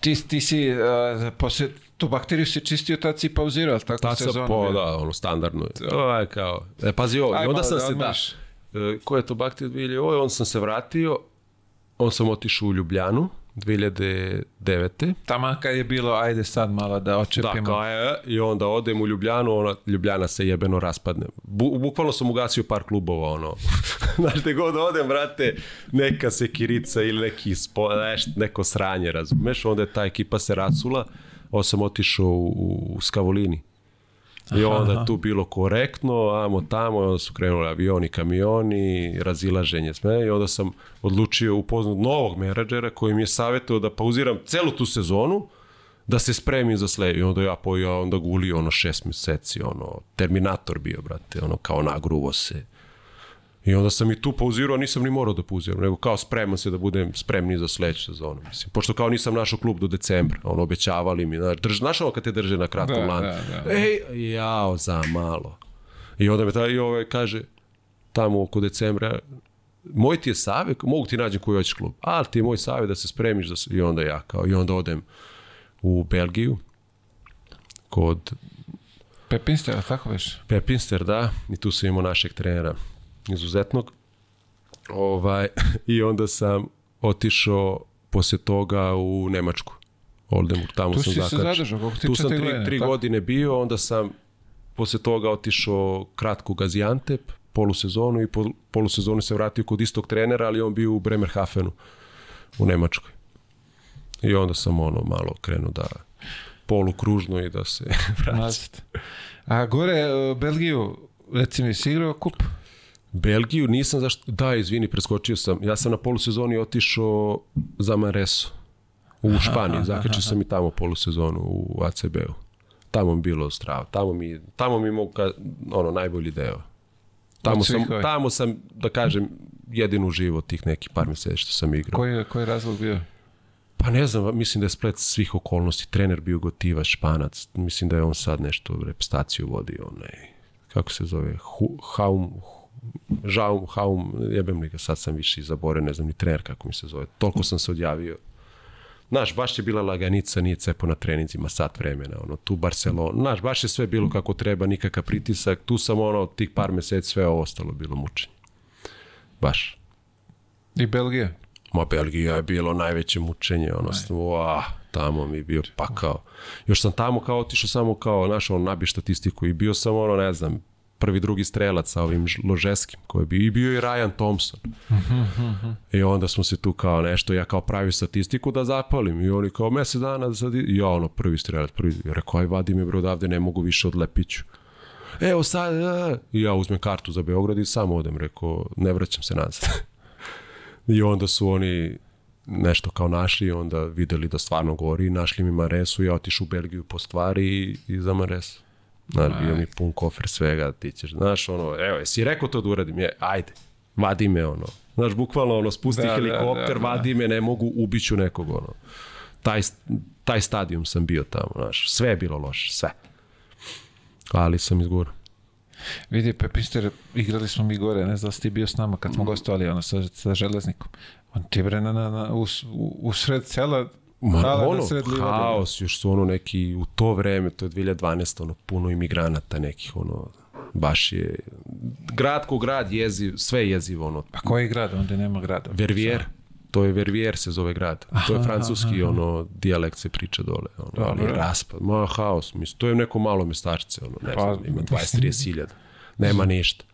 Ti, ti si, uh, posle, tu bakteriju si čistio, tad si pauzirao, ali tako Tad sam sezonu po, da, ono, standardno je. To je kao, e, pazi ovo, Aj, i onda sam da se, da, e, ko je to bakterija 2000, on sam se vratio, on sam otišao u Ljubljanu, 2009. Taman kad je bilo, ajde sad malo da Da, očepimo. kao je, i onda odem u Ljubljanu, ona, Ljubljana se jebeno raspadne. Bu, bukvalno sam ugasio par klubova, ono. [LAUGHS] Znaš, gde god odem, brate, neka sekirica ili neki spo, neš, neko sranje, razumeš? Onda je ta ekipa se rasula, onda sam otišao u, u Skavolini. I onda je tu bilo korektno, amo tamo, onda su krenuli avioni, kamioni, razilaženje sve i onda sam odlučio upoznat novog menadžera koji mi je savjetao da pauziram celu tu sezonu, da se spremim za sled. I onda ja po ja onda gulio ono šest meseci, ono, Terminator bio, brate, ono, kao nagruvo se. I onda sam i tu pauzirao, nisam ni morao da pauziram, nego kao spreman se da budem spremni za sledeću sezonu. Mislim. Pošto kao nisam našao klub do decembra, ono, obećavali mi, znaš, drž, znaš ovo kad te drže na kratkom Da, lanu? da, da. Ej, jao, za malo. I onda me taj, ovaj kaže, tamo oko decembra, moj ti je savjet, mogu ti nađem koji hoćeš klub, ali ti je moj savjet da se spremiš, da se, i onda ja kao, i onda odem u Belgiju, kod Pepinster, tako već? Pepinster, da, i tu sam imao našeg trenera izuzetnog. Ovaj, [LAUGHS] I onda sam otišao posle toga u Nemačku. Oldenburg, tamo Tu sam si se zakačio. zadržao, koliko ti Tu sam tri, godine, tri tako? godine bio, onda sam posle toga otišao kratko u Gaziantep, polusezonu i po, polusezonu se vratio kod istog trenera, ali on bio u Bremerhafenu u Nemačkoj. I onda sam ono malo krenuo da polukružno i da se. [LAUGHS] Nazad. A gore, uh, Belgiju, reci mi, si igrao kup? Belgiju nisam zašto... Da, izvini, preskočio sam. Ja sam na polusezoni otišao za Mareso u Španiji. Zakačio sam i tamo polusezonu u ACB-u. Tamo mi bilo strava. Tamo mi, tamo mi mogu ka, ono, najbolji deo. Tamo svih sam, tamo sam, da kažem, jedinu uživo tih nekih par meseci što sam igrao. Koji je, koji je razlog bio? Pa ne znam, mislim da je splet svih okolnosti. Trener bio gotiva, španac. Mislim da je on sad nešto repstaciju vodi. Onaj, kako se zove? Hu, haum, Žaum, Haum, jebem li ga, sad sam više i zaboravio, ne znam ni trener kako mi se zove. Toliko sam se odjavio. Znaš, baš je bila laganica, nije cepo na treninzima, sat vremena, ono, tu Barcelona, znaš, baš je sve bilo kako treba, nikakav pritisak, tu sam, ono, tih par meseci sve ovo ostalo bilo mučenje. Baš. I Belgija? Ma Belgija je bilo najveće mučenje, ono, wow, tamo mi je bio pakao. Još sam tamo kao otišao samo kao, znaš, ono, nabi statistiku i bio sam, ono, ne znam, prvi, drugi strelac sa ovim Ložeskim, koji bio, i bio i Ryan Thompson. I onda smo se tu kao nešto, ja kao pravi statistiku da zapalim i oni kao mesec dana da sad, i ja ono prvi strelac, prvi, rekao aj vadi mi bro odavde, ne mogu više od Lepiću. Evo sad, a. i ja uzmem kartu za Beograd i samo odem, rekao, ne vraćam se nazad. [LAUGHS] I onda su oni nešto kao našli onda videli da stvarno gori našli mi Maresu i ja otišu u Belgiju po stvari i, i za Maresu. Znaš, bio mi pun kofer svega, ti ćeš, znaš, ono, evo, jesi rekao to da uradim? Je, ajde, vadi me, ono. Znaš, bukvalno, ono, spusti Da, da, helikopter, da, da. vadi me, ne mogu, ubiću nekog, ono. Taj, taj stadion sam bio tamo, znaš, sve je bilo loše, sve. Ali sam izgurao. Vidi, Pepinster, igrali smo mi gore, ne znam da si ti bio s nama kad smo gostovali ono sa, sa železnikom. On ti bre na, na, na, u, u, u sred sela, Ma, hala ono, sred livade. haos, još su ono neki, u to vreme, to je 2012, ono, puno imigranata nekih, ono, baš je, grad ko grad jeziv, sve je jezivo, ono, A koji grad? Onda nema grada. Vervier, to je Vervier se zove grad, to je francuski, ono, dijalekt se priča dole, ono, ali Dobro. raspad, ma, haos, mislim, to je neko malo mestačice, ono, ne Pa, znam, ima 20-30 hiljada, nema ništa.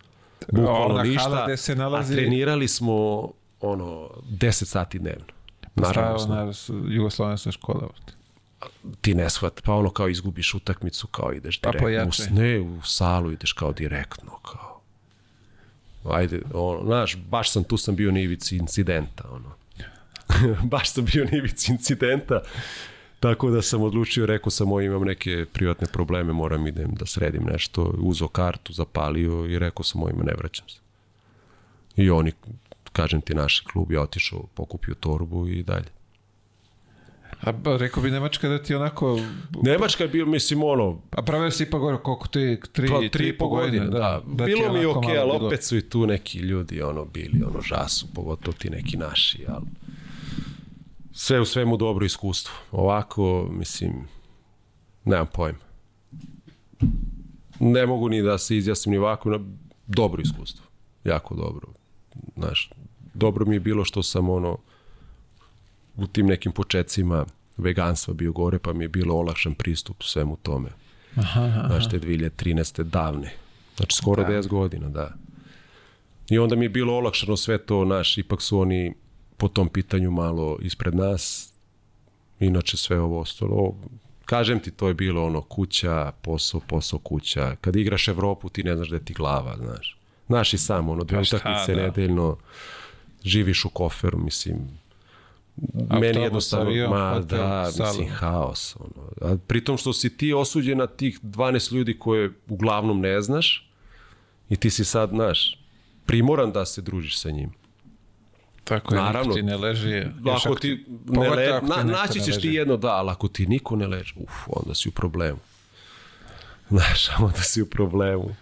Bukvalno ništa, se nalazi- a trenirali smo, ono, 10 sati dnevno. Naravno, Stavio na jugoslovenska škola. ti ne shvat, pa ono kao izgubiš utakmicu, kao ideš Pa direktno, u, pojačaj. s- ne, u salu ideš kao direktno, kao, ajde, ono, znaš, baš sam, tu sam bio na ivici incidenta, ono, [LAUGHS] baš sam bio na ivici incidenta, tako da sam odlučio, rekao sam, o, imam neke privatne probleme, moram idem da sredim nešto, uzo kartu, zapalio i rekao sam, ovima ne vraćam se. I oni, kažem ti, naš klub je otišao, pokupio torbu i dalje. A ba, rekao bi Nemačka da ti onako... Nemačka je bio, mislim, ono, A pravio si ipak gore koliko ti, tri, Pa, tri, i po godine. Da, da ti bilo mi je okej, malo ali bilo- opet su i tu neki ljudi ono bili, ono žasu, pogotovo ti neki naši, ali sve u svemu dobro iskustvo. Ovako, mislim, nemam pojma. Ne mogu ni da se izjasnim ni ovako, na dobro iskustvo. Jako dobro. Znaš, dobro mi je bilo što sam ono u tim nekim počecima veganstva bio gore, pa mi je bilo olakšan pristup svemu tome. Znaš, te 2013. davne. Znači, skoro da. 10 godina, da. I onda mi je bilo olakšano sve to, naš, ipak su oni po tom pitanju malo ispred nas. Inače, sve ovo ostalo. Kažem ti, to je bilo ono kuća, posao, posao, kuća. Kad igraš Evropu, ti ne znaš da ti glava, znaš. Znaš i sam, ono, dve Pa utakmice da. nedeljno, živiš u koferu, mislim, meni Autobus, jednostavno, avion, ma hotel, da, sala. mislim, haos. Ono. A pritom što si ti osuđen na tih 12 ljudi koje uglavnom ne znaš i ti si sad, znaš, primoran da se družiš sa njim. Tako je, Naravno. ti ne leži. Ako ti ne le, ako ti na, neko naći ćeš ti jedno da, ali ako ti niko ne leži, uf, onda si u problemu. Znaš, [LAUGHS] onda si u problemu.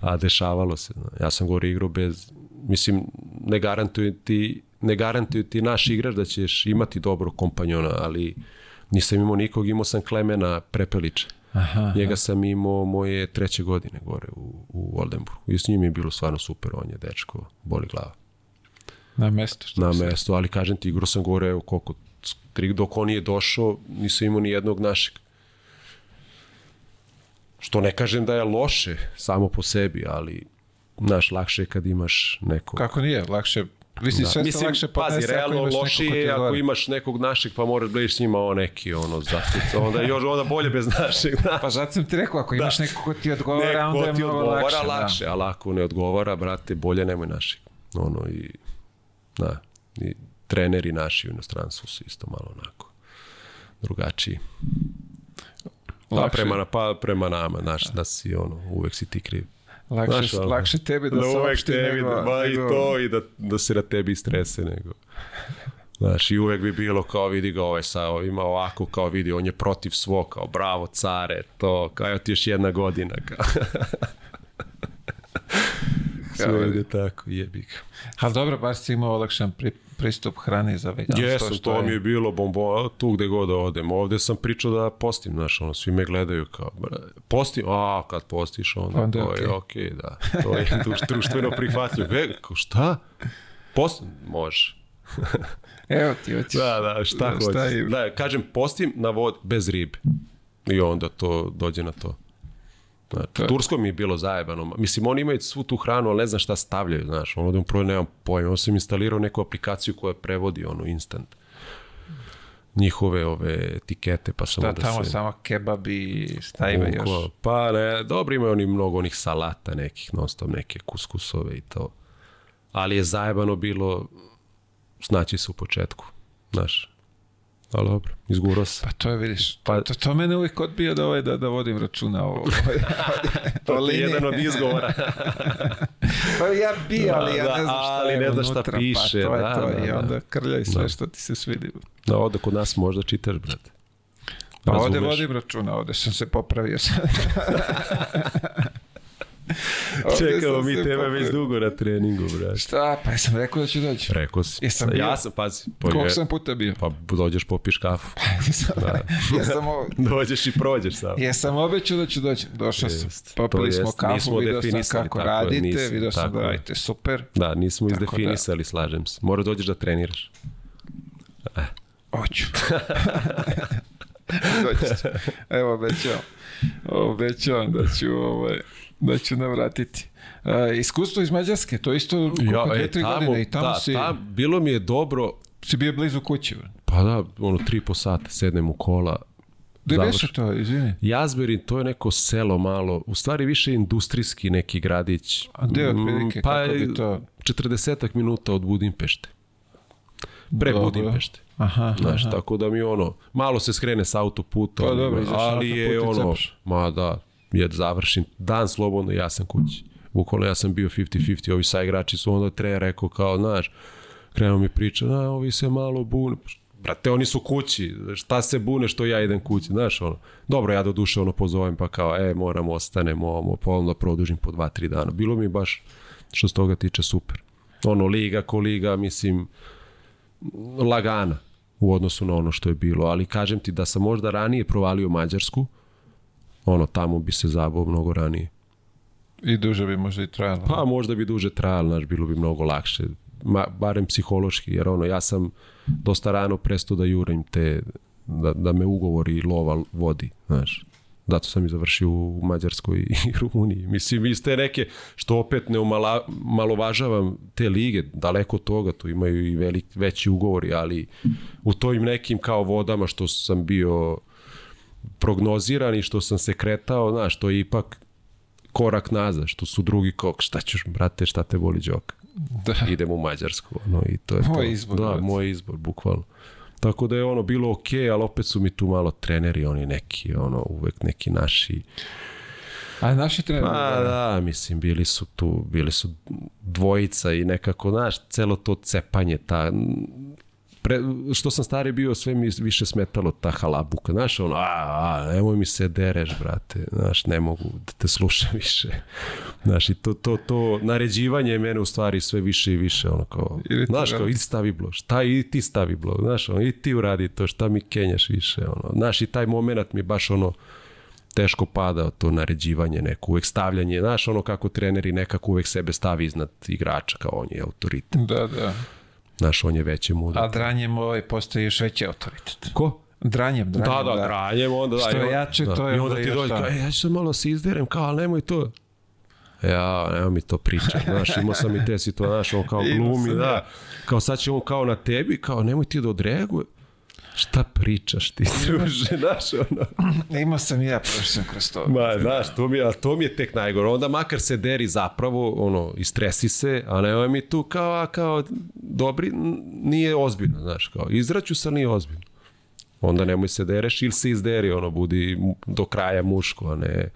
A dešavalo se. Ja sam gore igrao bez, mislim, ne garantuju ti, ne garantuju ti naš igrač da ćeš imati dobrog kompanjona, ali nisam imao nikog, imao sam Klemena Prepelića. Aha, Njega sam imao moje treće godine gore u, u Oldenburgu. I s njim je bilo stvarno super, on je dečko, boli glava na mesto. Što na se- mesto, ali kažem ti, igrao sam gore, evo koliko, tri, dok on nije došao, nisam imao ni jednog našeg. Što ne kažem da je loše samo po sebi, ali znaš, lakše je kad imaš nekog. Kako nije, lakše, mislim, Da. sve se Mislim, lakše pazi, podnese ako realno imaš nekog ko lošije je ako imaš nekog našeg pa moraš gledaš s njima o neki ono zato onda još onda bolje bez našeg da. Pa zato sam ti rekao, ako imaš nekog ko ti odgovara, onda je ti mnogo odgovara lakše. lakše, ali ako ne odgovara, brate, bolje nemoj našeg. Ono i, da, i treneri naši u inostranstvu su isto malo onako drugačiji. Da. Pa Lakše, prema, pa prema nama, znaš, da si ono, uvek si ti kriv. Lakše, Znaš, lakše tebi da, saopšti nego... ma i nego- to i da, da se na tebi strese nego. Znaš, i uvek bi bilo kao vidi ga ovaj sa, ima ovako kao vidi, on je protiv svog, kao bravo care, to, kao evo ti još jedna godina. Kao. [LAUGHS] Sve ide tako, jebi ga. Ali dobro, baš si imao olakšan pri, pristup hrani za veganstvo. Jesam, što to je- mi je bilo bombo, tu gde god da odem. Ovde sam pričao da postim, znaš, ono, svi me gledaju kao, postim, a, kad postiš, onda, Onda je to je okej. okej, da. To je [LAUGHS] druš- društveno prihvatljivo. Ve, kao, šta? Postim, može. [LAUGHS] Evo ti, hoćeš. Da, da, šta Da, šta hoćeš. Da, kažem, postim na vod bez ribe. I onda to dođe na to. Znači, Tursko mi je bilo zajebano. Mislim, oni imaju svu tu hranu, ali ne znam šta stavljaju, znaš. Ono da prvo nemam pojma. Onda sam instalirao neku aplikaciju koja prevodi ono instant njihove ove etikete, pa sam Da, onda tamo se... samo kebab i šta ima još. Pa ne, dobro imaju oni mnogo onih salata nekih, non stop neke kuskusove i to. Ali je zajebano bilo snaći se u početku, znaš. Ali dobro, izgurao se. Pa to je, vidiš, Pa- to, to mene uvijek odbija da, ovaj, da, da vodim računa o, [LAUGHS] To je jedan od izgovora. [LAUGHS] Pa ja bi, ali ja Da, ne znam šta ali je ne znaš šta unutra, piše, Pa to je da, to, da, i da. onda krljaj sve Da. što ti se svidi. Da, ovde kod nas možda čitaš, brate. Pa ovde Razumeš? vodim računa, ovde sam se popravio [LAUGHS] Čekamo sam mi tebe već dugo na treningu, brate. Šta? Pa jesam rekao da ću doći. Rekao si. Jesam bio? Ja sam, pazi. Pa, Koliko sam puta bio? pa dođeš popiš kafu. [LAUGHS] Jesam, jesam, o- [LAUGHS] Dođeš i prođeš sam. jesam obećao da ću doći. Došao sam. Popili smo kafu, Nismo vidio sam kako tako radite, nisi, vidio sam tako da radite super. Da, nismo Tako izdefinisali, slažem se. Mora dođeš da treniraš. Hoću. [LAUGHS] Doći. Evo, obećavam. Obećavam da ću, ovaj, da ću navratiti. Uh, iskustvo iz Mađarske, to isto koliko dve, tri godine i tamo e, da, si, tam, bilo mi je dobro, si bio blizu kući. bre. pa da, ono, tri po sata, sednem u kola. Gde beše to, izvini? Jazberin, to je neko selo malo, u stvari više industrijski neki gradić. A gde Mm, otprilike, pa kako bi to... 40 minuta od Budimpešte. Pre Dobro. Budimpešte. Aha, Znaš, aha. tako da mi ono, malo se skrene sa autoputa, Pa ali- dobro, ali je ono, ma da, je završim dan slobodno, ja sam kući. Bukvalno ja sam bio 50-50, ovi sa igrači su onda trener rekao kao, znaš, krenuo mi priča, da, ovi se malo bune. Brate, oni su kući, šta se bune što ja idem kući, znaš, ono. Dobro, ja do duše ono pozovem pa kao, e, moram ostanemo, ovo, pa onda produžim po 2-3 dana. Bilo mi baš, što se toga tiče, super. Ono, liga ko liga, mislim, lagana u odnosu na ono što je bilo, ali kažem ti da sam možda ranije provalio Mađarsku, ono, tamo bi se zabao mnogo ranije. I duže bi možda i trajalo. Pa možda bi duže trajalo, znaš, bilo bi mnogo lakše, Ma, barem psihološki, jer ono, ja sam dosta rano prestao da jurim te, da, da me ugovori lova vodi, znaš. Zato sam i završio u Mađarskoj i [LAUGHS] Rumuniji. Mislim, iz te neke, što opet ne umala, malovažavam te lige, daleko od toga, tu imaju i velik, veći ugovori, ali u tojim nekim kao vodama što sam bio prognoziran i što sam se kretao, znaš, to je ipak korak nazad, što su drugi kao, šta ćeš, brate, šta te boli džoka? Da. idem u Mađarsku. No, i to je Moj to. izbor, Da, brate. moj izbor, bukvalno. Tako da je ono bilo okej, ali opet su mi tu malo treneri, oni neki, ono, uvek neki naši A naši treneri? Pa da, mislim, bili su tu, bili su dvojica i nekako, znaš, celo to cepanje, ta pre, što sam stari bio, sve mi više smetalo ta halabuka. Znaš, ono, a, a, nemoj mi se dereš, brate. Znaš, ne mogu da te slušam [LAUGHS] više. Znaš, i to, to, to naređivanje mene u stvari sve više i više, ono kao, znaš, kao, idi stavi blog, šta i ti stavi blog, znaš, ono, i ti uradi to, šta mi kenjaš više, ono, znaš, i taj moment mi baš, ono, teško pada to naređivanje neko, uvek stavljanje, znaš ono kako treneri nekako uvek sebe stavi iznad igrača kao on je autoritet. Da, da. Znaš, on je veći mudar. A dranjem ovaj postaje još veći autoritet. Ko? Dranjem, dranjem. Da, da, dranjem, onda da. Što je jače, da. to je I onda ti dođe, kao, e, ja ću se malo se izderem, kao, ali nemoj to. Ja, nema mi to priča, [LAUGHS] znaš, imao sam i te situacije, znaš, on kao glumi, da, kao sad će on kao na tebi, kao nemoj ti da odreaguje, Šta pričaš ti, druže, znaš, ono. Imao sam i ja prošao kroz to. Ma, znaš, to mi, je, to mi je tek najgore. Onda makar se deri zapravo, ono, istresi se, a ne mi tu kao, a kao, dobri, nije ozbiljno, znaš, kao, izraću se, nije ozbiljno. Onda nemoj se dereš ili se izderi, ono, budi do kraja muško, a ne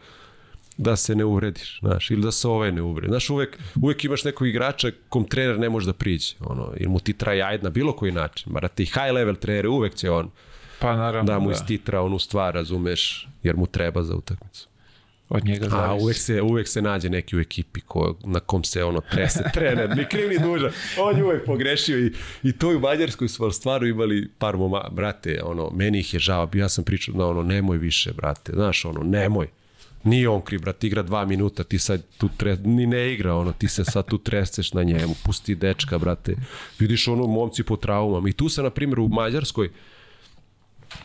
da se ne uvrediš, znaš, ili da se ovaj ne uvredi. Znaš, uvek, uvek imaš nekog igrača kom trener ne može da priđe, ono, ili mu ti traje na bilo koji način, mara ti high level trener, uvek će on pa, naravno, da mu da. istitra onu stvar, razumeš, jer mu treba za utakmicu. Od njega zavisi. A uvek se, uvek se nađe neki u ekipi ko, na kom se ono trese [LAUGHS] trener, ni kriv ni dužan. On je uvek pogrešio i, i to u Mađarskoj su stvarno imali par moma, brate, ono, meni ih je žao, ja sam pričao, no, ono, nemoj više, brate, znaš, ono, nemoj Nije on kriv, brat, igra dva minuta, ti sad tu tre, ni ne igra, ono, ti se sad tu treseš na njemu, pusti dečka, brate. Vidiš ono, momci po traumama. I tu se, na primjer, u Mađarskoj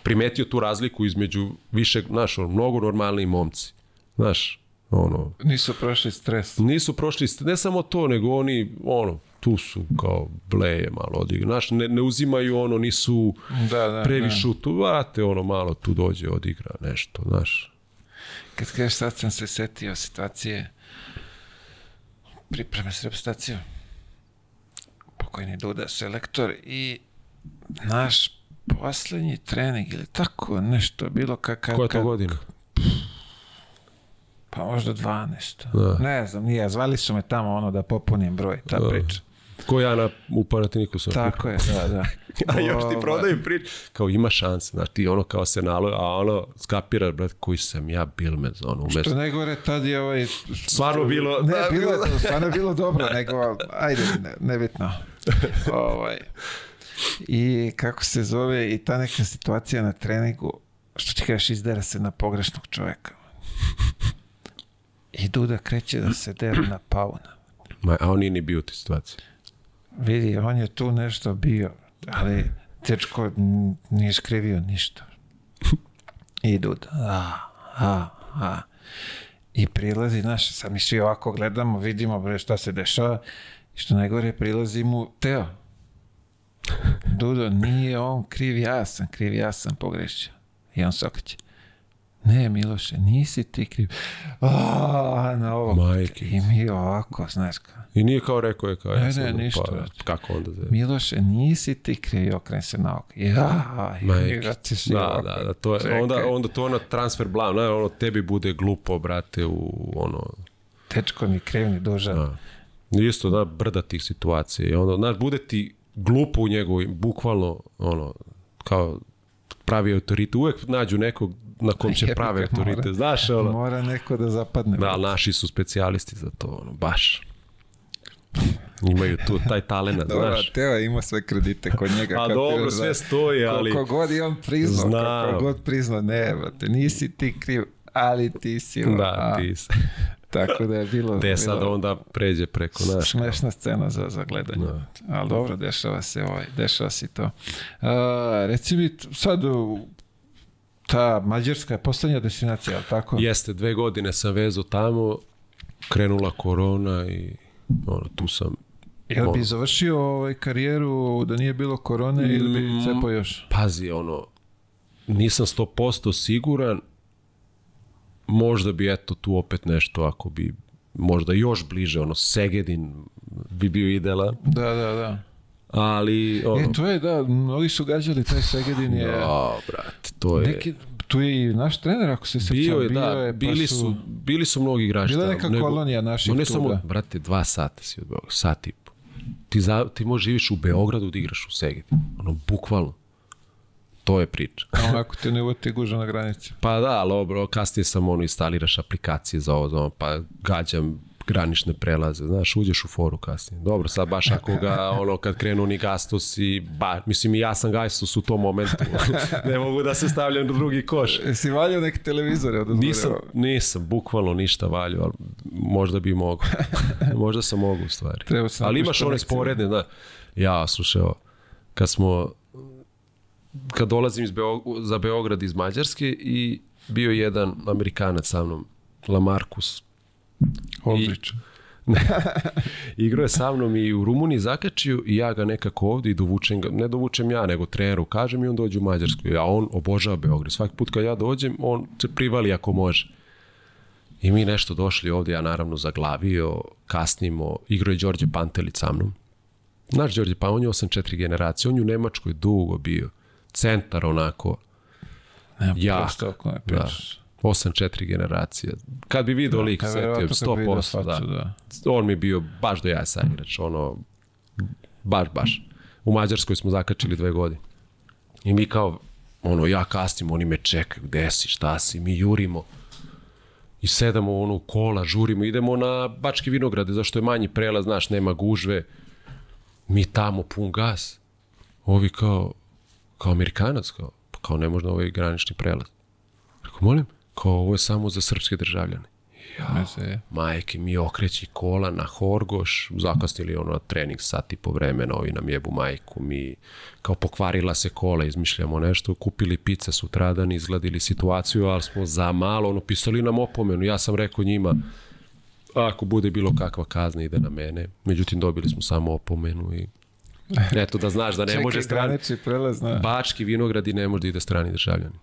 primetio tu razliku između više, znaš, ono, mnogo normalniji momci. Znaš, ono... Nisu prošli stres. Nisu prošli, ne samo to, nego oni, ono, tu su kao bleje malo odigra. Znaš, ne, ne uzimaju ono, nisu da, da, previše da. tu, vate, ono, malo tu dođe, odigra nešto, znaš Kad kažeš sad sam se setio situacije pripreme s reprezentacijom. Pokojni Duda, selektor i naš poslednji trening ili tako nešto bilo kakav... Koja to godina? Pa možda 12. Da. Ne znam, nije, zvali su me tamo ono da popunim broj, ta da. priča. Ko ja na, u Panatiniku sam. Tako je, da, da. [LAUGHS] [LAUGHS] a još ti prodaju prič. Kao ima šanse, znači ti ono kao se nalo, a ono skapira, brat, koji sam ja Bilmez, ono umesto. Što najgore, tad je ovaj... Stvarno bilo... Ne, da, bilo, bilo, stvarno bilo [LAUGHS] dobro, nego, ajde, ne, nebitno. [LAUGHS] ovaj. I kako se zove, i ta neka situacija na treningu, što ti kažeš, izdera se na pogrešnog čoveka. I Duda kreće da se dera na pauna. Ma, a on nije ni bio u toj situaciji vidi, on je tu nešto bio, ali tečko nije skrivio ništa. [LAUGHS] Idu, a, a, a. I prilazi, znaš, sad mi svi ovako gledamo, vidimo bre šta se dešava, i što najgore prilazi mu Teo. [LAUGHS] Dudo, nije on kriv, ja sam kriv, ja sam pogrešio. I on se okreće. Ne, Miloše, nisi ti kriv. A, na ovo. Majke. I mi ovako, znaš kao. I nije kao rekao je kao ne, ja sam, ne, ništa. Pa, kako onda? Zove? Miloše, nisi ti kriv, okren se na oko. Ja, Majke. Da, da, da, to je, onda, onda to ono transfer blam, ne, ono tebi bude glupo, brate, u ono... Tečko ni kriv, ni dužan. Da. Isto, da, brda tih situacija. I onda, znaš, bude ti glupo u njegovim, bukvalno, ono, kao pravi autoritet. Uvek nađu nekog na kom će [LAUGHS] prave autorite, znaš, ono. Mora neko da zapadne. Da, naši su specijalisti za to, ono, baš. Imaju tu taj talent, znaš. Dobro, Teo ima sve kredite kod njega. [LAUGHS] A dobro, sve stoji, ali... Koliko god je on priznao, Znam. koliko god priznao, ne, brate, nisi ti kriv, ali ti si... Da, ti si. [LAUGHS] Tako da je bilo... Te sad bilo onda pređe preko nas. Smešna scena za, za gledanje. Da. Ali dobro, dešava se ovaj, dešava se to. A, reci mi, sad ta Mađarska je poslednja destinacija, ali tako? Jeste, dve godine sam vezao tamo, krenula korona i ono, tu sam Jel bi završio ovaj karijeru da nije bilo korone ili bi mm, cepao još? Pazi, ono, nisam 100% siguran, možda bi eto tu opet nešto ako bi možda još bliže, ono, Segedin bi bio idealan. Da, da, da. Ali, ono... E, to je, da, mnogi su gađali taj Segedin je... Ja, brate, to je... Neki, Tu je i naš trener, ako se sećam. Bio je, da, je, pa bili su, bili su mnogi igrači. Bila je neka kolonija naših Ma ne samo, da. brate, dva sata si od Beograda, sat i po. Ti, za, ti možeš živiš u Beogradu da igraš u Segedi. Ono, bukvalno. To je priča. A Ako te ne uvoti guža na granici. Pa da, ali obro, kasnije sam ono instaliraš aplikacije za ovo, za ono, pa gađam granične prelaze, znaš, uđeš u foru kasnije. Dobro, sad baš ako ga, ono, kad krenu ni Gastos i, ba, mislim i ja sam Gastos u tom momentu. [LAUGHS] ne mogu da se stavljam u drugi koš. Jesi valjao neke televizore od Nisam, nisam, bukvalno ništa valjao, ali možda bi mogao. [LAUGHS] možda sam mogu u stvari. Treba sam ali imaš one sporedne, da. Ja, slušaj, evo, kad smo, kad dolazim iz Beo, za Beograd iz Mađarske i bio je jedan Amerikanac sa mnom, Lamarcus, Aldrich. [LAUGHS] Igrao je sa mnom i u Rumuniji zakačio i ja ga nekako ovde i dovučem ga, ne dovučem ja, nego treneru kažem i on dođe u Mađarsku. A on obožava Beograd. Svaki put kad ja dođem, on se privali ako može. I mi nešto došli ovde, ja naravno zaglavio, kasnimo, igrao je Đorđe Pantelić sa mnom. Znaš Đorđe, pa on je 8-4 generacije, on je u Nemačkoj dugo bio. Centar onako, Nema jak. prosto ako ne da. pričaš. 8-4 generacije. Kad bi video lik, Pa setio, verovatno kad bi vidio 100%, da facu, da. on mi bio baš do jaja saigrač, ono, baš, baš. U Mađarskoj smo zakačili dve godine. I mi kao, ono, ja kasnim, oni me čekaju, gde si, šta si, mi jurimo. I sedamo ono kola, žurimo, idemo na Bačke vinograde, zašto je manji prelaz, znaš, nema gužve. Mi tamo pun gas. Ovi kao, kao Amerikanac, kao, pa kao ne možda ovaj granični prelaz. Rekao, molim, kao ovo je samo za srpske državljane. Ne se, Majke mi okreći kola na Horgoš, zakasnili ono trening sat i po vremena, ovi nam jebu majku, mi kao pokvarila se kola, izmišljamo nešto, kupili pice sutradan, izgledili situaciju, ali smo za malo, ono, pisali nam opomenu, ja sam rekao njima, ako bude bilo kakva kazna, ide na mene, međutim dobili smo samo opomenu i [LAUGHS] eto da znaš da ne Čekaj, može strani, granični prelaz na... Bački vinogradi ne može da ide strani državljani.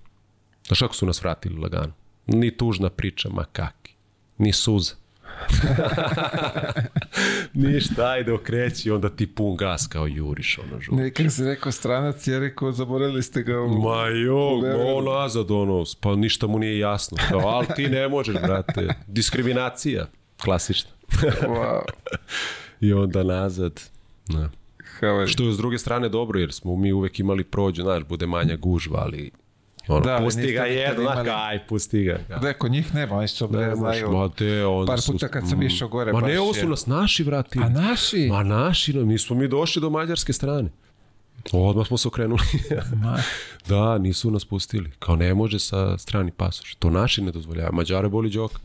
Znaš kako su nas vratili lagano? Ni tužna priča, ma kaki. Ni suza. [LAUGHS] Ništa, ajde okreći, onda ti pun gas kao juriš, ono žu. Ne, kako si rekao stranac, je rekao, zaboravili ste ga u... Ma jo, on nazad, ono, pa ništa mu nije jasno. Kao, ali ti ne možeš, brate. Diskriminacija, klasična. Wow, [LAUGHS] I onda nazad. Da. how Što je s druge strane dobro, jer smo mi uvek imali prođu, znaš, bude manja gužva, ali ono, Da, pusti ga jedno, aj, pusti ga. Kao. Da, kod njih nema, oni su bre, Ne znaju. ma te, onda Par puta kad sam išao gore, Ma ne, ovo su nas naši vratili. A naši? Ma naši, no, nismo mi došli do mađarske strane. Odmah smo se okrenuli. [LAUGHS] Da, nisu nas pustili. Kao ne može sa strani pasoš. To naši ne dozvoljava. Mađare boli džoka.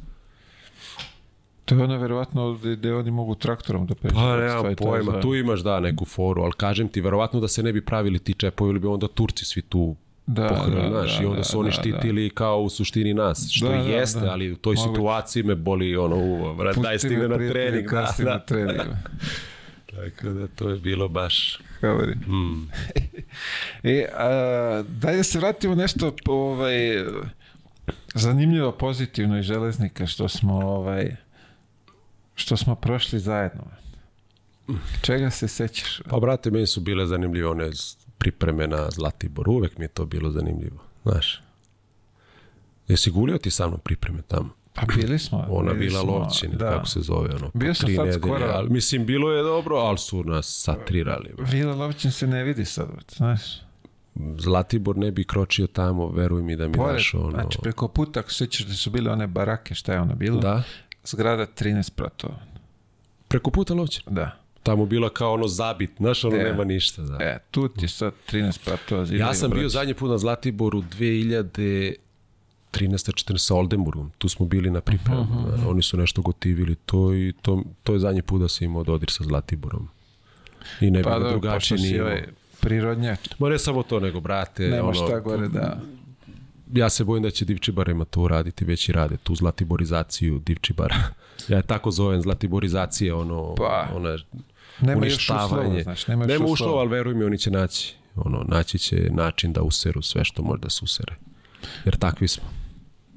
to je ono verovatno gde, gde oni mogu traktorom da pešu. Pa nemam pojma, tu imaš da neku foru, ali kažem ti, verovatno da se ne bi pravili ti čepovi, ili bi onda Turci svi tu Da, pohrali, da, znaš, da, i onda da, su oni da, štitili kao u suštini nas, što Da, da, jeste, da. ali u toj Moguće. situaciji me boli ono uvo, vrat, daj stigne na trening, da, Da, da. na trening. [LAUGHS] Tako da to je bilo baš... Havori. Mm. [LAUGHS] E, a, daj da se vratimo nešto ovaj, zanimljivo pozitivno iz železnika što smo ovaj, što smo prošli zajedno. Čega se sećaš? Pa, brate, meni su bile zanimljive one pripreme na Zlatibor. Uvek mi je to bilo zanimljivo, znaš. Jesi gulio ti sa mnom pripreme tamo? Pa bili smo. [CLEARS THROAT] Ona bili bila smo, lovčina, da. kako se zove, ono, Bio sam tri sad nedelje, skoro. ali, mislim, bilo je dobro, ali su nas satrirali. bro. Vila Lovćin se ne vidi sad, znaš. Zlatibor ne bi kročio tamo, veruj mi da mi Pored, daš ono... znači preko puta, ako se sećaš da su bile one barake, šta je ono bilo? Da, Zgrada 13 pratova. preko puta lovče. Da. Tamo bila kao ono zabit, znaš, ono E. nema ništa. Da. E, tu ti sad 13 pratova zidaju. Ja sam bio zadnji put na Zlatiboru 2013. 14 sa Oldenburgom. Tu smo bili na pripremu. da, Oni su nešto gotivili to i to, to je zadnji put da sam imao dodir sa Zlatiborom. I ne Pa da, drugačije nije. ovaj prirodnjak, Ma ne samo to, nego, brate, nema ono, šta gore da... ja se bojim da će Divčibarima to uraditi, već i rade, tu zlatiborizaciju Divčibara. [LAUGHS] ja je tako zovem, zlatiborizacija, ono, Pa, ona, Nema još uslova, uništavanje. znaš, nema još nema uslova. uslova, ali veruj mi, oni će naći. Ono, naći će način da useru sve što može da se usere. Jer takvi smo.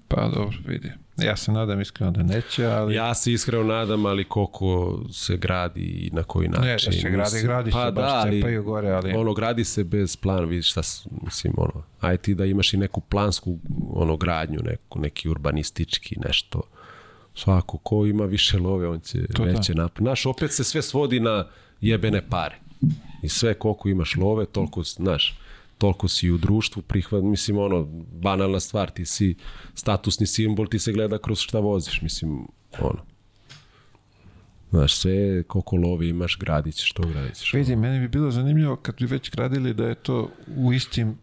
Pa dobro, vidi. Ja se nadam iskreno da neće, ali... Ja se iskreno nadam, ali koliko se gradi i na koji način. Ne, da se gradi, gradi se, pa baš da, ali, cepaju gore, ali... Ono, gradi se bez plana, vidiš šta, mislim, ono, aj ti da imaš i neku plansku, ono, gradnju, neku, neki urbanistički, nešto. Svako ko ima više love, on će To da. veće napraviti. Znaš, opet se sve svodi na jebene pare. I sve koliko imaš love, toliko, znaš, toliko si u društvu prihvat, mislim, ono, banalna stvar, ti si statusni simbol, ti se gleda kroz šta voziš, mislim, ono. Znaš, sve koliko love imaš, gradit ćeš to, gradit ćeš. Vidi, meni bi bilo zanimljivo kad bi već gradili da je to u istim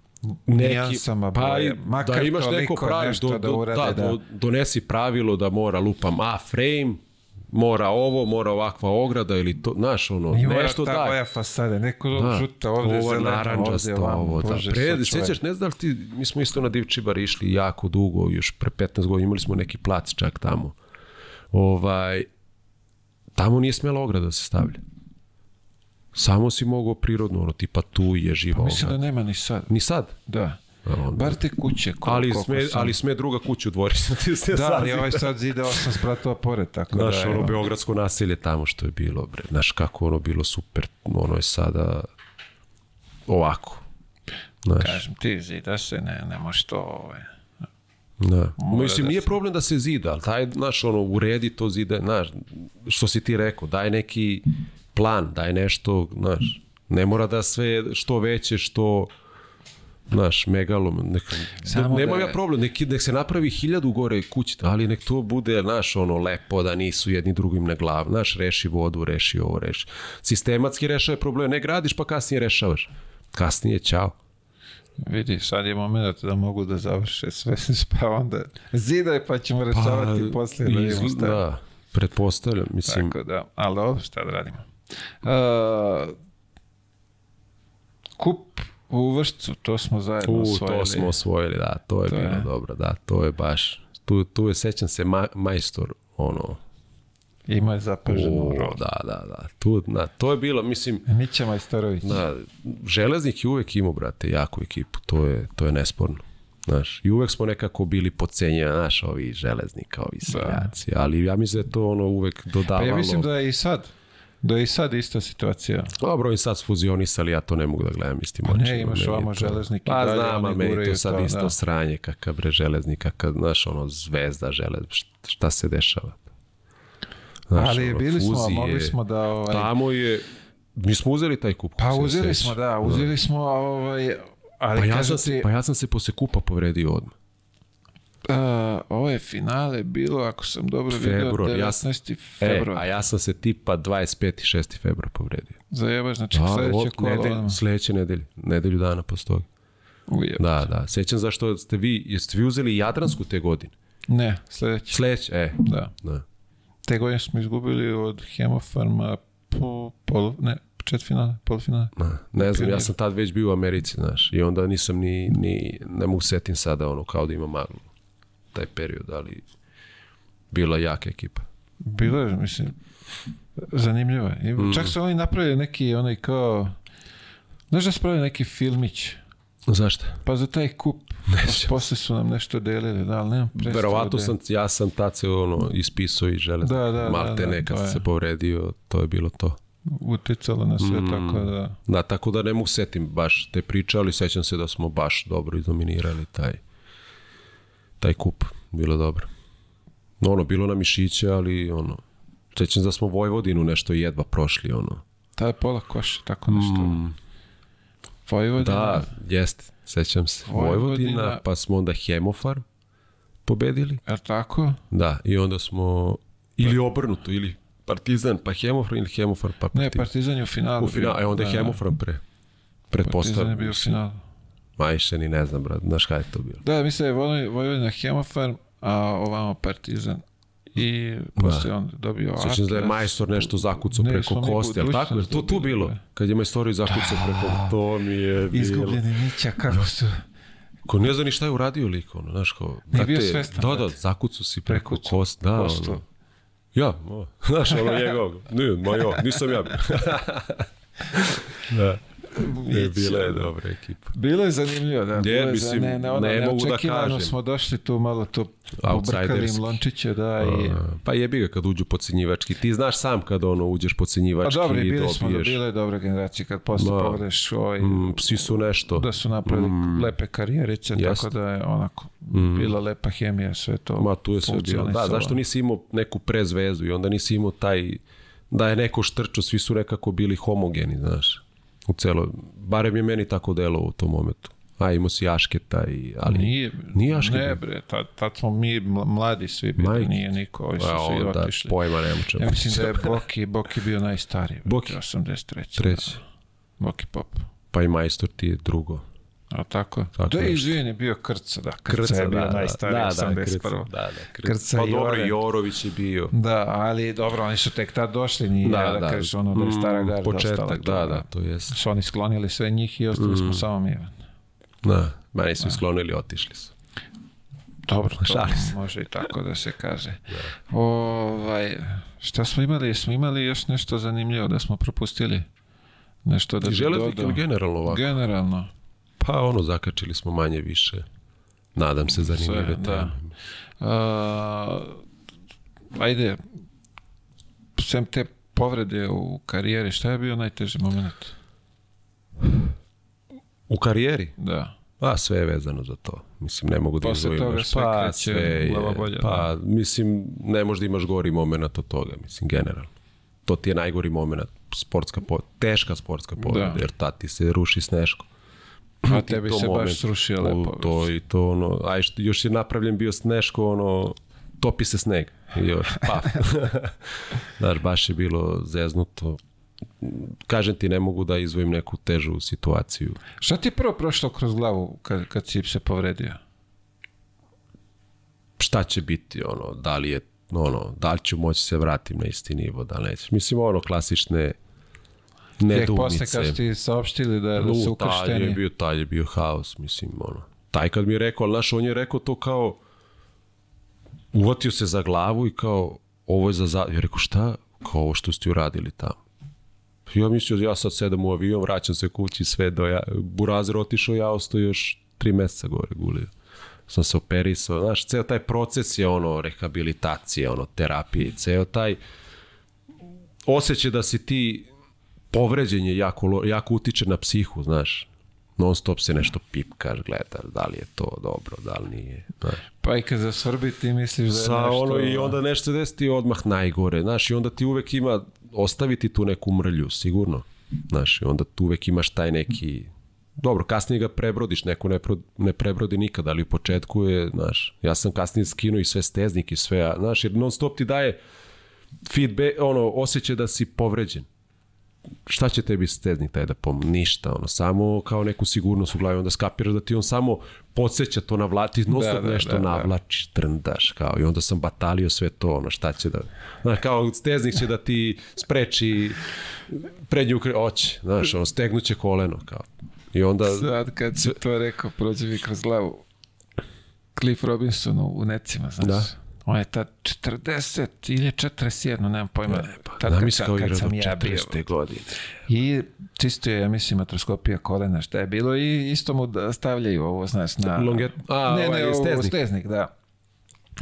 nijansama pa i Makar da imaš neko pravilo, nešto do, da do, urade, da, do, donesi pravilo da mora lupam A-frame, mora ovo, mora ovakva ograda ili to, znaš, ono, I mora nešto ta daj. boja fasade, neko Da, žuta, ovde ovo zelena, naranđasto, ovde ovamo, ovo, da. Pre, sećaš, ne znam ti, mi smo isto na Divčibar išli jako dugo, još pre 15 godina, imali smo neki plac čak tamo. Ovaj, tamo nije smela ograda da se stavlja. Samo si mogao prirodno, ono, tipa tu je živa Mislim da nema ni sad. Ni sad. Da. Onda- Bar te kuće. Koliko, Ali sme, sam- ali sme druga kuća u dvorištu. [LAUGHS] Ti se Da, ali sazi- ovaj sad zide osam spratova pored, tako Znaš, da... ono evo. beogradsko naselje tamo što je bilo, bre. Znaš kako ono bilo super. Ono je sada ovako. Znaš, Kažem ti, zida se, ne, ne može to... Ovaj. da. Mora Mislim, da nije se- problem da se zida, ali taj, znaš, ono, uredi to zide, znaš, što si ti rekao, daj neki plan, daj nešto, znaš, ne mora da sve što veće, što Znaš, megalom, nek, Samo nema da ja problem, nek, nek se napravi hiljadu gore kući, ali nek to bude, znaš, ono, lepo, da nisu jedni drugim na glav, znaš, reši vodu, reši ovo, reši. Sistematski rešava problem, ne gradiš pa kasnije rešavaš. Kasnije, čao. Vidi, sad je moment da mogu da završe sve, [LAUGHS] pa onda zidaj pa ćemo rešavati pa, poslije da šta. da, pretpostavljam, mislim, Tako da, ali dobro, šta da radimo. Uh, kup u vršcu, to smo zajedno u, osvojili. to smo osvojili, da, to je To bilo je. dobro, da, to je baš, tu, tu je, sećam se, ma, majstor, ono, Ima je zapaženo. da, da, da, tu, da, to je bilo, mislim, Mića Majstorović. Da, železnik je uvek imao, brate, jaku ekipu, to je, to je nesporno. Znaš, i uvek smo nekako bili podcenjeni, znaš, ovi železnika, ovi seljaci, ali ja mislim da je to ono uvek Pa dodavalo. ja mislim da je i sad. Da je i sad ista situacija. Dobro, i sad fuzionisali, ja to ne mogu da gledam istim Pa ne, očima, imaš meni je ovamo to- železnik i Pa dalje, znam, oni ali meni to sad to, isto da. sranje, kakav bre železnik, kakav, znaš, ono, zvezda želez, šta, se dešava? Znaš, Ali ono, bili smo, fuzije. mogli smo da... Ovaj, Tamo je, mi smo uzeli taj kup. pa uzeli smo, da, uzeli smo, ovaj, ali Pa ja, sam ti, pa ja sam se posle kupa povredio odmah. A, ovo je finale bilo, ako sam dobro vidio, Februar, ja sam- 19. E, februar. a ja sam se tipa 25. 6. februar povredio. Zajebaš, znači Da, sledeće kolo. nedelj, sledeće nedelje, nedelju dana posle toga. Da, da. Sećam zašto ste vi, jeste vi uzeli Jadransku te godine? Ne, sledeće. Sledeće, e, Da. da. Te godine smo izgubili od Hemofarma po polu, ne, četvrtfinale, polufinale. da. Ne znam, ja sam tad već bio u Americi, znaš, i onda nisam ni, ni ne mogu setim sada, ono, kao da ima maglu. Taj period, ali bila jaka ekipa. Bilo je, mislim, zanimljivo. I Mm. Čak su oni napravili neki, onaj kao, znaš da su pravili neki filmić, Zašto? pa za taj kup, [LAUGHS] Neću. posle su nam nešto delili, da, ali nemam predstavu. Verovatno da sam, ja sam tad se ono, ispisao i železno. Da, da, da, Malte da, ne, kad to sam je. se povredio, to je bilo to. uticalo na sve, Mm. tako da... Da, tako da ne mogu setim baš te priče, ali sećam se da smo baš dobro izdominirali taj, taj kup. Bilo dobro. No, ono, bilo na mišiće, ali ono, sećam se da smo Vojvodinu nešto jedva prošli, ono. Ta je pola koša, tako nešto. Mm, Vojvodina, da, jeste, sećam se. Vojvodina, Vojvodina. pa smo onda Hemofarm pobedili. je tako? Da, i onda smo, ili obrnuto, ili Partizan, pa Hemofarm ili Hemofarm, pa Ne, Partizan. Partizan je u finalu. U final, bio. e onda je Da, Hemofarm pre. Partizan Pretpostavljam. je bio u finalu. Majše ni ne znam, brat, znaš kada je to bilo. Da, mislim da je Voj- Vojvodina Hemofarm, a ovamo Partizan. I posle on dobio Sjećam se da je Atlas. majstor nešto zakucao Ne, preko kosti, ali tako? To tu bilo? dobili. Kad je majstori zakucao preko... To mi je bilo... Izgubljeni Mića, kako su... Ko ne zna ni šta je uradio lik, ono, znaš kao... Nije bio svestan, Da, da, zakucao si preko Prekucao kosti, da, kostu. ono. Ja, o, [LAUGHS] znaš, ono njegov. Nije, ma jo, nisam ja. bio. [LAUGHS] da. Je bila je dobra ekipa. Bilo je zanimljivo, da. Je, je mislim, ne, ne, ono, ne mogu da kažem. smo došli tu malo to pobrkali im lončiće, da, i... Pa jebi ga kad uđu pocenjivački. Ti znaš sam kad ono uđeš Pa pocenjivački dobro, i i bili smo, da, dobiješ. bile je dobre generacije kad posle Da. pogledeš ovaj, Mm, svi su nešto. da su napravili lepe karijerice, Jeste. tako da je onako bila lepa hemija, sve to Ma tu je sve bilo. Da, zašto nisi imao neku prezvezu i onda nisi imao taj, da je neko štrčao, svi su nekako bili homogeni, znaš. U celo, barem je meni tako delo u tom momentu. A imao si Ašketa i, ali Nije, nije Ašket. ne bre, tad, tad smo mi mla- mladi svi bili, Majke. nije niko, ovi su A svi onda otišli. pojma nema čemu. Ja mislim da je [LAUGHS] Boki, Boki bio najstariji. Boki? 83. Treći. Da. Boki Pop. Pa i majstor ti je drugo. A tako? Tako da, izvini, bio Krca, da. Krca, je bio najstariji, da, da, 81. Krca, da, da, Krca. Krca pa i dobro. Jorović je bio. Da, ali dobro, oni su tek tad došli, nije da, da, kažeš ono da je stara Mm, garda Početak, ostala tu, da, da, to jest. Su oni sklonili sve njih i ostali Mm. smo samo mi. Da, meni su sklonili, otišli su. Dobro, to može i tako da se kaže. [LAUGHS] Ovaj, šta smo imali? Smo imali još nešto zanimljivo da smo propustili? Nešto da bi dodao? generalno ovako? Generalno. Pa ono, zakačili smo manje više. Nadam se zanimljive Sve, teme. da. A, ajde, sem te povrede u karijeri, šta je bio najteži moment? U karijeri? Da. Pa sve je vezano za to. Mislim, ne mogu da Posle toga sve pa, kreće sve je, glavobolja, Pa, mislim, ne možda imaš gori moment od toga, mislim, generalno. To ti je najgori moment, sportska po, teška sportska povreda, Da. jer tad ti se ruši sneško. A [CLEARS THROAT] tebi se moment, baš srušio u lepo. To i to, ono, a još je napravljen bio sneško, ono, topi se sneg. I još, pa. [LAUGHS] Znaš, baš je bilo zeznuto. Kažem ti, ne mogu da izvojim neku težu situaciju. Šta ti je prvo prošlo kroz glavu kad, kad si se povredio? šta će biti, ono, da li je, ono, da li ću moći se vratim na isti nivo, da li neće. Mislim, ono, klasične Tek nedoumice. posle kad su ti saopštili da, da su U, taj je ukršteni. bio, taj je bio haos, mislim, ono. Taj kad mi je rekao, ali znaš, on je rekao to kao, uvatio se za glavu i kao, ovo je za za... Ja rekao, šta? Kao ovo što ste uradili tamo. Ja mislio, ja sad sedam u avion, vraćam se kući, sve do ja... Burazer otišao, ja ostao još tri meseca gore gulio. Sam se operisao, znaš, ceo taj proces je ono, rehabilitacije, ono, terapije, ceo taj osjećaj da si ti povređen je jako, jako utiče na psihu, znaš. Non stop se nešto pipkaš, gledaš, da li je to dobro, da li nije. Znaš. Pa i kad zasvrbi ti misliš da je Sa nešto... ono i onda nešto desi ti odmah najgore, znaš, i onda ti uvek ima ostaviti tu neku mrlju, sigurno. Znaš, i onda tu uvek imaš taj neki Dobro, kasnije ga prebrodiš, neko ne, pro, ne prebrodi nikada, ali u početku je, znaš, ja sam kasnije skinuo i sve steznik i sve, a, znaš, jer non stop ti daje feedback, ono, osjećaj da si povređen. Šta će tebi steznik taj da pom... Ništa, ono, samo kao neku sigurnost u glavi, onda skapiraš da ti on samo podsjeća to navlati, non Da, da, nešto da, da. navlačiš, trndaš, kao, i onda sam batalio sve to, ono, šta će da, znaš, kao steznik će da ti spreči prednju kre... oće, znaš, ono, stegnuće koleno, kao. I onda, Sad kad si to rekao, prođe mi kroz glavu. Cliff Robinson u Necima, znaš. Da. On je tad 40 ili 41, nemam pojma. pa, tad kad, kao kad sam ja bio. 40. godine. I čisto je, ja mislim, atroskopija kolena, šta je bilo i isto mu da stavljaju ovo, znaš, na... Longet- a, ne, ovaj, ne, ovo, steznik. steznik, da.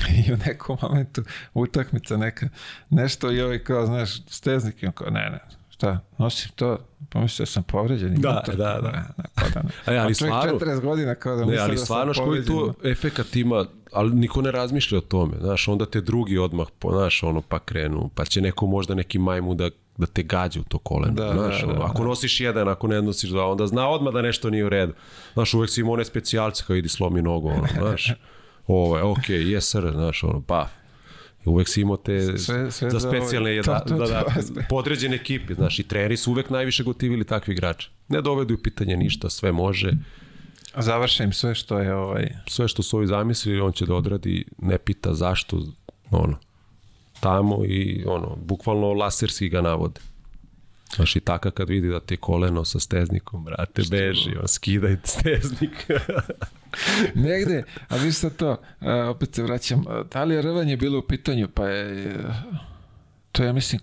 [LAUGHS] I u nekom momentu utakmica neka, nešto i ovaj kao, znaš, steznik i on kao, ne, ne, šta, nosim to, pomislio da sam povređen. Da, to- da, da. Ne, pa da ne. E, ali stvarno- 40 godina kao da Ne, ali da stvarno koji povređen. tu efekat ima, ali niko ne razmišlja o tome, znaš, onda te drugi odmah, znaš, ono, pa krenu, pa će neko možda neki majmu da, da te gađa u to koleno, Da, znaš, da, da, ako nosiš jedan, ako ne nosiš dva, onda zna odmah da nešto nije u redu. Znaš, uvek si ima one specijalce kao idi slomi nogu, ono, [LAUGHS] znaš, ovo je, okej, okay, yes sir, znaš, ono, pa, uvek si imao te Sve- sve za ovaj- specijalne to- [LAUGHS] da, to- da, to- da, podređene ekipe, znaš, i treneri su uvek najviše gotivili takvi igrače. Ne dovedu u pitanje ništa, sve može, Završa im sve što je ovaj... sve što su ovi zamislili, on će da odradi, ne pita zašto, ono, tamo i ono, bukvalno laserski ga navode. Znaš, i taka kad vidi da ti koleno sa steznikom, brate, beži, on skidaj steznik. [LAUGHS] Negde, a vi sad to, a, opet se vraćam, da li je rvanje bilo u pitanju, pa je, to je, ja mislim,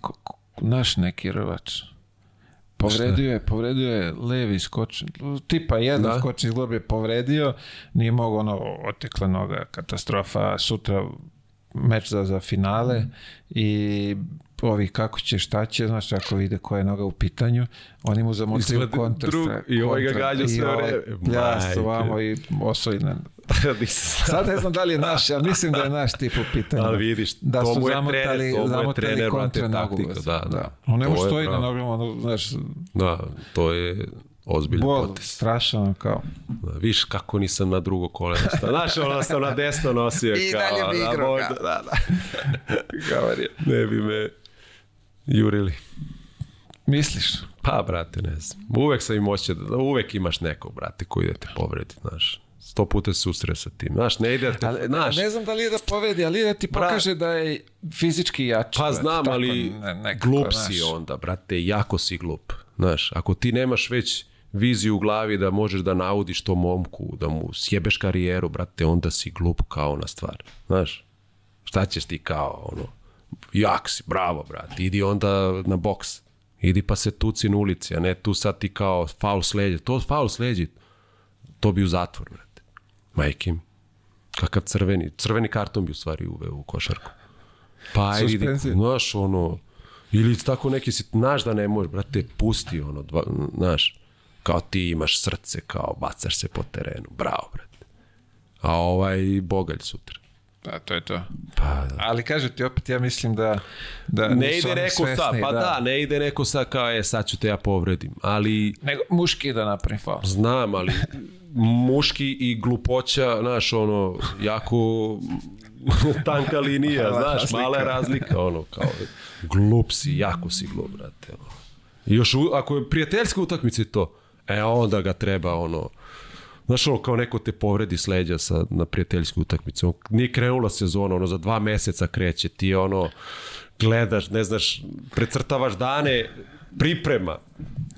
naš neki rvač. povredio je, povredio je levi skoč, tipa jedan Da. skočni zglob je povredio, nije mogo ono, otekla noga, katastrofa, sutra meč za, za finale i ovi kako će, šta će, znaš, ako vide koja je noga u pitanju, oni mu zamotaju Izgleda kontra. drug- i ovaj ga gađa sve vreme. Pljas, ovamo i osvojne. [LAUGHS] Nisam Sad ne znam da li je naš, ali mislim da je naš tip u pitanju. Ali vidiš, da to su mu je zamotali, trener, to mu je zamotali trener, kontra nogu. taktika, da, da. On ne može je stoji na nogama, ono, znaš, Da, to je ozbiljan bol, potez. strašan, kao. Da, viš kako nisam na drugo koleno stao. Znaš, ono sam na desno nosio. I kao, dalje bi da, igrao, možda, kao. da, da. [LAUGHS] Ne bi me jurili. Misliš? Pa, brate, ne znam. Uvek sam im osjećao da uvek imaš nekog, brate, koji da te povredi, znaš. Sto puta se susre sa tim. Znaš, ne ide da te, Ali, znaš, ne znam da li je da povedi, ali da ti Bra- pokaže da je fizički jači. Pa znam, tako ali ne- nekako, glup znaš. si onda, brate, jako si glup. Znaš, ako ti nemaš već viziju u glavi da možeš da naudiš tom momku, da mu sjebeš karijeru, brate, onda si glup kao na stvar. Znaš, šta ćeš ti kao, ono, jak si, bravo, brate, idi onda na boks. Idi pa se tuci na ulici, a ne tu sad ti kao faul sleđe. To faul sleđe, to bi u zatvor, brate. Majke mi. Kakav crveni, crveni karton bi u stvari uveo u košarku. Pa ajde, znaš, ono, ili tako neki si, znaš da ne možeš, brate, pusti, ono, dva, znaš, kao ti imaš srce, kao bacaš se po terenu, bravo, brate. A ovaj bogalj sutra. Da, to je to. Pa, da. Ali kažem ti opet, ja mislim da, da Ne ide neko svesni, pa da. ne ide neko sad kao, e, sad ću te ja povredim, ali Nego muški da napravim faul. znam, ali muški i glupoća, znaš, ono, jako tanka linija, Mala znaš, razlika. mala je razlika, ono, kao, glup si, jako si glup, brate, ono. Još, u- ako je prijateljska utakmica i to, e, onda ga treba, ono, Znaš, ono, kao neko te povredi s leđa sa, na prijateljsku utakmicu. On, nije krenula sezona, ono, za dva meseca kreće. Ti, ono, gledaš, ne znaš, precrtavaš dane priprema.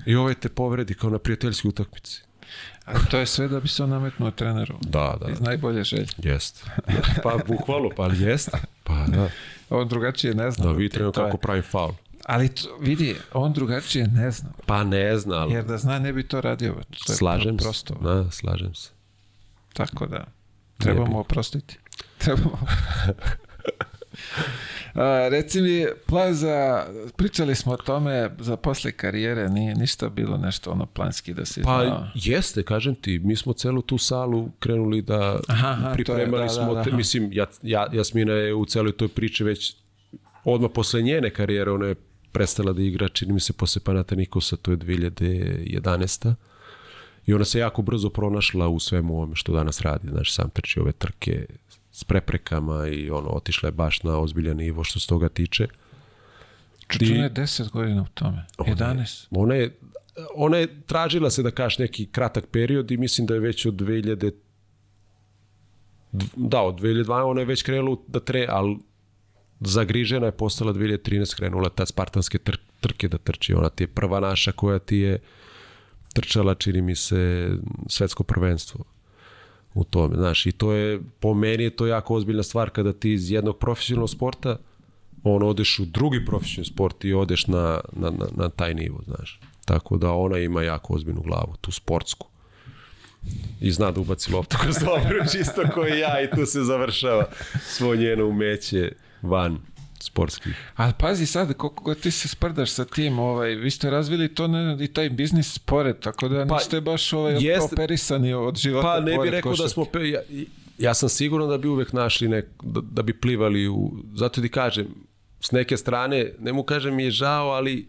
I ovaj te povredi kao na prijateljskoj utakmici. Ali to je sve da bi se on nametnuo treneru. Da, da. Iz najbolje želje. Jest. Pa, bukvalno, pa ali jest. Pa, da. On drugačije ne zna. Da, To je- kako pravi faul. Ali to, vidi, on drugačije ne zna. Pa ne zna, ali Jer da zna, ne bi to radio. To je slažem se. prosto. Da, slažem se. Tako da, trebamo oprostiti. [LAUGHS] Trebamo. A, reci mi, plan za, pričali smo o tome za posle karijere, nije ništa bilo nešto ono planski da se Pa znao. jeste, kažem ti, mi smo celu tu salu krenuli da Aha, aha, to je, pripremali da, smo, da, te, aha. mislim, ja, ja, Jasmina je u celoj toj priči već odmah posle njene karijere, ona je prestala da igra, čini mi se posle Panatenikosa, to je 2011. I ona se jako brzo pronašla u svemu ovome što danas radi, znaš, sam trči ove trke s preprekama i ono, otišla je baš na ozbiljan nivo što se toga tiče. Čučuna je 10 godina u tome. 11. Ona je, ona je tražila se da kaš neki kratak period i mislim da je već od 2000 da, od 2002 ona je već krenula da tre, ali zagrižena je postala 2013 krenula ta spartanske tr trke da trči. Ona ti je prva naša koja ti je trčala, čini mi se, svetsko prvenstvo u tome. Znaš, i to je, po meni je to jako ozbiljna stvar kada ti iz jednog profesionalnog sporta on odeš u drugi profesionalni sport i odeš na, na, na, na taj nivo, znaš. Tako da ona ima jako ozbiljnu glavu, tu sportsku. I zna da ubaci loptu kroz dobru, [LAUGHS] čisto koji ja i tu se završava svo njeno umeće van sportskih. Ali pazi sad, koliko god ti se sprdaš sa tim, ovaj, vi ste razvili to ne, i taj biznis spored, tako da Pa, niste baš ovaj, jest- operisani od života. Pa ne bih rekao da košarke. smo... Pe, ja, ja sam siguran da bi uvek našli nek, da, da bi plivali u... Zato ti kažem, s neke strane, ne mu kažem mi je žao, ali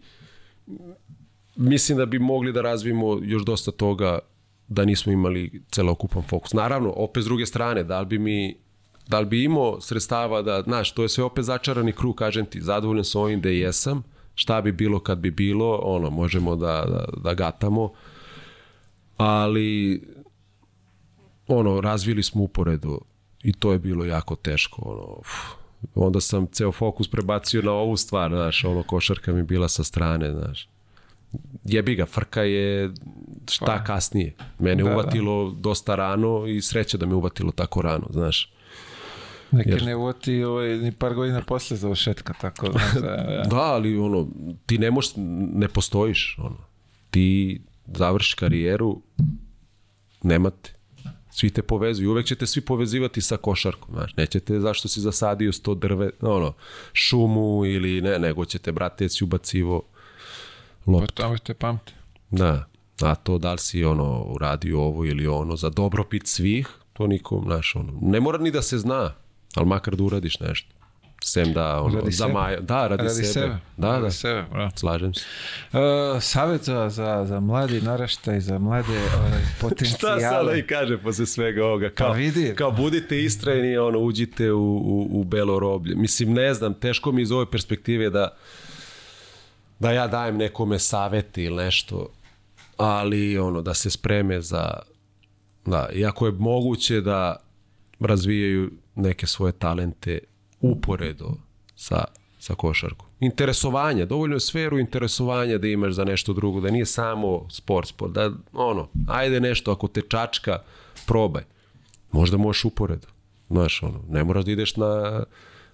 mislim da bi mogli da razvijemo još dosta toga da nismo imali celokupan fokus. Naravno, opet s druge strane, da li bi mi da li bi imao sredstava da, znaš, to je sve opet začarani krug, kažem ti, zadovoljan sam ovim da jesam, šta bi bilo kad bi bilo, ono, možemo da, da, da gatamo, ali ono, razvili smo uporedo i to je bilo jako teško, ono, uf. onda sam ceo fokus prebacio na ovu stvar, znaš, ono, košarka mi bila sa strane, znaš. Jebi ga, frka je šta kasnije. Mene Da, da. uvatilo dosta rano i sreće da me uvatilo tako rano, znaš. Neki Jer- ne uvoti ovaj, ni par godina posle završetka, tako da, [LAUGHS] da, da. Da, ali ono, ti ne možeš, ne postojiš, ono. ti završiš karijeru, nemate. Svi te povezuju. Uvek ćete svi povezivati sa košarkom. Znaš, nećete zašto si zasadio sto drve, ono, šumu ili ne, nego ćete, brate, si ubacivo Pa loptu. tamo te pamte. Da. A to da li si ono uradio ovo ili ono za dobrobit svih, to nikom, znaš, ono, ne mora ni da se zna, ali makar da uradiš nešto. Sem da, ono, Radi za. Maja, da, radi, Radi sebe. sebe. Da, Radi da, sebe, bravo. slažem se. Uh, savjet za, za, za mladi naraštaj, za mlade ovaj, [LAUGHS] Šta potencijale. sada i kaže posle svega ovoga? Kao, Pa vidi. kao budite istrajni, ono, uđite u, u, u belo roblje. Mislim, ne znam, teško mi iz ove perspektive da da ja dajem nekome savete ili nešto, ali ono, da se spreme za da, iako je moguće da razvijaju neke svoje talente uporedo sa, sa košarkom. Interesovanje, dovoljno je sferu interesovanja da imaš za nešto drugo, da nije samo sport, sport, da ono, ajde nešto, ako te čačka, probaj. Možda možeš uporedo. Znaš, ono, ne moraš da ideš na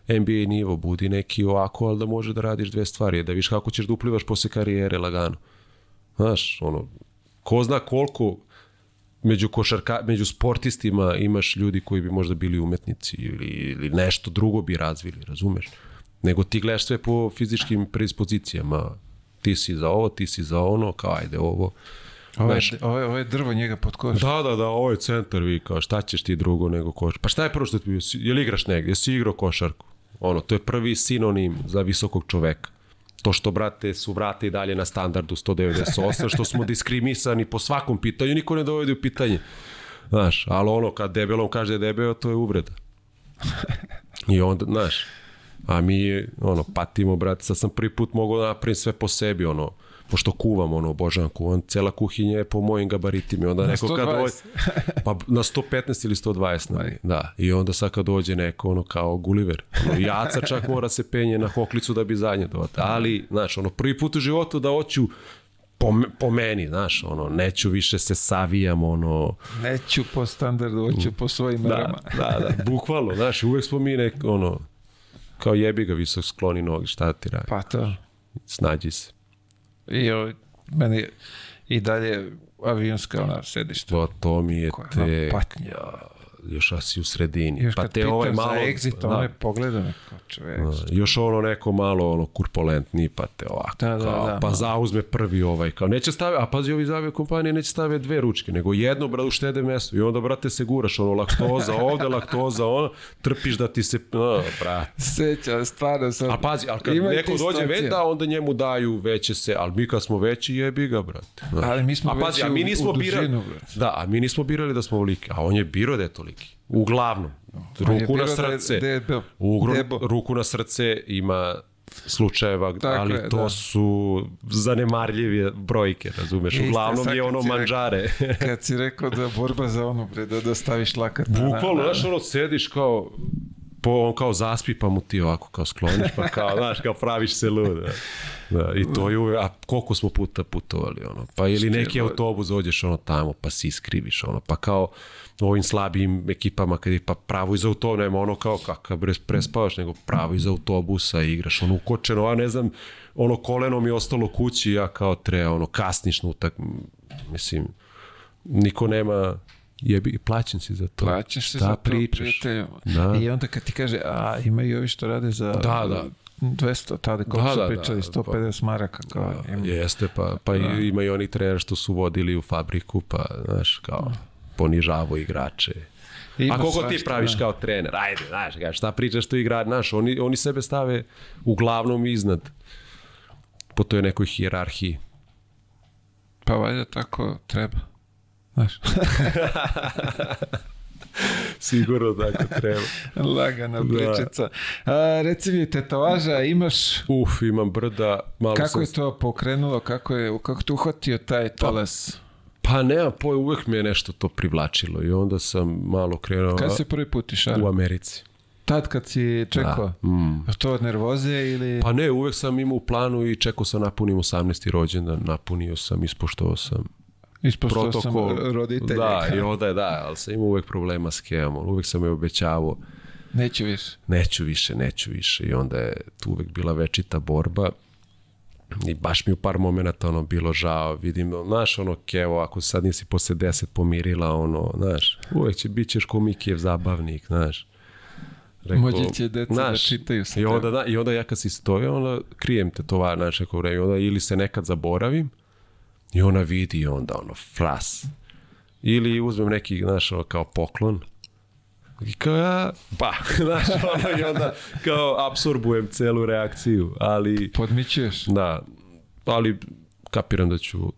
NBA nivo, budi neki ovako, ali da može da radiš dve stvari, da viš kako ćeš da uplivaš posle karijere lagano. Znaš, ono, ko zna koliko među, košarka, među sportistima imaš ljudi koji bi možda bili umetnici ili, ili nešto drugo bi razvili, razumeš? Nego ti gledaš sve po fizičkim predispozicijama. Ti si za ovo, ti si za ono, kao ajde ovo. Ovo je, ovo, je, ovo je drvo njega pod koš. Da, da, da, ovo je centar, vi kao šta ćeš ti drugo nego košarku. Pa šta je prvo što ti? Je li igraš negdje? Jesi igrao košarku? Ono, to je prvi sinonim za visokog čoveka. To što, brate, su vrate i dalje na standardu 198, što smo diskriminisani po svakom pitanju, niko ne dovede u pitanje. Znaš, ali ono, kad debelom kaže debeo, to je uvreda. I onda, znaš, a mi, ono, patimo, brate, sad sam prvi put mogao da napravim sve po sebi, ono, pošto kuvam, ono, obožavam kuvam, cela kuhinja je po mojim gabaritima i onda neko kad 120. dođe, pa na 115 ili 120, na, da, i onda sad kad dođe neko, ono, kao Gulliver, ono, jaca čak mora se penje na hoklicu da bi zadnje dovati, ali, znaš, ono, prvi put u životu da hoću po, po meni, znaš, ono, neću više se savijam, ono, Neću po standardu, hoću po svojim da, merama. da, da, bukvalno, znaš, uvek smo mi nek, ono, kao jebi ga visok skloni noge, šta ti radi, Pa to. snađi se. I ovaj, meni i dalje avionska ona sedište. To, to mi je Koja te, patnja. Još asi u sredini. Još pa te ovaj malo, za exit, da, ono je pogledam me kao čovek. još ono neko malo ono kurpulentni, pa te ovako, Da, da, kao, da, pa malo. zauzme prvi ovaj, kao neće stave, a pazi ovi zavio kompanije neće stave dve ručke, nego jedno, brate, uštede mesto i onda, brate, se guraš, ono, laktoza ovde, laktoza ono, trpiš da ti se, no, brate. Seća, stvarno sam. A pazi, ali kad neko dođe već, da, onda njemu daju veće se, ali mi kad smo veći, jebi ga, brate. Znaš. Ali mi smo a pazi, veći a mi u- nismo u birali, dužinu, brate. da, a mi nismo birali da smo ovoliki, a on je birao da je toliki. Uglavnom, ruku na birao da je- srce, da je debo. ruku na srce ima slučajeva, Tako ali je, to da. su zanemarljive brojke, razumeš? Istina, Uglavnom je ono si rekao- manđare. [LAUGHS] Kad si rekao da borba za ono, bre, da, da staviš lakat. Bukvalno, na- znaš, ono, sediš kao, po, on kao zaspi, pa mu ti ovako kao skloniš, pa kao, [LAUGHS] znaš, kao praviš se lud. Da. da I to je uvek, a koliko smo puta putovali, ono, pa ili neki autobus dođeš, ono, tamo, pa si iskriviš, ono, pa kao ovim slabijim ekipama, kad je pa pravo iz autobusa, nema ono kao kakav bre, prespavaš, nego pravo iz autobusa i igraš, ono, ukočeno, a ne znam, ono, koleno mi je ostalo kući, ja kao treba, ono, kasniš na utak, mislim, niko nema, jebi, plaćen si za to. Plaćaš se da, za to, pričaš. prijatelju. Da. I onda kad ti kaže, a ima i ovi što rade za Da, da. 200, tada koliko Da, su da, pričali, da, 150 maraka. Kao, ima- Jeste, pa, pa i ima i oni treneri što su vodili u fabriku, pa, znaš, kao, ponižavo igrače. Ima A koliko ti praviš da. kao trener? Ajde, znaš, kao, šta pričaš tu igrač? Znaš, oni, oni sebe stave uglavnom iznad po toj nekoj hijerarhiji. Pa valjda tako treba. Znaš, [LAUGHS] Sigurno tako treba. [LAUGHS] lagana Da. pričica. A, reci mi, tetovaža imaš, Uf, imam brda. Malo kako sam... je to pokrenulo, kako je, kako te uhvatio taj talas? Pa nema poj, uvek me je nešto to privlačilo i onda sam malo krenuo Kad si prvi put išao? u Americi. Tad kad si čekao? Da. Mm. To od nervoze ili... Pa ne, uvek sam imao u planu i čekao sam napunim 18. rođendan, napunio sam, ispoštovao sam Ispoštao sam protokol. roditelje. Da, [LAUGHS] i onda je da, ali sam imao uvek problema s kemom, uvek sam je obećavao, Neću više. neću više, neću više i onda je tu uvek bila večita borba I baš mi u par momenta ono bilo žao, vidim, znaš, ono, kevo, ako sad nisi posle 10 pomirila, ono, znaš, uvek će, bit ćeš ko Mikijev zabavnik, znaš. Rekao, Moći će deca da čitaju se. I onda, da, I onda ja kad si stoje, onda krijem te tovar, znaš, neko vreme, onda ili se nekad zaboravim, i ona vidi onda, ono, fras. Ili uzmem neki, znaš, ono, kao poklon, I kao ja, pa, [LAUGHS] znaš, ono, i onda kao absorbujem celu reakciju, ali... Podmićuješ. Da, ali kapiram da ću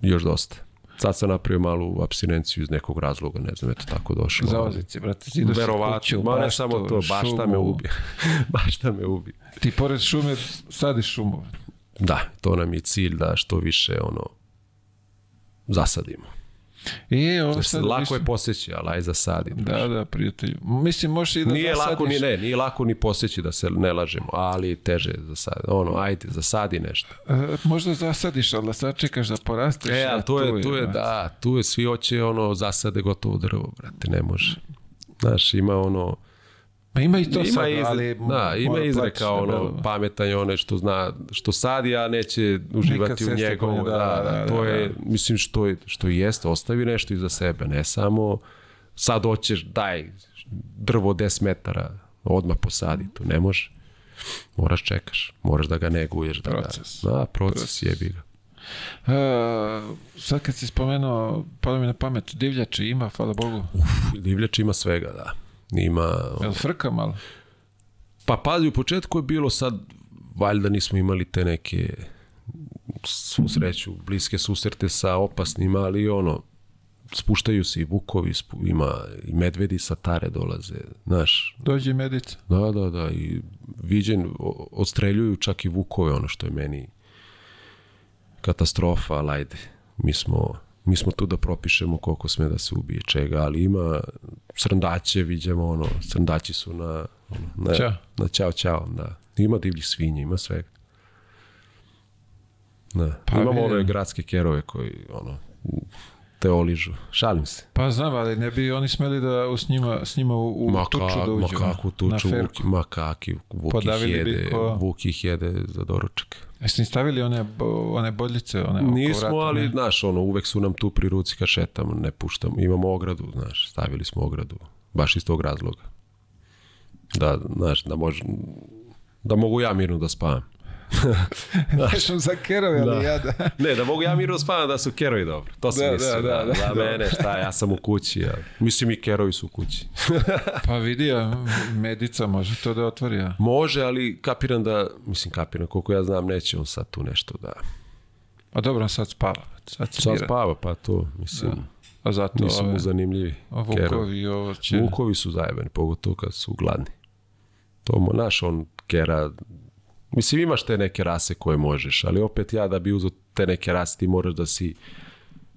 još dosta. Sad sam napravio malu abstinenciju iz nekog razloga, ne znam, eto tako došlo. Za ozici, brate, ti došli kuću, ma ne samo to, baš šta me ubi. [LAUGHS] baš šta me ubi. Ti pored šume sadiš šumu. Da, to nam je cilj da što više ono zasadimo. I, ovo sad, lako mislim... je poseći, ali aj zasadi. Da, da, prijatelju. Mislim, možeš i da nije zasadiš. lako ni ne, nije lako ni poseći da se ne lažemo, ali teže je zasadi. Ono, ajde, zasadi nešto. E, možda zasadiš, ali da sad čekaš da porasteš. E, ali tu je, tu je, da, tu je, svi hoće ono zasade gotovo drvo, brate, ne može. Znaš, ima ono, Pa ima i to ima sad, izre, ali... Da, ima izreka ono, pametan je onaj što zna, što sadi, a neće uživati u njegovu. Da, da, da, to da, je, da. mislim, što, je, što jeste, ostavi nešto iza sebe, ne samo sad hoćeš, daj, drvo 10 metara, odmah posadi, to ne može. Moraš čekaš, moraš da ga neguješ. Da proces. Ga, da, proces, proces. jebi ga. Uh, sad kad si spomenuo, pada mi na pamet, divljači ima, hvala Bogu. Uf, divljači ima svega, da. Ima... Jel frka malo? Pa pazi, u početku je bilo sad, valjda nismo imali te neke svu sreću, bliske susrete sa opasnima, ali ono, spuštaju se i vukovi, spu, ima i medvedi sa tare dolaze, znaš. Dođe medica. Da, da, da, i viđen, odstreljuju čak i vukove, ono što je meni katastrofa, ali ajde, mi smo mi smo tu da propišemo koliko sme da se ubije čega, ali ima srndaće, vidimo ono, srndaći su na, ono, na, Ćao. na čao, čao, da. Ima divljih svinja, ima svega. Da. Pa Imamo ove gradske kerove koji, ono, te oližu. Šalim se. Pa znam, ali ne bi oni smeli da s njima, s njima u, u ma tuču da uđu. Ma kakvu tuču, Vuki, ma kaki, Vuk ih jede, ko... Vuk ih jede za doručak. Jeste ni stavili one, one bodljice? One Nismo, vrata, ali, ne? znaš, ono, uvek su nam tu pri ruci kad šetamo, ne puštamo. Imamo ogradu, znaš, stavili smo ogradu. Baš iz tog razloga. Da, znaš, da može, da mogu ja mirno da spavam. Znaš, za kerove, ali da. ja da... ne, da mogu ja mirno spavam da su kerovi dobro. To sam Da, mislio, da, da, da, da, da, da. mene, šta, ja sam u kući. Ja. Mislim i kerovi su u kući. Pa vidi, ja, medica može to da otvori, ja. Može, ali kapiram da, mislim kapiram, koliko ja znam, neće on sad tu nešto da... A dobro, on sad spava. Sad, Sad spava, pa to, mislim, Da. A zato nisu mu zanimljivi. kerovi. vukovi ovo će... Vukovi su zajebani, pogotovo kad su gladni. To mo, naš on kera, mislim imaš te neke rase koje možeš, ali opet ja da bi uzeo te neke rase ti moraš da si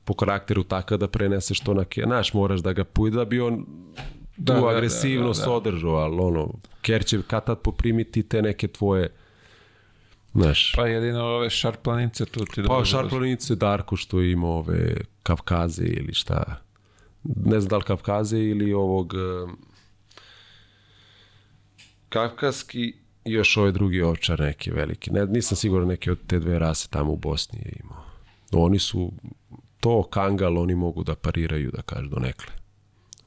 po karakteru takav da preneseš to na kera, znaš, moraš da ga puj da bi on Da, tu da, da, agresivnost da, da. održao, ali ono, ker će kad tad poprimiti te neke tvoje, znaš, Pa jedino ove šarplanince tu ti Pa šarplanice Darko što ima ove Kavkaze ili šta. Ne znam da li Kavkaze ili ovog Kavkaski i još ovaj drugi ovčar neki veliki. Ne, nisam siguran neki od te dve rase tamo u Bosni je imao. Oni su to kangal, oni mogu da pariraju, da kažu, do nekle.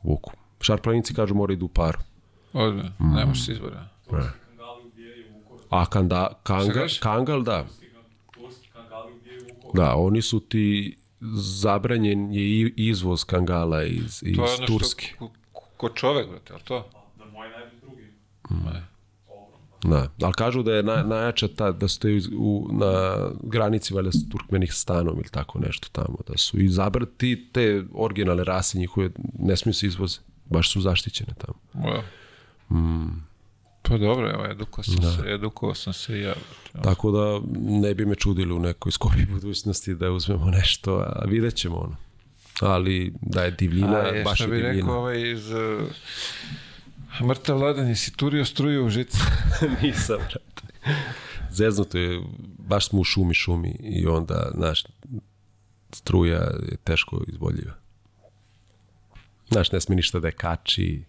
Vuku. Šarplanici kažu mora idu u paru. Odme, Mm. nemaš se izbora. Ne. A kanda, Šta kanga, kažeš? kangal, da. Da, oni su ti zabranjen je i izvoz kangala iz, iz To je ono Turske. što ko, ko čovek, brate, ali to? Ne. Da, ali kažu da je na, najjača ta, da stoji u, na granici valjda s Turkmenistanom ili tako nešto tamo, da su i zabrati te originalne rase njihove, ne smiju se izvoze, baš su zaštićene tamo. Wow. Mm. Pa dobro, evo, edukao sam se, edukao sam se ja. Tako da ne bi me čudili u nekoj skopi budućnosti da uzmemo nešto, a vidjet ćemo ono. Ali da je divljina, A, je, baš je bi divljina. rekao ovaj iz... Mrtav Vladan, jesi turio struju u žicu? [LAUGHS] Nisam, brate. Zeznuto je, baš smo u šumi, šumi i onda, znaš, struja je teško izvodljiva. Znaš, ne sme ništa da je kači.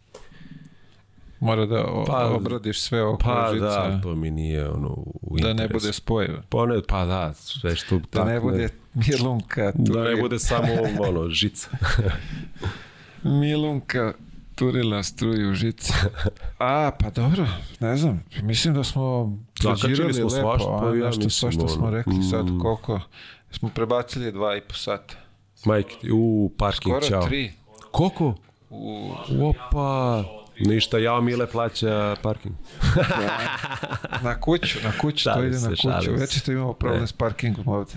Mora da o, Pa- obradiš sve oko Pa žice, da, to mi nije ono u da ne interesu. bude spojivo. Pa, ne, pa da, sve što... Da ne bude milunka, Da ne bude samo ono, žica. [LAUGHS] [LAUGHS] milunka turila struju u žice. A, pa dobro, ne znam, mislim da smo pređirali smo lepo, svašta, pa ja nešto svašta smo ono, rekli sad mm. koliko, smo prebacili dva i po sata. Majke, u, parking, Skoro čao. tri. Koliko? U, Opa, ništa, ja Mile plaća parking. na kuću, na kuću, to ide na kuću. Već što imamo problem Ne. s parkingom ovde.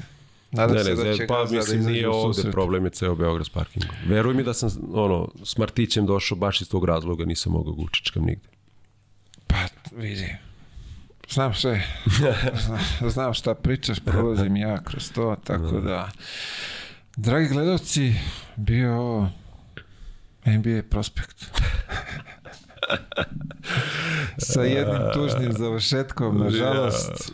Nadam Ne, se ne, da će zem, pa da mislim izađe nije ovde susret. problem je ceo Beograd s parkingom. Veruj mi da sam ono, s Martićem došao baš iz tog razloga, nisam mogao ga učičkam nigde. Pa, vidi. Znam sve. [LAUGHS] Znam, znam šta pričaš, prolazim ja kroz to, tako da... Dragi gledalci, bio NBA prospekt. [LAUGHS] Sa jednim tužnim završetkom, nažalost,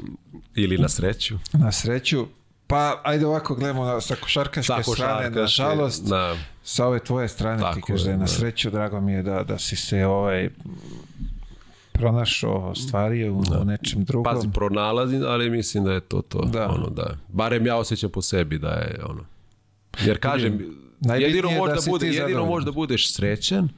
Ili na sreću. na sreću. Pa, ajde ovako gledamo na, sa košarkaške Sa strane, nažalost, Da, sa ove tvoje strane ti Tako kažeš da je na da. sreću, drago mi je da, da si se ovaj pronašao stvari u, u nečem drugom. pazi, pronalazim, ali mislim da je to to. Da. Ono, da. Barem ja osjećam po sebi da je ono. Jer kažem, jedino je možda da bude, ti jedino možda budeš srećan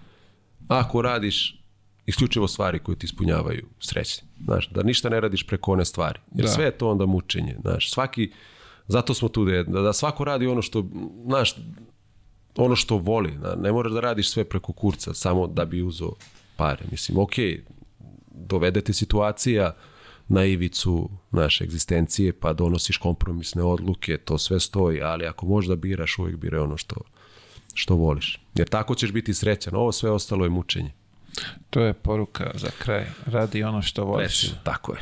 ako radiš isključivo stvari koje ti ispunjavaju srećne. Znaš, da ništa ne radiš preko one stvari. Jer Da. sve je to onda mučenje. Znaš, svaki, zato smo tu da, da, svako radi ono što, znaš, ono što voli. Da, ne moraš da radiš sve preko kurca samo da bi uzeo pare. Mislim, ok, dovedete situacija na ivicu naše egzistencije pa donosiš kompromisne odluke, to sve stoji, ali ako možeš da biraš, uvijek biraj ono što, što voliš. Jer tako ćeš biti srećan. Ovo sve ostalo je mučenje. To je poruka za kraj. Radi ono što voliš. Recimo, tako je.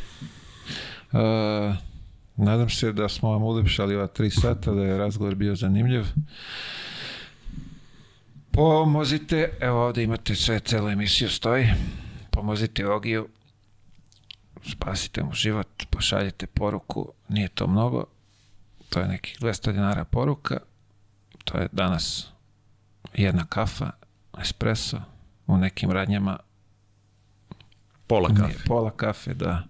Uh, nadam se da smo vam ulepšali ova tri sata, da je razgovor bio zanimljiv. Pomozite, evo ovde imate sve, celu emisiju stoji. Pomozite Ogiju, spasite mu život, pošaljite poruku, nije to mnogo, to je nekih 200 dinara poruka, to je danas jedna kafa, espresso, u nekim radnjama Pola Nije, kafe. Pola kafe, da.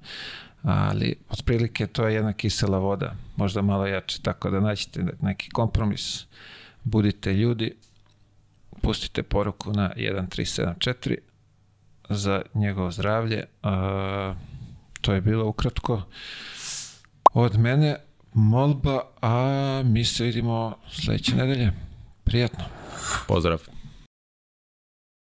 Ali, otprilike, to je jedna kisela voda, možda malo jače, tako da naćete neki kompromis, budite ljudi, pustite poruku na 1374 za njegovo zdravlje. A, to je bilo ukratko od mene molba, a mi se vidimo sledeće nedelje. Prijatno. Pozdrav.